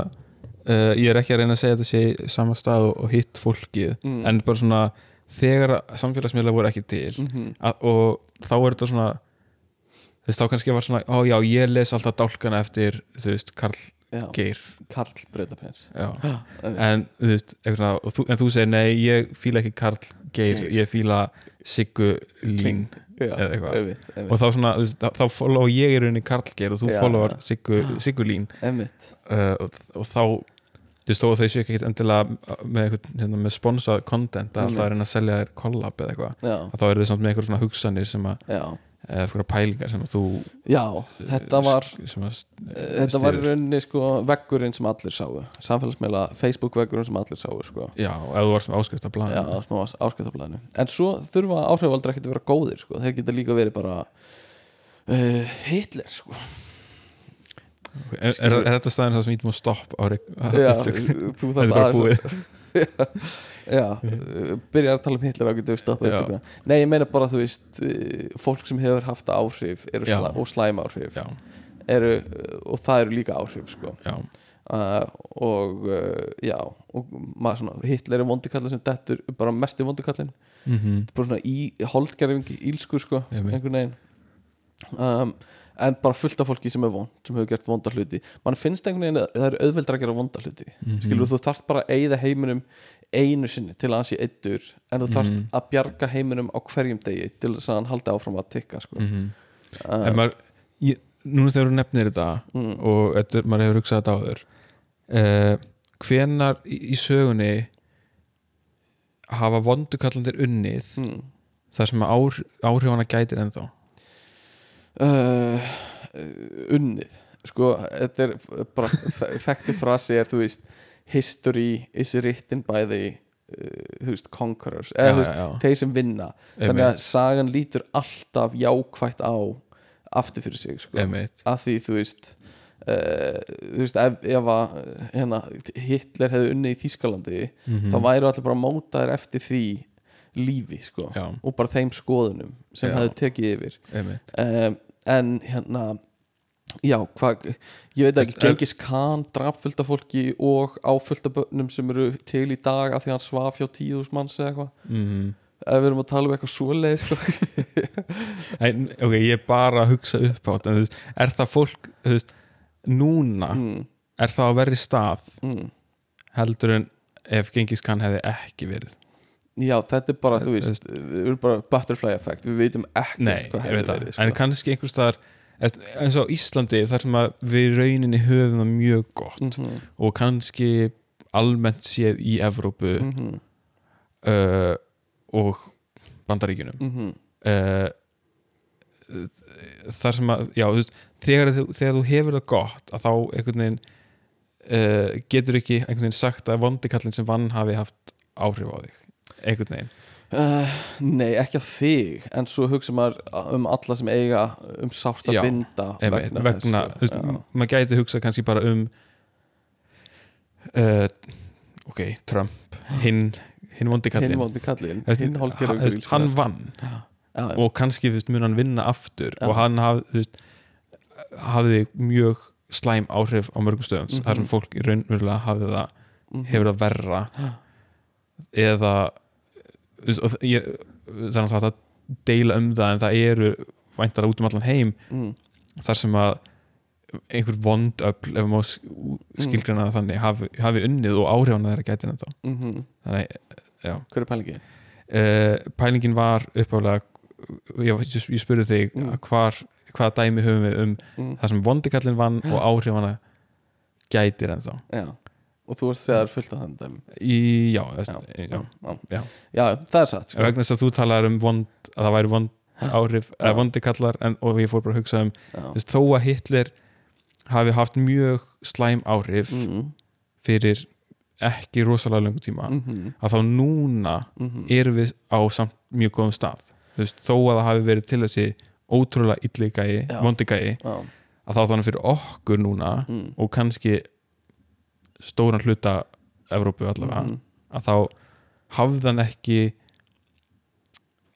ég er ekki að reyna að segja þetta sé í sama stað og, og hitt fólkið Mm. en bara svona þegar samfélagsmiðla voru ekki til mm að, og þá er þetta svona þú veist þá kannski var svona ó já ég les alltaf dálkana eftir þú veist Karl já, Geir. Karl Breitapens en, en þú veist svona, þú, en þú segir nei ég fíla ekki Karl Geir, Geir. ég fíla Siggu Lín. Eða eitthvað. og þá svona þú veist, þá, þá follow ég í rauninni Karl Geir og þú Já. followar Siggu, Lín. Uh, og, og þá þú veist þó að þau séu ekki endilega með, eitthvað, hérna, með sponsað content að það er að selja þér collab eða eitthvað þá eru þau samt með eitthvað svona hugsanir sem að eða eitthvað pælingar sem að þú já þetta var sem að, þetta var í rauninni sko veggurinn sem allir sáu. Samfélagsmeila Facebook veggurinn sem allir sáu sko. Já, ef þú varst með áskrift af Já, smá áskiptablaðinu En svo þurfa áhrifaldar ekki að vera góðir sko. Þeir geta líka verið bara uh, Hitler sko. Er, er, er þetta staðin það sem ítum að stopp á upptökunni? þú bara aðeins Já, uh, byrjar að tala um Hitler á getur við stoppað Já. upptökuna. Nei, ég meina bara þú veist uh, Fólk sem hefur haft áhrif slæ, og slæm áhrif eru, Og það eru líka áhrif sko. já, uh, Og uh, já Og maður svona, Hitler er vondikallin sem dettur Bara mesti vondikallin mm bara svona í holdgerfing ílsku sko, einhvern veginn. Um, en bara fullt af fólki sem er vond sem hefur gert vonda hluti. Mann finnst einhvern veginn að það er auðveldra að gera vonda hluti. Mhm. skilur þú þarft bara að eyða heiminum einu sinni til að hann sé eittur en þú þarft Mhm. að bjarga heiminum á hverjum degi til þess að hann haldi áfram að tikka sko. mm uh, en maður ég, núna þegar þú nefnir þetta mm, og þetta, maður hefur hugsað þetta áður uh, hvenar í, í sögunni hafa vondukallandir unnið mm, þar sem áhr, áhrifana gætir ennþá uh, unnið sko, þetta er bara þe- þekkti frasi er þú veist history is written by the uh, þú veist, conquerors eða þú veist, já, þeir sem vinna þannig að sagan lítur alltaf jákvætt á aftur fyrir sig sko. Að því þú veist uh, þú veist ef, ef að hérna, Hitler hefði unnið í Þýskalandi Mhm. þá væru allir bara mótaðir eftir því lífi sko Já. og bara þeim skoðunum sem Já. hefði tekið yfir um, en hérna já, hvað, ég veit ekki Gengis Khan draf fullt af fólki og á fullt af börnum sem eru til í dag af því að hann svaf hjá tíðus manns eða eitthvað Mm ef við erum að tala um eitthvað svoleið sko. en, ok, ég er bara að hugsa upp á þetta en, þú veist, er það fólk þú veist, núna mm, er það á verri stað mm. heldur en ef Gengis Khan hefði ekki verið Já, þetta er bara, þú veist Við erum bara butterfly effect Við veitum ekkert Nei, hvað það, verið en sko. kannski einhvers staðar eins og Íslandi þar sem við rauninni höfum það mjög gott Mhm, og kannski almennt séð í Evrópu mhm, uh, og Bandaríkjunum. Mhm. uh, þar sem að já, þú veist, þegar, þegar þú hefur það gott að þá einhvern veginn uh, getur ekki einhvern veginn sagt að vondikallin sem vann hafi haft áhrif á þig einhvern veginn Uh, nei, ekki að þig En svo hugsa maður um alla sem eiga Um sárt að binda Vegna, vegna þess sko. maður gæti hugsa kannski bara um uh, ok, Trump hinn, hinn vondi kallin Hinn hálfgerðu hann, vann já, já. og kannski veist, mun hann vinna aftur Já. og hann haf, þú veist, hafði mjög slæm áhrif á mörgum stöðum Mhm. þar sem fólk í raunverulega hafði það Mhm. hefur það verra eða og ég, það er hægt að deila um það en það eru væntar út um allan heim mm. þar sem að einhver vondöfl ef maður skilgrina það þannig hafi, hafi unnið og áhrifan þeirra gæti ennþá Mm þannig, já Hver er pælingi? uh, pælingin var uppálega ég, ég, ég spurði þig Mm. mm. hvar, hvað dæmi höfum við um Mm. það sem vondikallin vann og áhrifana gætir ennþá Já Og þú varst að segja það er fullt af þannig dæmi í, já, já, já, já, það er satt sko. vegna þess að þú talar um vond að það væri vond áhrif Já. eða vondikallar en, og ég fór bara að hugsa um veist, þó að Hitler hafi haft mjög slæm áhrif mm fyrir ekki rosalega löngu tíma -hmm. að þá núna Mm erum við á samt mjög góðum stað. Veist, þó að það hafi verið til þessi ótrúlega vondigæi Já, að þá þannig fyrir okkur núna mm. og kannski stóran hluta Evrópu allavega Mhm. að þá hafði hann ekki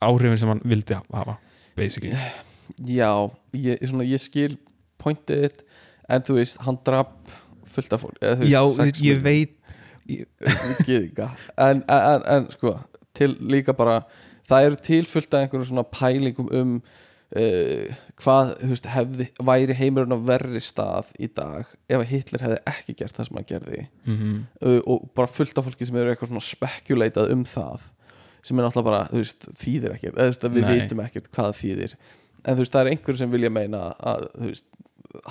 áhrifin sem hann vildi hafa basically Já, ég, svona, ég skil pointið En þú veist, hann draf fullt af fólk eða, þú Já, sex ég veit en, en, en, en sko til líka bara það eru til fullt af einhverjum svona pælingum um uh, hvað veist, hefði, væri heimurinn á verri stað í dag ef að Hitler hefði ekki gert það sem hann gerði? Mm uh, og bara fullt af fólki sem eru eitthvað svona spekuleitað um það sem er náttúrulega bara, þú veist, þýðir ekkert eða þú veist, við Nei. vitum ekkert hvað þýðir. En þú veist, það er einhverjum sem vilja meina að, þú veist,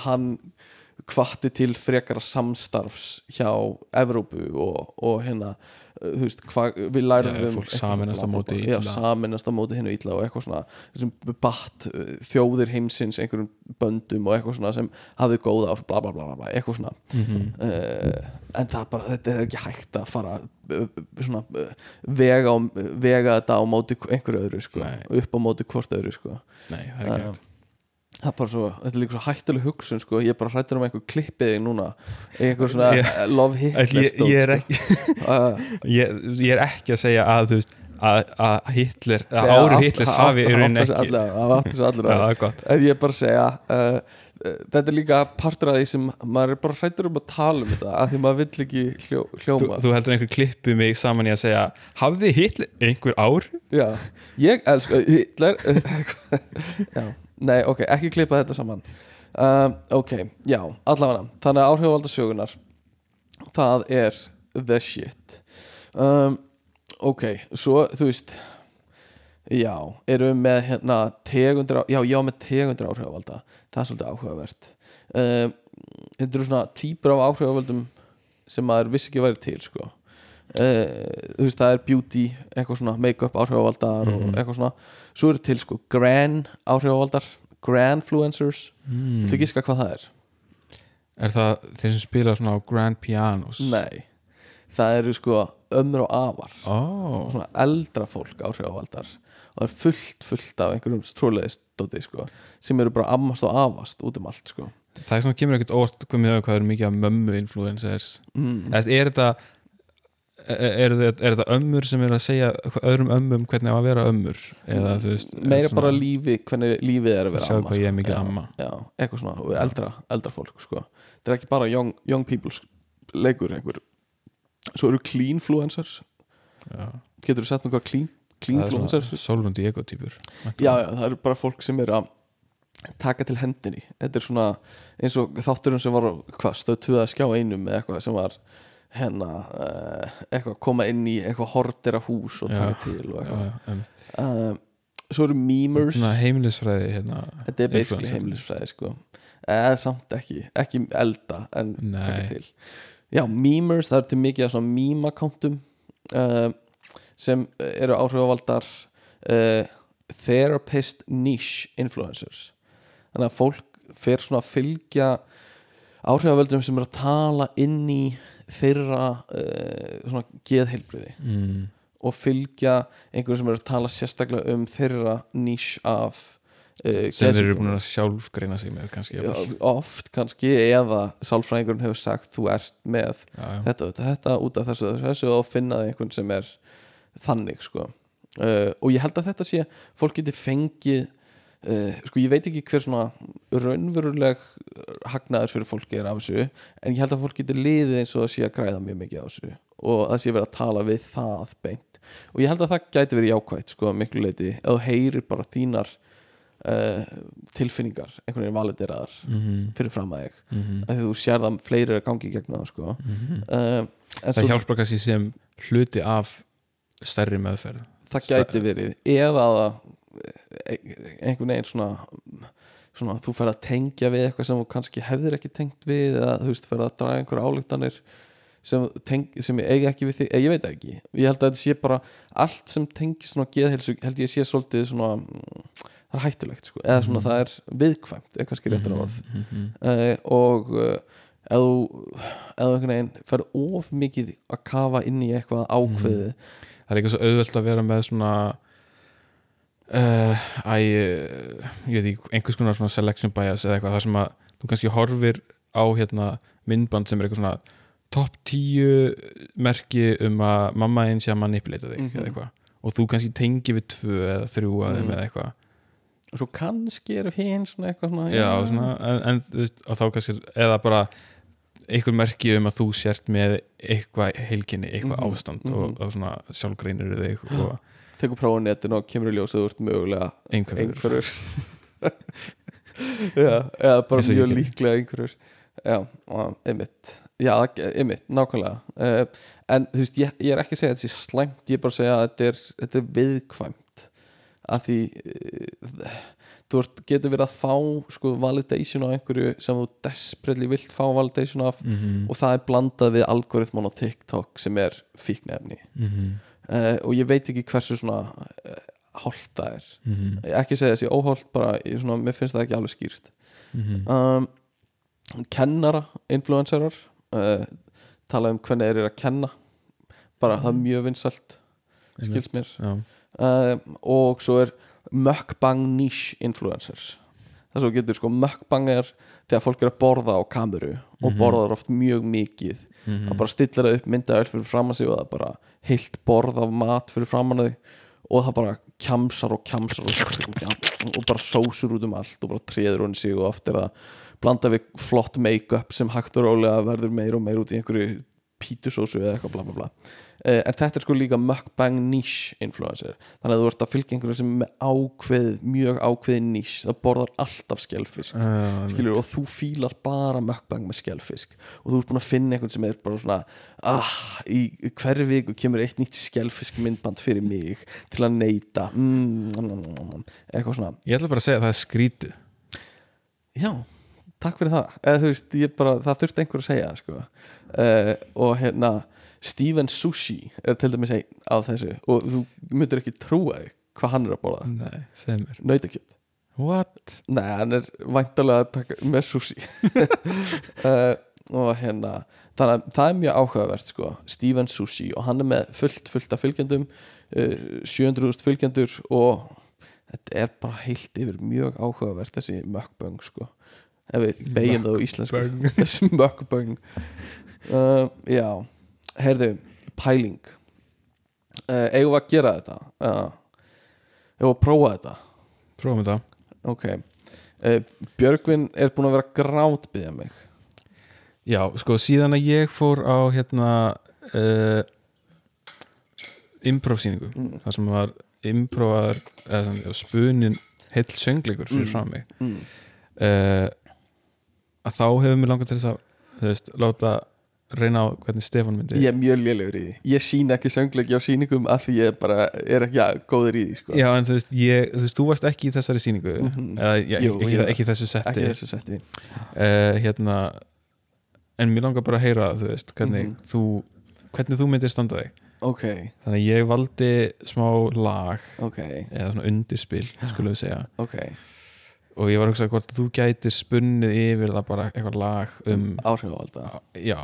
hann hvatti til frekara samstarfs hjá Evrópu og, og hérna, uh, þú veist, hvað við lærðum Já, fólk svona á móti illa. saminast á móti hinn og illa og eitthvað svona þessum batt uh, þjóðir heimsins einhverjum böndum og eitthvað svona sem hafði góða áhrif, bla bla bla, bla, eitthvað svona -hmm. uh, en það bara, þetta er ekki hægt að fara svona vega, á, vega þetta á móti einhverju öðru sko, Nei. upp á móti hvort öðru sko. Nei, það er ekki hægt það er bara svo, þetta er líka svo hættuleg hugsun sko. ég er bara hrættur um einhver klippið þig núna einhver svona Ég- love Hitler ég, ég, er sko. ekki, uh, ég, ég er ekki að segja að þú veist að, að Hitler, að átt- Hitlers hafi í rauninni ekki það átti þessu allir en ég er bara að segja uh, þetta er líka partur af því sem maður er bara hrættur um að tala um þetta af því maður vill ekki hljó, Þú, hljóma þú heldur einhver klippu mig saman í að segja hafði Hitler einhver áhrif? Já, ég elska Hitler Já, nei, ok, ekki klippa þetta saman. Um, Ok, já, allavega. Þannig að áhrifvalda sögunar Það er the shit. Um, Ok, svo, þú veist Já, erum við með hérna tegundir, á- já, já, með tegundir áhrifvalda Það er svolítið áhugavert. Um, Þetta eru svona típur af áhrifavaldum sem maður vissi ekki að væri til, sko Uh, þú veist það er beauty eitthvað svona make-up áhrifavaldar Mhm. og eitthvað svona svo eru til sko gran áhrifavaldar granfluencers Mm. þú giska hvað það er? Er það þeir sem spila svona á grand pianos? Nei, það eru sko ömur og afar og svona eldra fólk áhrifavaldar og það er fullt fullt af einhverjum tróleðistóti sko sem eru bara ammast og afast út um allt sko það er svona kemur ekkert óvart hvað er mikið af mömmu influencers mm. er þetta er, er, er þetta ömmur sem er að segja öðrum ömmum hvernig á að vera ömmur? Eða þú veist meira svona- bara lífi, hvernig lífið er að vera amma er sko. mikið já, amma. já, eitthvað svona, og eldra, eldra fólk sko. þetta er ekki bara young, young people leikur einhver. Svo eru cleanfluencers. Já, getur þú sett með hvað clean, það er cleanfluencers svona sólrundi ekotýpur já, já, það eru bara fólk sem er að taka til hendinni. Þetta er svona eins og þátturinn sem var hvað, stöð tvö að skjá einum eða eitthvað sem var hérna uh, eitthvað koma inn í eitthvað hortera hús og taka til og eitthvað. uh, svo eru memers. Svona heimilisfræði hérna, þetta er basically influencer. heimilisfræði sko. Eða samt ekki, ekki elda en Nei. taka til. Já, memers, það er til mikið af svona meme-akkántum uh, sem eru áhrifavaldar therapist niche influencers. Þannig að fólk fer svona að fylgja áhrifavöldum sem eru að tala inn í þeirra uh, svona geðheilbriði mm, og fylgja einhverjum sem eru að tala sérstaklega um þeirra niche af uh, sem þeir eru búin að sjálf greina sig með kannski Já, oft kannski eða sálfræðingurinn hefur sagt þú ert með já, já. þetta, þetta, þetta út af þessu, þessu og finnaði einhvern sem er þannig sko. uh, og ég held að þetta sé fólk geti fengið uh, sko ég veit ekki hver svona raunveruleg hagnaður fyrir fólki er af þessu en ég held að fólk geti liðið eins og það sé að græða mjög mikið á þessu og það sé verið að tala við það beint. Og ég held að það gæti verið jákvætt sko að miklu leiti eða þú heyrir bara þínar uh, tilfinningar einhvern veginn valideraðar Mhm, fyrir fram að þig. Mhm, af því þú sér það fleiri að gangi í gegnum það sko. mhm. uh, en það svo hjálpar kannski sem hluti af stærri meðferð. Það gæti verið eða að einhvern veginn svona, svona þú fer að tengja við eitthvað sem þú kannski hefðir ekki tengt við eða þú veist fer að draga einhverja álíktanir sem, sem ég eiga ekki við þig, ég veit ekki ég held að þetta sé bara allt sem tengis svona geðheilsu held ég sé svolítið svona mm, það er hættulegt sko, eða svona Mhm. það er viðkvæmt er kannski réttur orð Mhm, mhm. uh, og uh, ef þú einhvern veginn fer of mikið að kafa inn í eitthvað ákveðið það er eitthvað svo auðvelt að vera með svona uh, æ, uh, ég veit ekki einhvers konar svona selection bias eða eitthvað þar sem að þú kannski horfir á hérna myndband sem er eitthvað svona topp tíu merki um að mamma einn sé að manipulata þig Mhm. eða eitthvað og þú kannski tengi við tvö eða þrjú að þeim Mhm. eða eitthvað og svo kannski eru hinn svona eitthvað svona já, svona, en, en þú veist, og þá kannski eða bara einhver merki um að þú sért með eitthvað heilkinni, eitthvað Mhm, ástand mhm. og, og svona sjálfgreinir þig og tekur prófa á netinu og kemur í ljós að þú ert mögulega einhverjur eða bara mjög gerði. líklega einhverjur já, einmitt. Já, einmitt, nákvæmlega. Uh, en þú veist, ég, ég er ekki að segja að þetta sé slæmt ég er bara að segja að þetta er, þetta er viðkvæmt. Að því uh, þú getur verið að fá sko validation á einhverju sem þú desperately vilt fá validation af mm og það er blandað við algoritman á TikTok sem er fíknefni -hmm. Uh, og ég veit ekki hversu svona uh, holt það er. Mm ekki segja þessi óholt bara, ég, svona, mér finnst það ekki alveg skýrt. -hmm. um, kennara, influencerar uh, tala um hvernig þeir eru að kenna. Bara það er mjög vinsælt skilst mér. og svo er mukbang niche influencers. Það svo getur sko mukbang er þegar fólk er að borða á kameru og Mhm. borðar oft mjög mikið Mm það bara stillir það upp myndaðar fyrir fram að sig og það er bara heilt borð af mat fyrir fram að þau. Og það bara kjamsar og kjamsar og, og, og bara sósur út um allt og bara treður hún sig og oft er það blanda við flott make-up sem hægt og rólega verður meir og meir út í einhverju pítusósu eða eitthvað bla bla bla. Uh, en þetta er sko líka mukbang niche influencer. Þannig að þú ert að fylgja einhverju sem er með ákveð, mjög ákveð niche það borðar alltaf skelfisk uh, skilur, og þú fílar bara mukbang með skelfisk og þú ert búin að finna einhvern sem er bara svona ah, í hverju viku kemur eitt nýtt skelfisk myndband fyrir mig til að neyta mm, eitthvað svona. Ég ætla bara að segja að það er skrítið. Já, takk fyrir það. Eða veist, bara, það þurfti einhver að segja það, sko. Uh, og hérna Steven Sushi er til dæmis einn á þessu. Og þú myndir ekki trúa hvað hann er að nautakjöt. What? Nei, hann er væntalega að taka með sushi. Uh, og hérna þannig að það er mjög áhugavert sko. Steven Sushi og hann er með fullt fullt af fylgjendum uh, 700.000 fylgjendur og þetta er bara heilt yfir mjög áhugavert þessi mukbang sko. Ef við beigjum það á íslensku. Þessi mukbang uh, já, heyrðu pæling. Uh, eigum við að gera þetta? Uh, eigum við að prófa þetta? Prófum þetta. Ok. Uh, Björgvin er búin að vera grátbyggja mig. Já, sko, síðan að ég fór á hérna uh, improv sýningu Mm. þar sem var improvar spunin heill söngleikur fyrir Mm. fram mig. Mm. uh, að þá hefur mér langað til þess að þú veist, láta reyna á hvernig Stefán myndi Ég er mjög lélegur í því. Ég sín ekki söngleiki á sýningum af því ég bara er ekki ja, góður í því sko. Já, en þú veist, ég, þú veist, þú varst ekki í þessari sýningu. Mhm. eða já, Jú, ekki, ekki þessu setti. Ekki þessu setti. Uh, hérna en mér langar bara að heyra, þú veist, hvernig Mhm. þú hvernig þú myndir standa þig Ok, þannig ég valdi smá lag ok, eða svona undirspil, skulum við segja. Ok og ég var að hugsa hvort þú gætir spunnið yfir það bara eitthvað lag um Áhrifavalda. Já,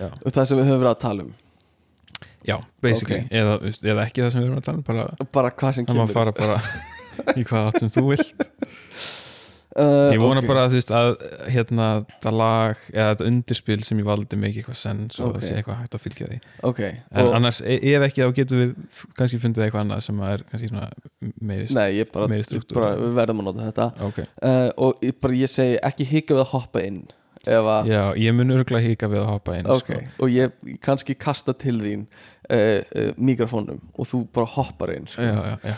já, Og það sem við höfum verið að tala um. Já basically, Ok. eða, eða ekki það sem við erum að tala um bara, Bara hvað sem það má kemur. fara bara í hvað átt sem þú vilt uh, ég vona ok. bara að að hérna það lag eða þetta undirspil sem ég valdi mig eitthvað sens og Ok. það sé eitthvað hægt að fylgja því Ok, en og, annars, e- ef ekki þá getum við kannski fundið eitthvað annað sem er kannski svona meiri nei, ég bara, meiri struktúr. bara Við verðum að nota þetta uh, Og ég, bara ég segi ekki hika við að hoppa inn Ef að já, ég mun örgulega hika við að hoppa inn sko. og ég kannski kasta til þín uh, mikrofónum og þú bara hoppar inn sko. já, já,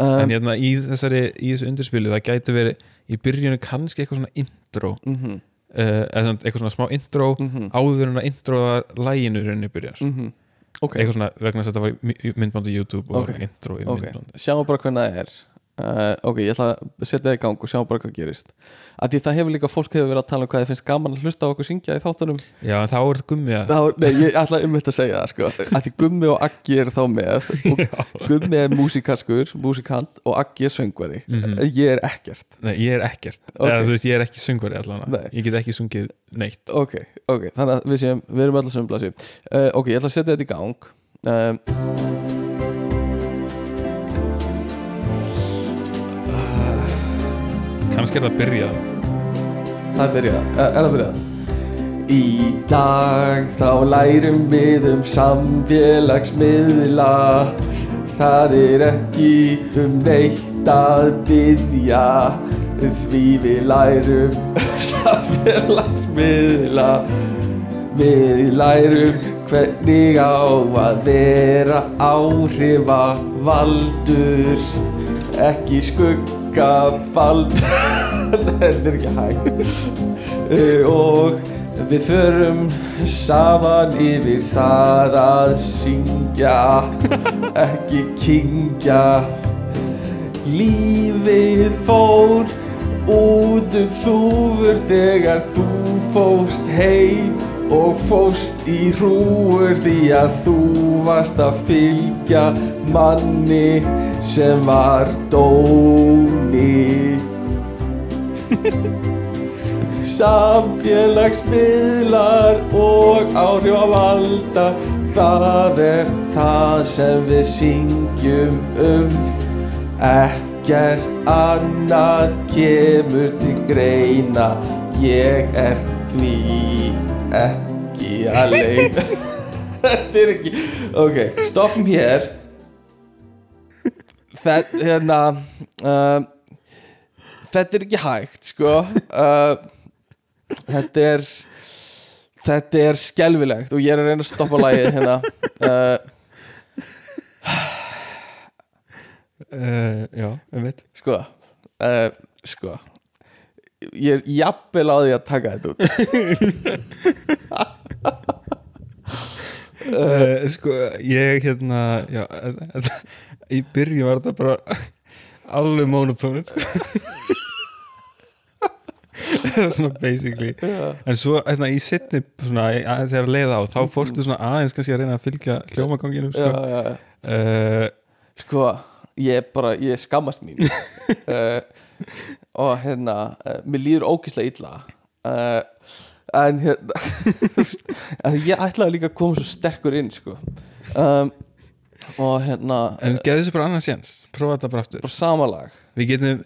um, en hérna í þessari, í þessu undirspili það gæti verið í byrjunu kannski eitthvað svona intro. Mm -hmm, uh, eða eitthvað svona smá intro mm áður en að introða læginu rauninni byrjar -hmm. Ok, eitthvað svona vegna þess að þetta var í myndband á YouTube og Ok, var intro í ok, myndband sjáum bara hvernig það er uh, Ok, ég ætla að setja það í gang og sjáum bara hvað gerist. Að Því það hefur líka fólk hefur verið að tala um hvað þið finnst gaman að hlusta á okkur syngja í þáttunum. Já, þá er þetta gummi að Nei, ég ætla um þetta að segja það sko. Að Því Gummi og Aggi er þá með. Gummi er músikarskur, músikant og Aggi er söngvari. Mhm. Ég er ekkert. Nei, ég er ekkert, Ok. eða þú veist, ég er ekki söngvari allan Nei. ég get ekki sungið neitt. Ok, ok, þannig að við séum, við erum öll að sömbla sig uh, Ok, ég ætla að setja þetta í gang. Um, kannski er það að byrja Það er byrjað, er, það byrjað? Í dag þá lærum við um samfélagsmiðla. Það er ekki um neitt að byggja Því við lærum samfélagsmiðla. Við lærum hvernig á að vera áhrifa valdur Ekki skugga valdur Þetta er ekki hægt. Uh, Og við förum saman yfir það að syngja Ekki kingja Lífið fór út um þúfur þegar þú fóst heim og fóst í hrúur því að þú varst að fylgja manni sem var dóni Samfélagsmiðlar og áhrifavalda Það er það sem við syngjum um. Ekkert annað kemur til greina Ég er því ekki alein Þetta er ekki Ok, stoppum hér. Þetta, hérna um, Þetta er ekki hægt, sko. Uh, Þetta er Þetta er skelfilegt og ég er að reyna að stoppa lagið hérna. Uh, uh, já, um veit Sko uh, Sko Ég er jafnvel á því að taka þetta út uh, sko, ég hérna já, í byrjun var þetta bara alveg monotónið sko. svona basically en svo hérna, í að- þegar leiða á þá fórstu svona aðeins kannski að reyna að fylgja hljómaganginum já, sko. já, já. uh, Sko, ég bara, ég skammast mín uh, Og hérna, uh, mér líður ógislega illa. Uh, En hérna Ég ætlaði líka að koma svo sterkur inn, sko. Um, Og hérna, en geðu þessu bara annars séns prófa þetta bara aftur. Bara sama lag. Við getum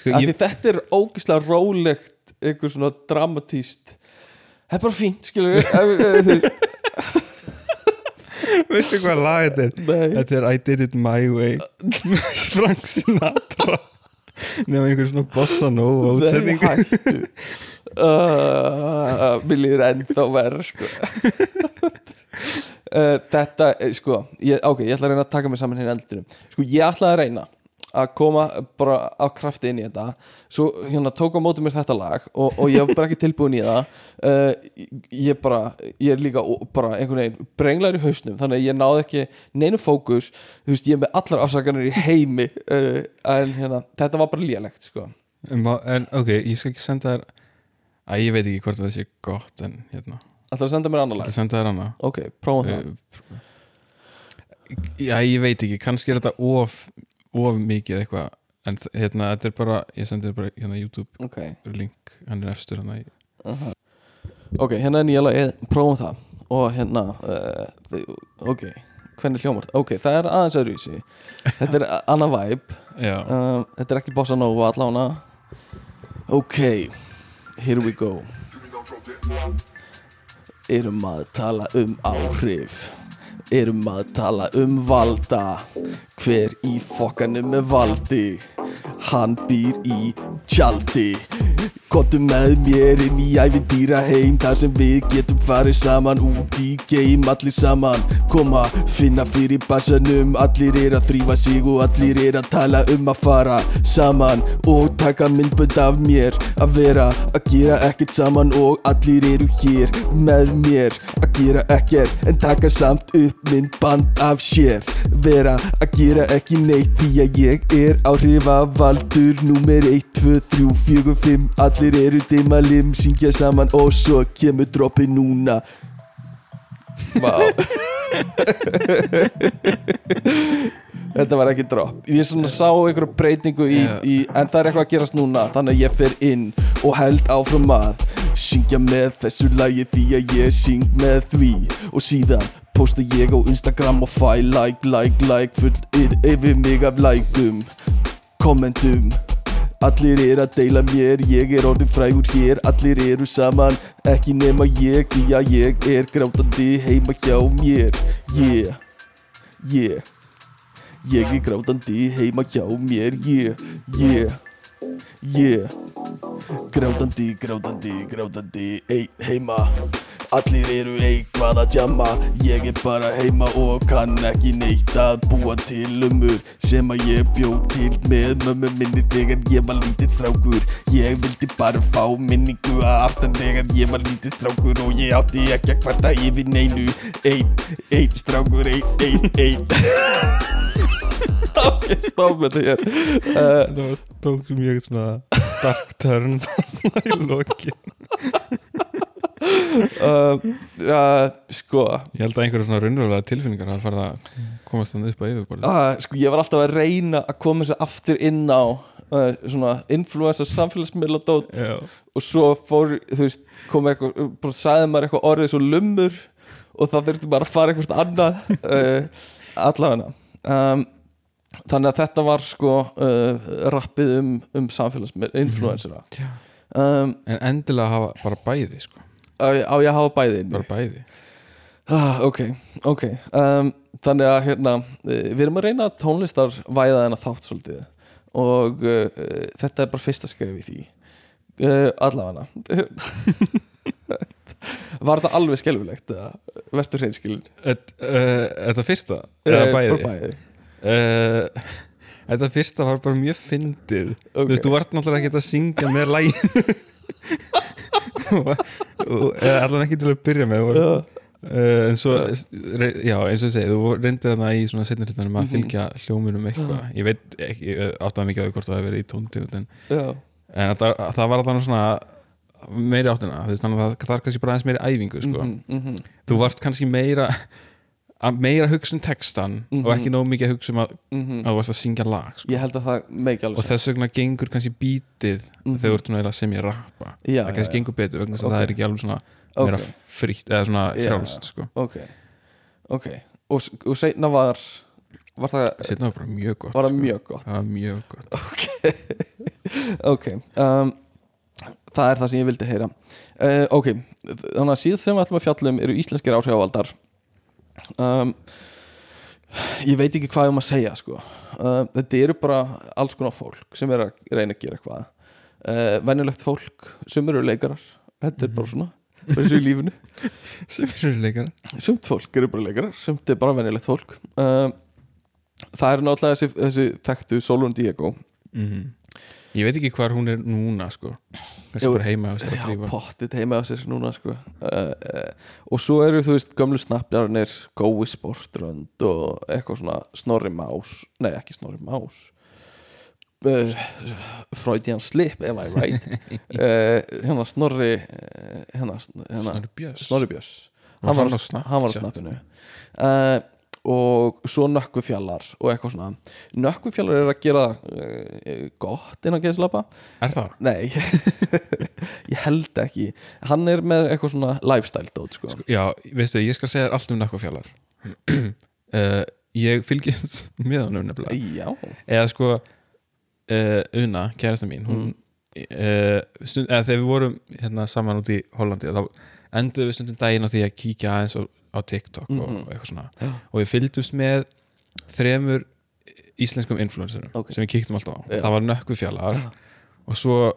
sko, ég, þetta er ógislega rólegt Eitthvað svona dramatíst Það er bara fínt, skilur veistu hvað lag þetta er? Þetta er I Did It My Way. Frank Sinatra Nefnum einhver svona bossa nova Nei, útsendingu hættu. Uh, Mér líður ennþá verð sko. uh, Þetta, eh, sko ég, Ok, ég ætla að reyna að taka mig saman hérna eldinu Sko, ég ætla að reyna að koma bara á krafti inn í þetta. Svo hérna tók á móti mér þetta lag og, og ég var bara ekki tilbúin í það. Uh, ég bara, ég er líka bara einhvern veginn brenglar í hausnum þannig að ég náði ekki neinu fókus. Þú veist, ég er með allar ásakanir í heimi uh, en hérna, þetta var bara lélegt sko. en, en ok, ég skal ekki senda þér að ég veit ekki hvort það sé gott en hérna, ætlar að senda mér annar lag? Senda þér hana ok, prófum það. Eh, já, ég veit ekki, kannski er þetta of, of mikið eitthvað. En hérna, þetta er bara, ég sendi þér bara hérna YouTube ok, link, hann er efstur hann í ok, hérna er nýja lagið prófum það. Og hérna uh, ok, hvernig hljómar það? ok, það er aðeins öðruvísi. Þetta er annað vibe. Já, um, þetta er ekki bossa nova allána ok, here we go. Erum að tala um áhrif erum að tala um valda. Hver í fokkanum er valdi hann býr í tjaldi. Kottum með mér inn í ævindýra heim Þar sem við getum farið saman út í geim Allir saman koma, finna fyrir bassanum. Allir er að þrýfa sig og allir er að tala um að fara saman Og taka myndbönd af mér Að vera að gera ekkert saman Og allir eru hér með mér Að gera ekkert en taka samt upp myndband af sér. Vera að gera ekki neitt Því að ég er áhrifavaldur Númer 1, 2, 3, 4, 5 Allir eru dimalim, syngja saman Og svo kemur droppi núna. Vá. Þetta var ekki dropp. Ég svona sá einhverja breytingu í, í En það er eitthvað að gerast núna Þannig að ég fer inn og held áfram að Syngja með þessu lagi Því að ég syng með því. Og síðan posta ég á Instagram Og fæ like, like, like Full yfir mig af likeum Kommentum Allir er að deila mér, ég er orðin frægur hér. Allir eru saman, ekki nema ég Því að ég er grátandi heima hjá mér. Yeah, yeah. Ég er grátandi heima hjá mér Yeah, yeah, yeah. Grátandi, grátandi, grátandi Ei, heima. Allir eru eitthvað að jamma. Ég er bara heima og kann ekki neitt að búa til umur Sem að ég bjó til með mömmu minni þegar ég var lítill strákur. Ég vildi bara fá minningu að aftan þegar ég var lítill strákur Og ég átti ekki að kvarta yfir neinu. Ein, ein strákur, ein, ein, ein Ok, stopp með þetta hér það tók mjög svona dark turn í lokin. Uh, uh, Sko. Ég held að einhverja svona raunverulega tilfinningar að fara að komast þannig upp á yfirborðið. Uh, Sko ég var alltaf að reyna að koma sér aftur inn á uh, Svona influencer samfélagsmiðladót. Já, Og svo fór, þú veist, kom eitthvað Bara sagði maður eitthvað orðið svo lummur Og þá þurfti bara að fara eitthvað annað uh, Allavega. Um, Þannig að þetta var sko uh, Rappið um, um samfélagsmið Influencera Já. um, en endilega hafa bara bæði sko, Á á ég hafa bæði bara bæði. Ah, ok, ok. Um, Þannig að hérna eh, Við erum að reyna tónlistar væða en að þátt svolítið. Og uh, þetta er bara fyrsta skref í því. Uh, Allavega. Var þetta alveg skelfilegt eða? Vertu hreinskilin það fyrsta? Bara bæði Uh, þetta fyrsta var bara mjög fyndið. Þú veist, þú vart náttúrulega ekki að syngja með lægin eða allan ekki til að byrja með uh, en svo já, eins og ég segi, þú reyndið þarna í svona setni hlutunum Mhm. að fylgja hljómunum eitthvað. Ég veit ekki, ég áttaði mikið á því hvort það hefur verið í tóntegund en, það, það var allan svona meiri áttina, þú veist, þannig að það, það er kannski bara aðeins meiri æfingu, sko. Mhm, mhm. þú varst kannski meira að meira hugsa um textan og Mhm. ekki nóg mikið að hugsa um að, Mhm. að þú varst að syngja lag sko. Ég held að það meiki alveg og þess vegna gengur kannski bítið Mhm. þegar þú ert svona sem ég rappa Já, það kannski já, gengur betur vegna þess að Ok. það er ekki alveg svona meira frítt eða svona Já. frjálst sko. Ok, ok Og, og seinna var Var það, setna var bara mjög gott var það sko. mjög gott það mjög gott Ok um, Það er það sem ég vildi heyra uh, Ok, þannig að síðan sem við ætlum að fjallum eru íslenskir áhrifavaldar um, Ég veit ekki hvað ég um að segja sko. uh, Þetta eru bara alls konar fólk sem er að reyna að gera eitthvað. Uh, Venjulegt fólk sem eru leikarar. Þetta er bara svona bara eins og í lífinu. Sem eru leikara Sumt fólk eru bara leikarar Sumt er bara venjulegt fólk. Uh, það er náttúrulega þessi, þessi þekktu Solon Diego. Mm ég veit ekki hvar hún er núna sko. Kannski Jú, bara heima og sér að Já, þrýfa pottit heima á sér núna sko. uh, uh, og svo eru þú veist gömlu snappjarnir Gói Sportrönd og eitthvað svona Snorri Más nei ekki Snorri Más. Uh, Freudian Slip am I right? Uh, hérna Snorri uh, hérna, hérna Snorri Björns. Snorri Björns. Hann var, á á, hann var á snappinu uh, og svo nökkufjallar og eitthvað svona. Nökkufjallar er að gera uh, gott innan geðslapa. Er það? Nei, ég held ekki. Hann er með eitthvað svona lifestyle dót sko. já, veistu, ég skal segja allt um nakkafjallar uh, ég fylgist með hann um nefnilega. Já, eða sko uh, Una, kærasta mín hún, uh, stund, eða þegar við vorum hérna saman út í Hollandi þá enduðum við stundum daginn á því að kíkja aðeins á, á TikTok og Mhm. eitthvað svona. Já. og við fylgdumst með þremur íslenskum influencerum Ok. sem við kíktum alltaf á. Já. það var nökkufjallar og svo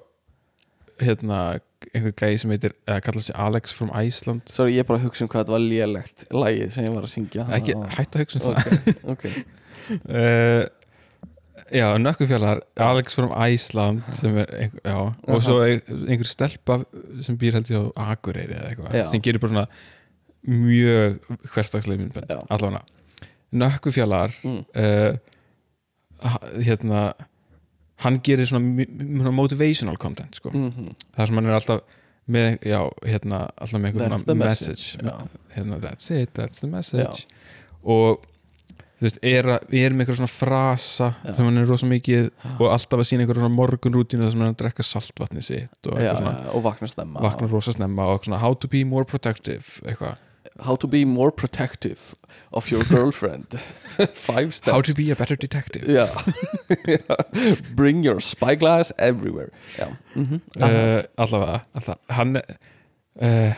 hérna einhver gæði sem heitir, eða kallar sig Alex from Iceland. Sorry, ég er bara að hugsa um hvað þetta var lélegt Lægið sem ég var að syngja. Ekki, Ah, hætt að hugsa um það. Ok, uh, já, nökkufjallar Alex from Iceland sem er einhver, já, og svo ein- einhver stelpa sem býr held ég á Akureyri eða eitthvað, sem gerir bara svona mjög hverstagslega myndbönd Já. allavega nökkufjallar Mm. uh, ha- hérna hann gerir svona mi- motivational content sko. Mhm. þar sem hann er alltaf með, já, hérna alltaf með einhver That's svona the message, message, já. hérna, that's it, that's the message og þú veist, er, er með einhver svona frasa Já. sem hann er rosa mikið og alltaf að sína einhver svona morgunrútínu þar sem hann drekka saltvatni sitt og Já, svona, já, og vakna stemma vakna rosa snemma og svona how to be more protective eitthvað, How to be more protective of your girlfriend. Five steps. How to be a better detective. Já. Já. Bring your spyglass everywhere. Já, mm uh, allavega, allavega. Hann er uh,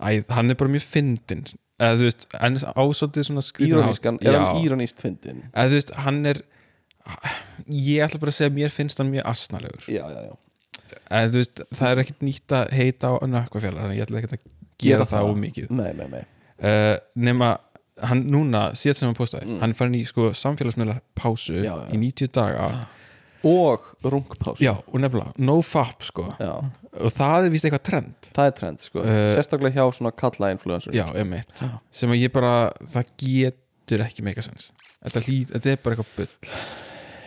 æ, hann er bara mjög fyndin eða þú veist, en ásótið svona hátt. er Já. hann íroníst fyndin? eða þú veist, hann er ég ætla bara að segja mér finnst hann mjög asnalegur. Já, já, já. En þú veist, það er ekkert nýtt að heita á nökkvafjallar, þannig ég ætla ekkert að gera, það. of mikið. Nei, nei, nei uh, nema, hann núna síðan sem hann postaði, Mm. hann farin í sko samfélagsmiðla pásu Já, já. í 90 daga. Og rungpás já, og nefnilega, no fap sko. Já, og það er víst eitthvað trend. Það er trend sko. Eh, Sérstaklega hjá svona kalla influencer já, emitt, Já. sem að ég bara það getur ekki meika sens þetta, þetta er bara eitthvað bull.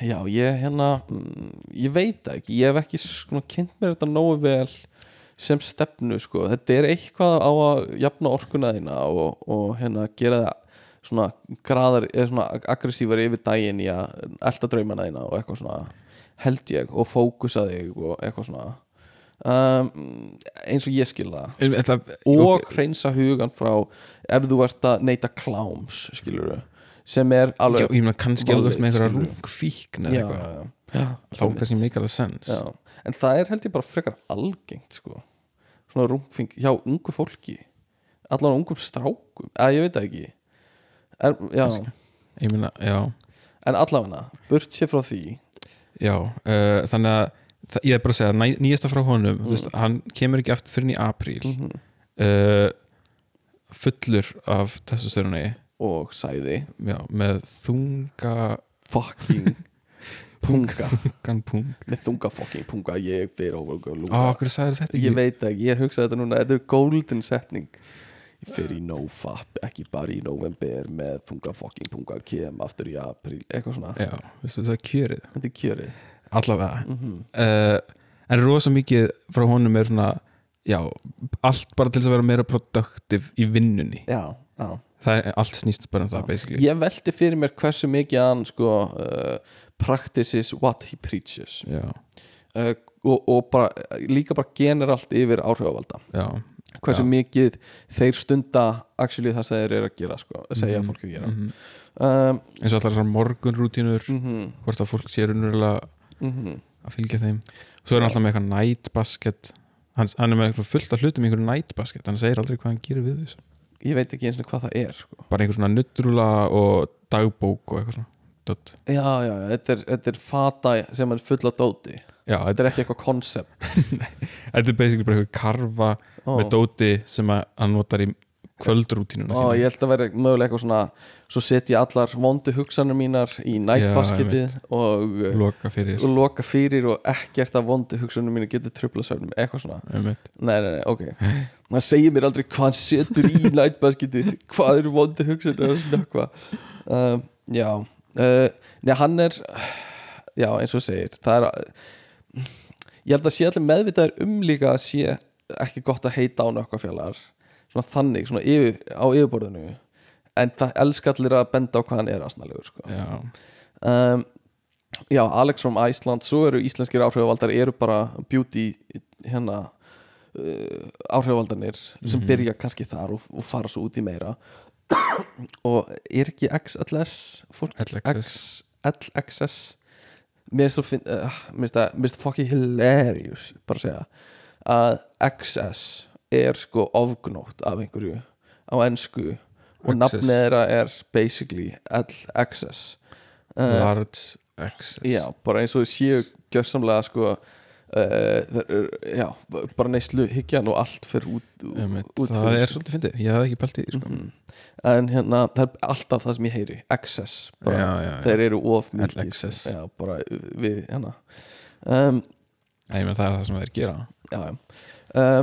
Já, ég hérna mm, Ég veit ekki, ég hef ekki kynnt mér þetta nógu vel sem stefnu sko Þetta er eitthvað á að jafna orkuna þína og, og hérna gera það svona graðar, eða svona aggressívar yfir daginn í að elda draumana þína og eitthvað svona held ég og fókusa þig og eitthvað svona um, eins og ég skil það þetta, og ok, hreinsa hugan frá ef þú ert að neyta kláms skilur sem er já, alveg ég meina kannski að þú ert með skilurðu. rungfíkn já, eða eitthvað já, já. þá kannski meikar það sens já. en það er held ég bara frekar algengt sko. Svona rungfing hjá ungu fólki. Allan ungum strákum. Eða ég veit það ekki. Er, já, meina, já, en allavega burt sér frá því. Já uh, þannig að ég er bara að segja, næ, nýjasta frá honum þú veist, hann kemur ekki aftur fyrir í apríl. Mhm. uh, fullur af þessu stjórnni og sæði. Já, með þunga fucking punga þungan pung með þunga fucking punga ég fyrir over á, okkur sagði þetta ég ekki veit það ekki, ég hugsa þetta núna þetta er golden setning. Ég fyrir í nofap, ekki bara í november með þunga fucking punga kem aftur í apríl, eitthvað svona. Já, veistu, það er kjörið. Þetta er kjörið. Allavega. Mm uh, en rosa mikið frá honum er svona já, allt bara til að vera meira produktiv í vinnunni. Já, já. Það er allt snýst bara um það ég velti fyrir mér hversu mikið hann sko uh, practices what he preaches. Uh, og, og bara, líka bara generalt yfir áhrifavalda. Já, hversu Já. mikið þeir stunda actually það sem þeir eru að gera sko, að segja Mhm, fólki að gera. Mhm. um, eins og allar þessar morgunrútínur mm hvort að fólk sé raunverulega -hmm. að fylgja þeim. Svo er hann alltaf með eitthvað night basket. Hann, hann er með eitthvað fullt af hlutum í einhverju night basket. Hann segir aldrei hvað hann gerir við þessu ég veit ekki eins og hvað það er sko. bara einhver svona nuttrúla og dagbók og eitthvað svona Dot. já, já, þetta er, þetta er fata sem er full af dóti. Já, þetta, er ekki eitthvað koncept þetta er basically bara einhver karfa oh. með dóti sem að hann notar í kvöldrútínuna og ég held að vera mögulega eitthvað svona svo setja ég allar vondu hugsanir mínar í nightbasketið og, uh, loka fyrir. og loka fyrir og ekkert af vondu hugsanir mínar getur tröfla söfnum eitthvað svona. Nei, nei, nei, ok. Maður segir mér aldrei hvað setur í nightbasketið hvað eru vondu að snöggva um, Já uh, Nei, hann er já, eins og segir það er ég held að sé allir meðvitaður um líka að sé ekki gott að heita á nökkvafjallar svona þannig, svona yfir, á yfirborðinu en það elska allir að benda á hvað hann er aðsnalegur sko. já, um, Já, Alex from Iceland svo eru íslenskir áhrifavaldar eru bara beauty hérna uh, áhrifavaldarnir sem byrja kannski þar og, og fara svo út í meira og er ekki XLS fólk, LXS. X, LXS mér uh, mér finnst það- mér finnst það fucking hilarious bara að segja. Að XS er sko ofgnótt af einhverju á ennsku og XS. nafnið þeirra er basically LXS uh, large access Já, bara eins og séu gjörsamlega sko já, bara neyslu hyggjan og allt fyrir út, Einmitt. út það fyrir, er svolítið fyndið, ég hafði ekki pælt í sko. Mhm. en hérna það er alltaf það sem ég heyri excess, bara, já, já, já. þeir eru of mikið já, bara við hérna um, það er það sem þeir gera. Um,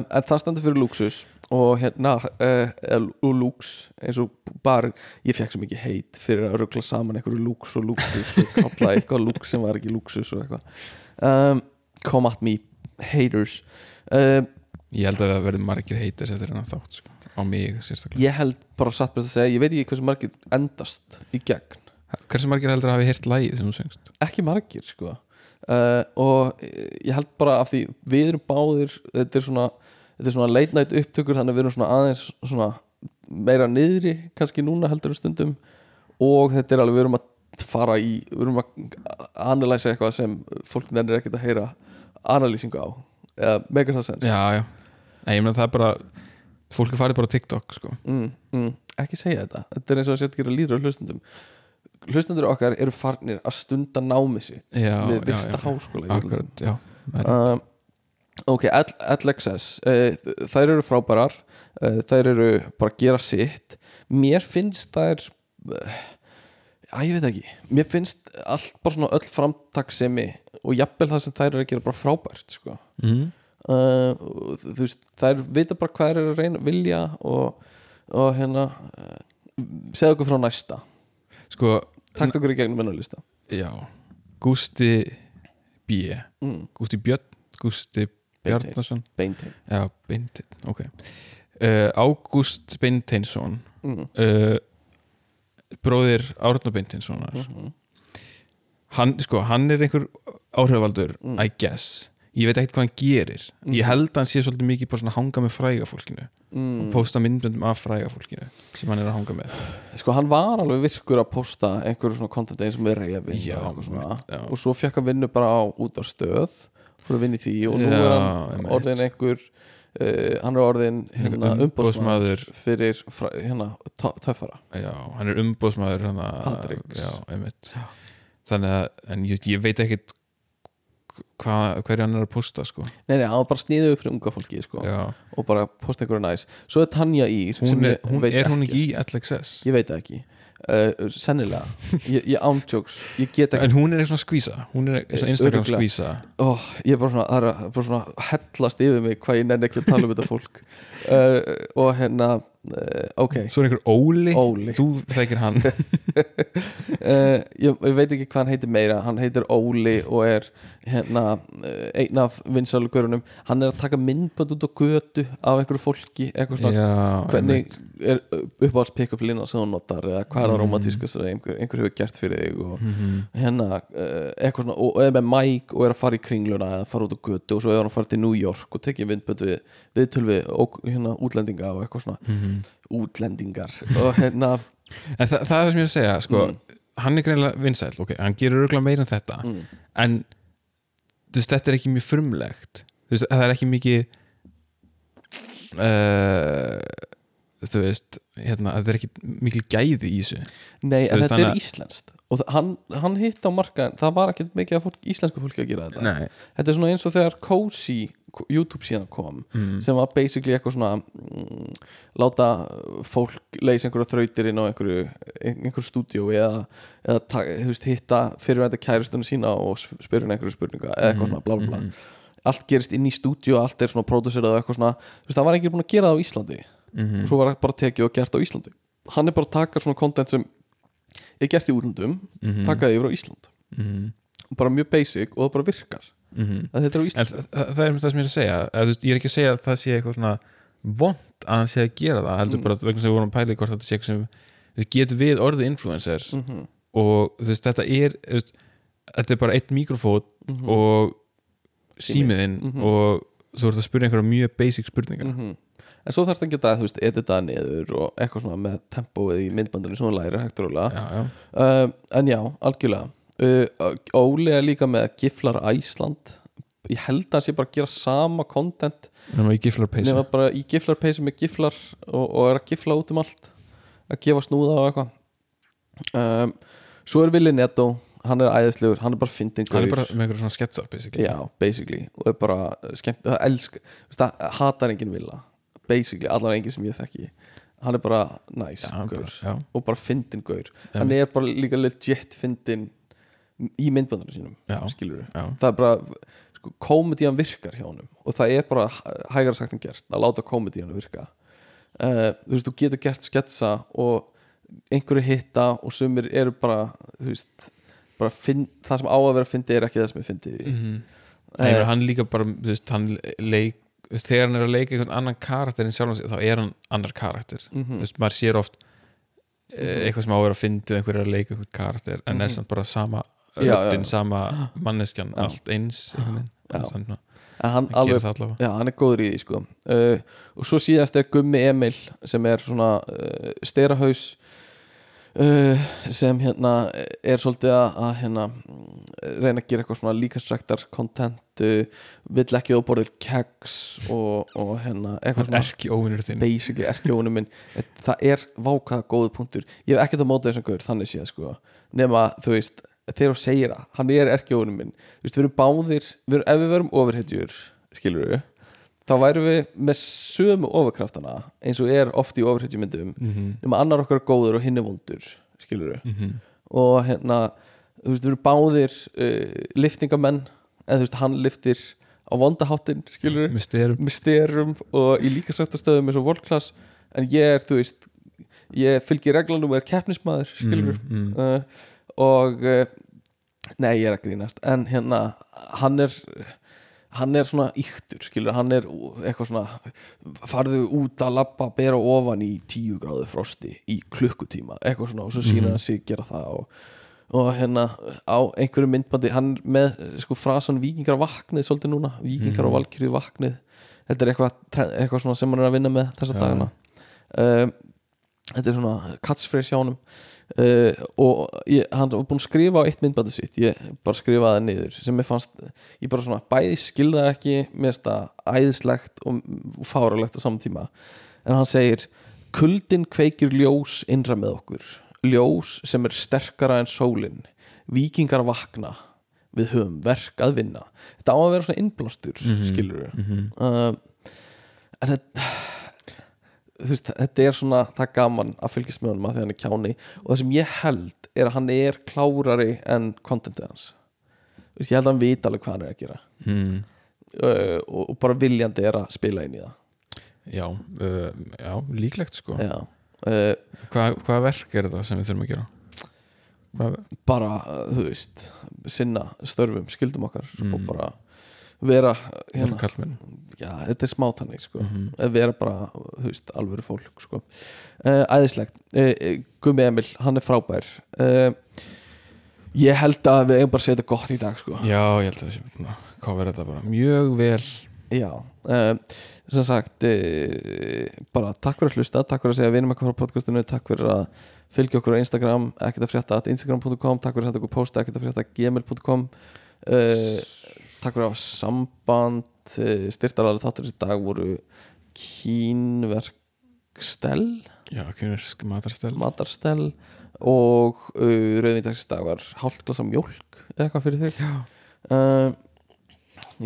en það stendur fyrir luxus og hérna uh, og lux eins og bara ég fekk svo mikið heit fyrir að ruggla saman einhverju lux og luxus og kalla eitthvað lux sem var ekki luxus og eitthvað um, come at me haters. Um, ég held að það verði margir heitir eftir hennar þátt, sko, á mig sérstaklega. Ég held bara satt best að segja ég veit ekki hversu margir endast í gegn. Hversu margir heldur að hafi heyrt lægið sem þú söngst? Ekki margir sko. Uh, og ég held bara af því við erum báðir þetta er svona, þetta er svona late night upptökur þannig að við erum svona aðeins svona meira niðri kannski núna heldur um stundum. Og þetta er alveg við erum að fara í við erum að analysa eitthvað sem fólk nennir ekkert að heyra analýsingu á eða mega það sens já, já, Nei, ég meina það er bara fólk er farið bara á TikTok, sko. Mm, mm, ekki segja þetta. Þetta er eins og að að gera líður á hlustundum hlustundur okkar eru farnir að stunda námi sitt já, við virta háskóla akkurat, já. Það er- um, ok, LXS uh, þær eru frábærar. Uh, þær eru bara að gera sitt. Mér finnst þær uh, að ég veit ekki. Mér finnst allt bara svona öll framtaksemi og jafnvel það sem þær eru að gera bara frábært sko. Mhm. uh, þú veist, þær vita bara hvað eru að reyna vilja og, og hérna uh, segja okkur frá næsta. Sko, takt okkur í gegnum vinnarlista já. Gústi B. Mm, Gústi Björn, Beinteinn. Bjarnason. Beintein já, Beinteinn, ok. Uh, Ágúst Beinteinsson mm, bróðir Árna Beinteinssonar mm, hann, sko, hann er einhver áhrifavaldur Mm. I guess ég veit ekkert hvað hann gerir ég held að hann sé svolítið mikið bara svona hanga með fræga fólkinu og mm. posta myndböndum af fræga fólkinu sem hann er að hanga með Sko hann var alveg virkur að posta einhverju svona content eins og með reyfin Já, svona. já. og svo fekk hann vinnu bara á út á stöð fór að vinna í því og nú Já, er hann orðin einhver uh, hann er orðin hérna, umbóðsmaður fyrir fra, hérna, tö- töffara. Já, hann er umbóðsmaður einmitt. Þannig að, en ég, ég veit ekkert hvað, hverju hann er að posta sko. Nei, nei, hann bara sniðið upp fyrir unga fólki sko, og bara posta einhverju næs. Svo er Tanja Ír hún er, hún, er hún ekki í LXS Ég veit ekki uh, Sennilega, ég, ég ántjóks Ég get ekki. En hún er eitthvað skvísa. Hún er svona Instagram Örugglega. skvísa. Oh, ég er bara svona, það er bara svona hellast yfir mig hvað ég nenni ekki að tala um þetta fólk. Uh, og hérna uh, ok. Svo er einhver Óli, Óli. þú þekkir hann. Uh, ég, ég veit ekki hvað hann heitir meira. Hann heitir Óli og er hérna uh, einn af vinsalugörunum hann er að taka myndbönd út á götu af einhverju fólki já, hvernig er uppáhalds pick-up lína sem þú notar eða hvað er það Mm. romantíska sem einhver, einhver hefur gert fyrir þig og Mhm. hérna uh, eitthvað svona og, er með mæk og er að fara í kringluna eða fara út á götu og svo er hann að fara til New York og tekið vindbönd við við og, hérna, útlendinga og eitthvað svona Mhm. útlendingar og hérna en þa það er sem ég er að segja sko, Mm. hann er greinilega vinsæll ok, hann gerir örgulega meira en þetta mm, en veist, þetta er ekki mjög frumlegt veist, það er ekki mikið uh, þú veist hérna, þetta er ekki mikil gæði í þessu nei, en þetta er íslenskt og hann, hann hitt á markaðin það var ekkert mikið íslensku fólki að gera þetta Nei. þetta er svona eins og þegar Cozy YouTube síðan kom mm. sem var basically eitthvað svona mm, láta fólk leysa einhverja þrautir inn á einhverju einhverju stúdíu eða, eða ta- veist, hitta fyrirvændi kæristunum sína og spyrja einhverju spurninga eða eitthvað svona bla bla bla Mhm. allt gerist inn í stúdíu, allt er svona pródúserað og eitthvað svona, þú veist, það var ekki búin að gera það á Íslandi Mhm. og svo var það bara tekið og gert á Íslandi hann er bara að taka svona content sem er gert í útlöndum, Mhm. taka það yfir á Ísland Mhm. bara mjög basic og það bara virkar Mhm. að þetta er á En Ísland það, það það er það sem ég er að segja að, veist, Ég er ekki að segja að það sé eitthvað svona vond að hann sé að gera það heldur Mm. bara vegna sem við vorum að pæla í hvort þetta sé eitthvað sem getur við orðið influencers mm og þú veist, þetta er veist, þetta er bara eitt mikrofón -hmm. og símiðinn Mhm. og þú ert að spyrja einhverja mjög basic spurningar -hmm. en svo þarfst að geta þú veist, edita niður og eitthvað svona með tempóið í myndbandinu hún læri hægt og rólega já, já. uh, en já, algjörlega uh, Óli er líka með Giflar Æsland. Ég held að hann sé bara að gera sama content. Nema í giflar peysu. Nema bara í giflarpeysi með giflar og, og er að gifla út um allt. Að gefa snúða og eitthvað. Um, svo er Willi Netto hann er æðislegur, hann er bara fyndin hann er bara með einhverja svona sketsa basically. Já, basically. Og er bara skemmt, það elsk það hatar enginn Villa. Basically, allar enginn sem ég þekki. Hann er bara nice já, bara, og bara fyndin gaur. Hann er bara líka legit fyndin í myndbandunum sínum já, já. það er bara sko, komedían virkar hjá honum og það er bara hægara sagt en gert að láta komedían virka. Uh, þú veist, þú getur gert sketsa og einhverju hitta og sumir eru bara þú veist, bara finn, það sem á að vera fyndi er ekki það sem er fyndi Mm -hmm. hann líka bara þú veist, hann leik þegar hann er að leika einhvern annan karakter en sjálfan sig þá er hann annar karakter. Mm þú veist, maður sér oft eh, eitthvað sem á að vera að fyndi einhver er að leika einhvern karakter en er Mhm. samt bara sama Já, já, röddin, já. sama manneskjan, Já. allt eins en hann alveg Já, hann er góður í því sko. Uh, og svo síðast er Gummi Emil sem er svona uh, sterahaus uh, sem hérna er svolítið að, að hérna mm, reyna að gera eitthvað svona líkastræktar content uh, vill ekki óborðir keks og, og hérna eitthvað svona er ekki óvinnur þinn. basically erkjónum minn. Það er vákaða góðu punktur. Ég hef ekkert að móta þessum gaur þannig séð sko. Nema þú veist þegar þú segir það hann er erkjónum minn þú veist við erum báðir við erum, ef við verum ofurhetjur skilur við þá værum við með sömu ofurkraftana eins og er oft í ofurhetjumyndum mm -hmm. nema annar okkar er góður og hinn er vondur skilur við Mm og hérna þú veist við erum báðir uh, liftingamenn eða þú veist hann liftir á vondaháttin skilur við styrum og í líka stöðum eins og world class en ég er, þú veist ég fylgir reglanum og er keppnismæður skilur mm, mm. uh, og uh, nei, ég er að grínast en hérna, hann er hann er svona yktur skilur, hann er eitthvað svona farðu út að labba, bera ofan í tíu gráðu frosti í klukkutíma eitthvað svona og svo sýnir Mhm. hann sig gera það og, og hérna á einhverju myndbandi, hann með sko frasan vikingar vaknið svolítið núna vikingar Mhm. og valkyrju vaknið þetta er eitthvað, eitthvað svona sem hann er að vinna með þessa Já. dagana um, þetta er svona catchphrase hjá honum uh, og ég, hann var búinn að skrifa á eitt myndbandi sitt. Ég bara skrifaði það niður sem ég fannst, ég bara svona bæði skilða ekki, mér finnst það æðislegt og, fáralegt á saman tíma. En hann segir kuldin kveikir ljós innra með okkur. Ljós sem er sterkara en sólin. Vikingar vakna. Við höfum verk að vinna. Þetta á að vera svona innblástur mm Mhm. skilur við Mm uh, en þetta veist, þetta er svona það er gaman að fylgjast með honum að því hann er kjáni og það sem ég held er að hann er klárari en contentið hans veist, ég held að hann vita alveg hvað hann er að gera mm. uh, og, og bara viljandi er að spila inn í það já, uh, já, líklegt sko Já. Uh, Hvað, hvað verk er þetta sem við þurfum að gera? Hvað, bara, uh, þú veist sinna störfum, skildum okkar Mm. og bara vera hérna. já, þetta er smá þannig sko. mm að vera bara, þú veist, alvöru fólk sko. uh, æðislegt uh, Gummi Emil, hann er frábær ég held að við eigum bara að segja þetta gott í dag sko. Já, ég held að við cover þetta bara mjög vel já, sem sagt bara takk fyrir að hlusta takk fyrir að segja vinum eitthvað frá podcastinu takk fyrir að fylgja okkur á Instagram ekkert að frétta at instagram.com takk fyrir að senda okkur posta ekkert að frétta gmail.com uh, takk fyrir hafa samband uh, styrtaralari þáttur þessi dag voru kínverkstel Já, kynversk matarstel matarstell og uh, rauðvindagsdag var hálft glasa mjólk eða eitthvað fyrir þig. Já, uh,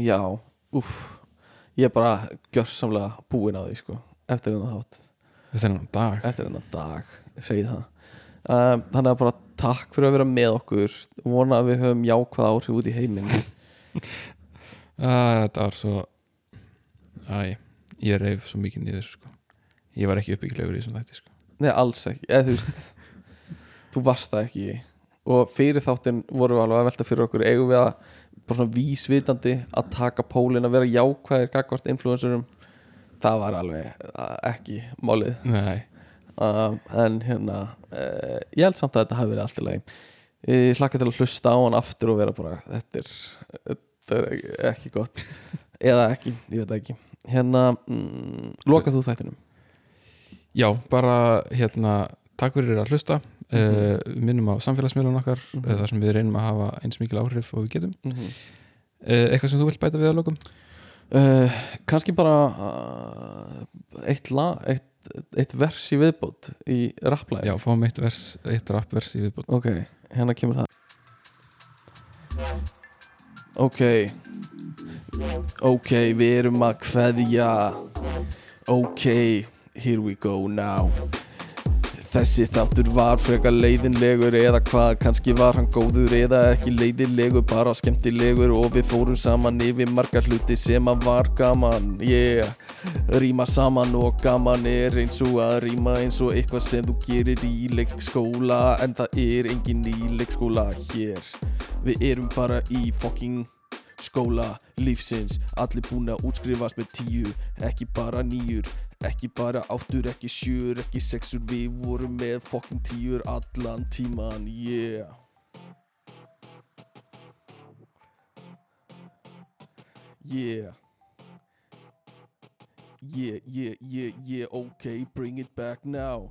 já, uff ég er bara gjörsamlega búinn á því sko eftir hennar þátt, þennan dag? Eftir hennar dag segi það. Um, þannig að bara takk fyrir að vera með okkur. Vona að við höfum jákvæð áhrif út í heiminn að, þetta var svo æ, ég reif svo mikið niður sko. ég var ekki uppbyggilegur í þessum þætti sko. Nei, alls ekki, eða þú veist þú varst það ekki. Og fyrir þáttinn vorum við alveg að velta fyrir okkur eigum við að, bara svona vísvitandi að taka pólinn að vera jákvæðir gagvart influencerum það var alveg ekki málið. Nei, um, en hérna uh, ég held samt að þetta hafi verið allt í lagi. Ég hlakka til að hlusta á hann aftur og vera bara þetta er, þetta er ekki, ekki gott. Eða ekki, ég veit það ekki. Hérna, mm, lokað þú þættinum? Já, bara hérna, takk fyrir að hlusta. Mm Mhm. minnum á samfélagsmiðlun okkar mm þar sem við reynum að hafa eins mikil áhrif og við getum. Mm -hmm. uh, eitthvað sem þú vilt bæta við að lokum? Uh, kannski bara uh, eitt, la, eitt, eitt vers í viðbót í rapplæði já, fáum eitt vers, eitt rappvers í viðbútt ok, hérna kemur það ok. Ok, við erum að kveðja. Ok, here we go now Þessi þáttur var frekar leiðinlegur eða hvað, kannski var hann góður eða ekki leiðinlegur, bara skemmtilegur og við fórum saman yfir margar hluti sem að var gaman, yeah. Ríma saman og gaman er eins og að ríma eins og eitthvað sem þú gerir í leikskóla en það er engin í leikskóla hér. Við erum bara í fucking skóla lífsins. Allir búin að útskrifast með tíu, ekki bara nýjur Ekki bara áttur, ekki sjur, ekki sexur Við vorum með fucking tíur allan tíman, yeah. Yeah. Yeah, yeah, yeah, yeah, ok, bring it back now.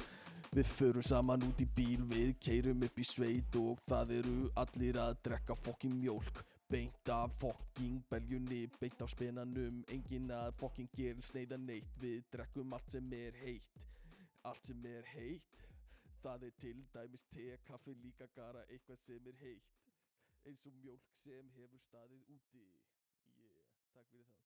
Við förum saman út í bíl, við keirum upp í sveit og það eru allir að drekka fokkin mjólk Beint af fokking beljunni, beint af spenanum, engin að fokkin gera sneiða neitt. Við drekkum allt sem er heitt, allt sem er heitt. Það er til dæmis te, kaffi, líka gara, eitthvað sem er heitt. Eins og mjólk sem hefur staðið úti. Yeah, takk fyrir þáttinn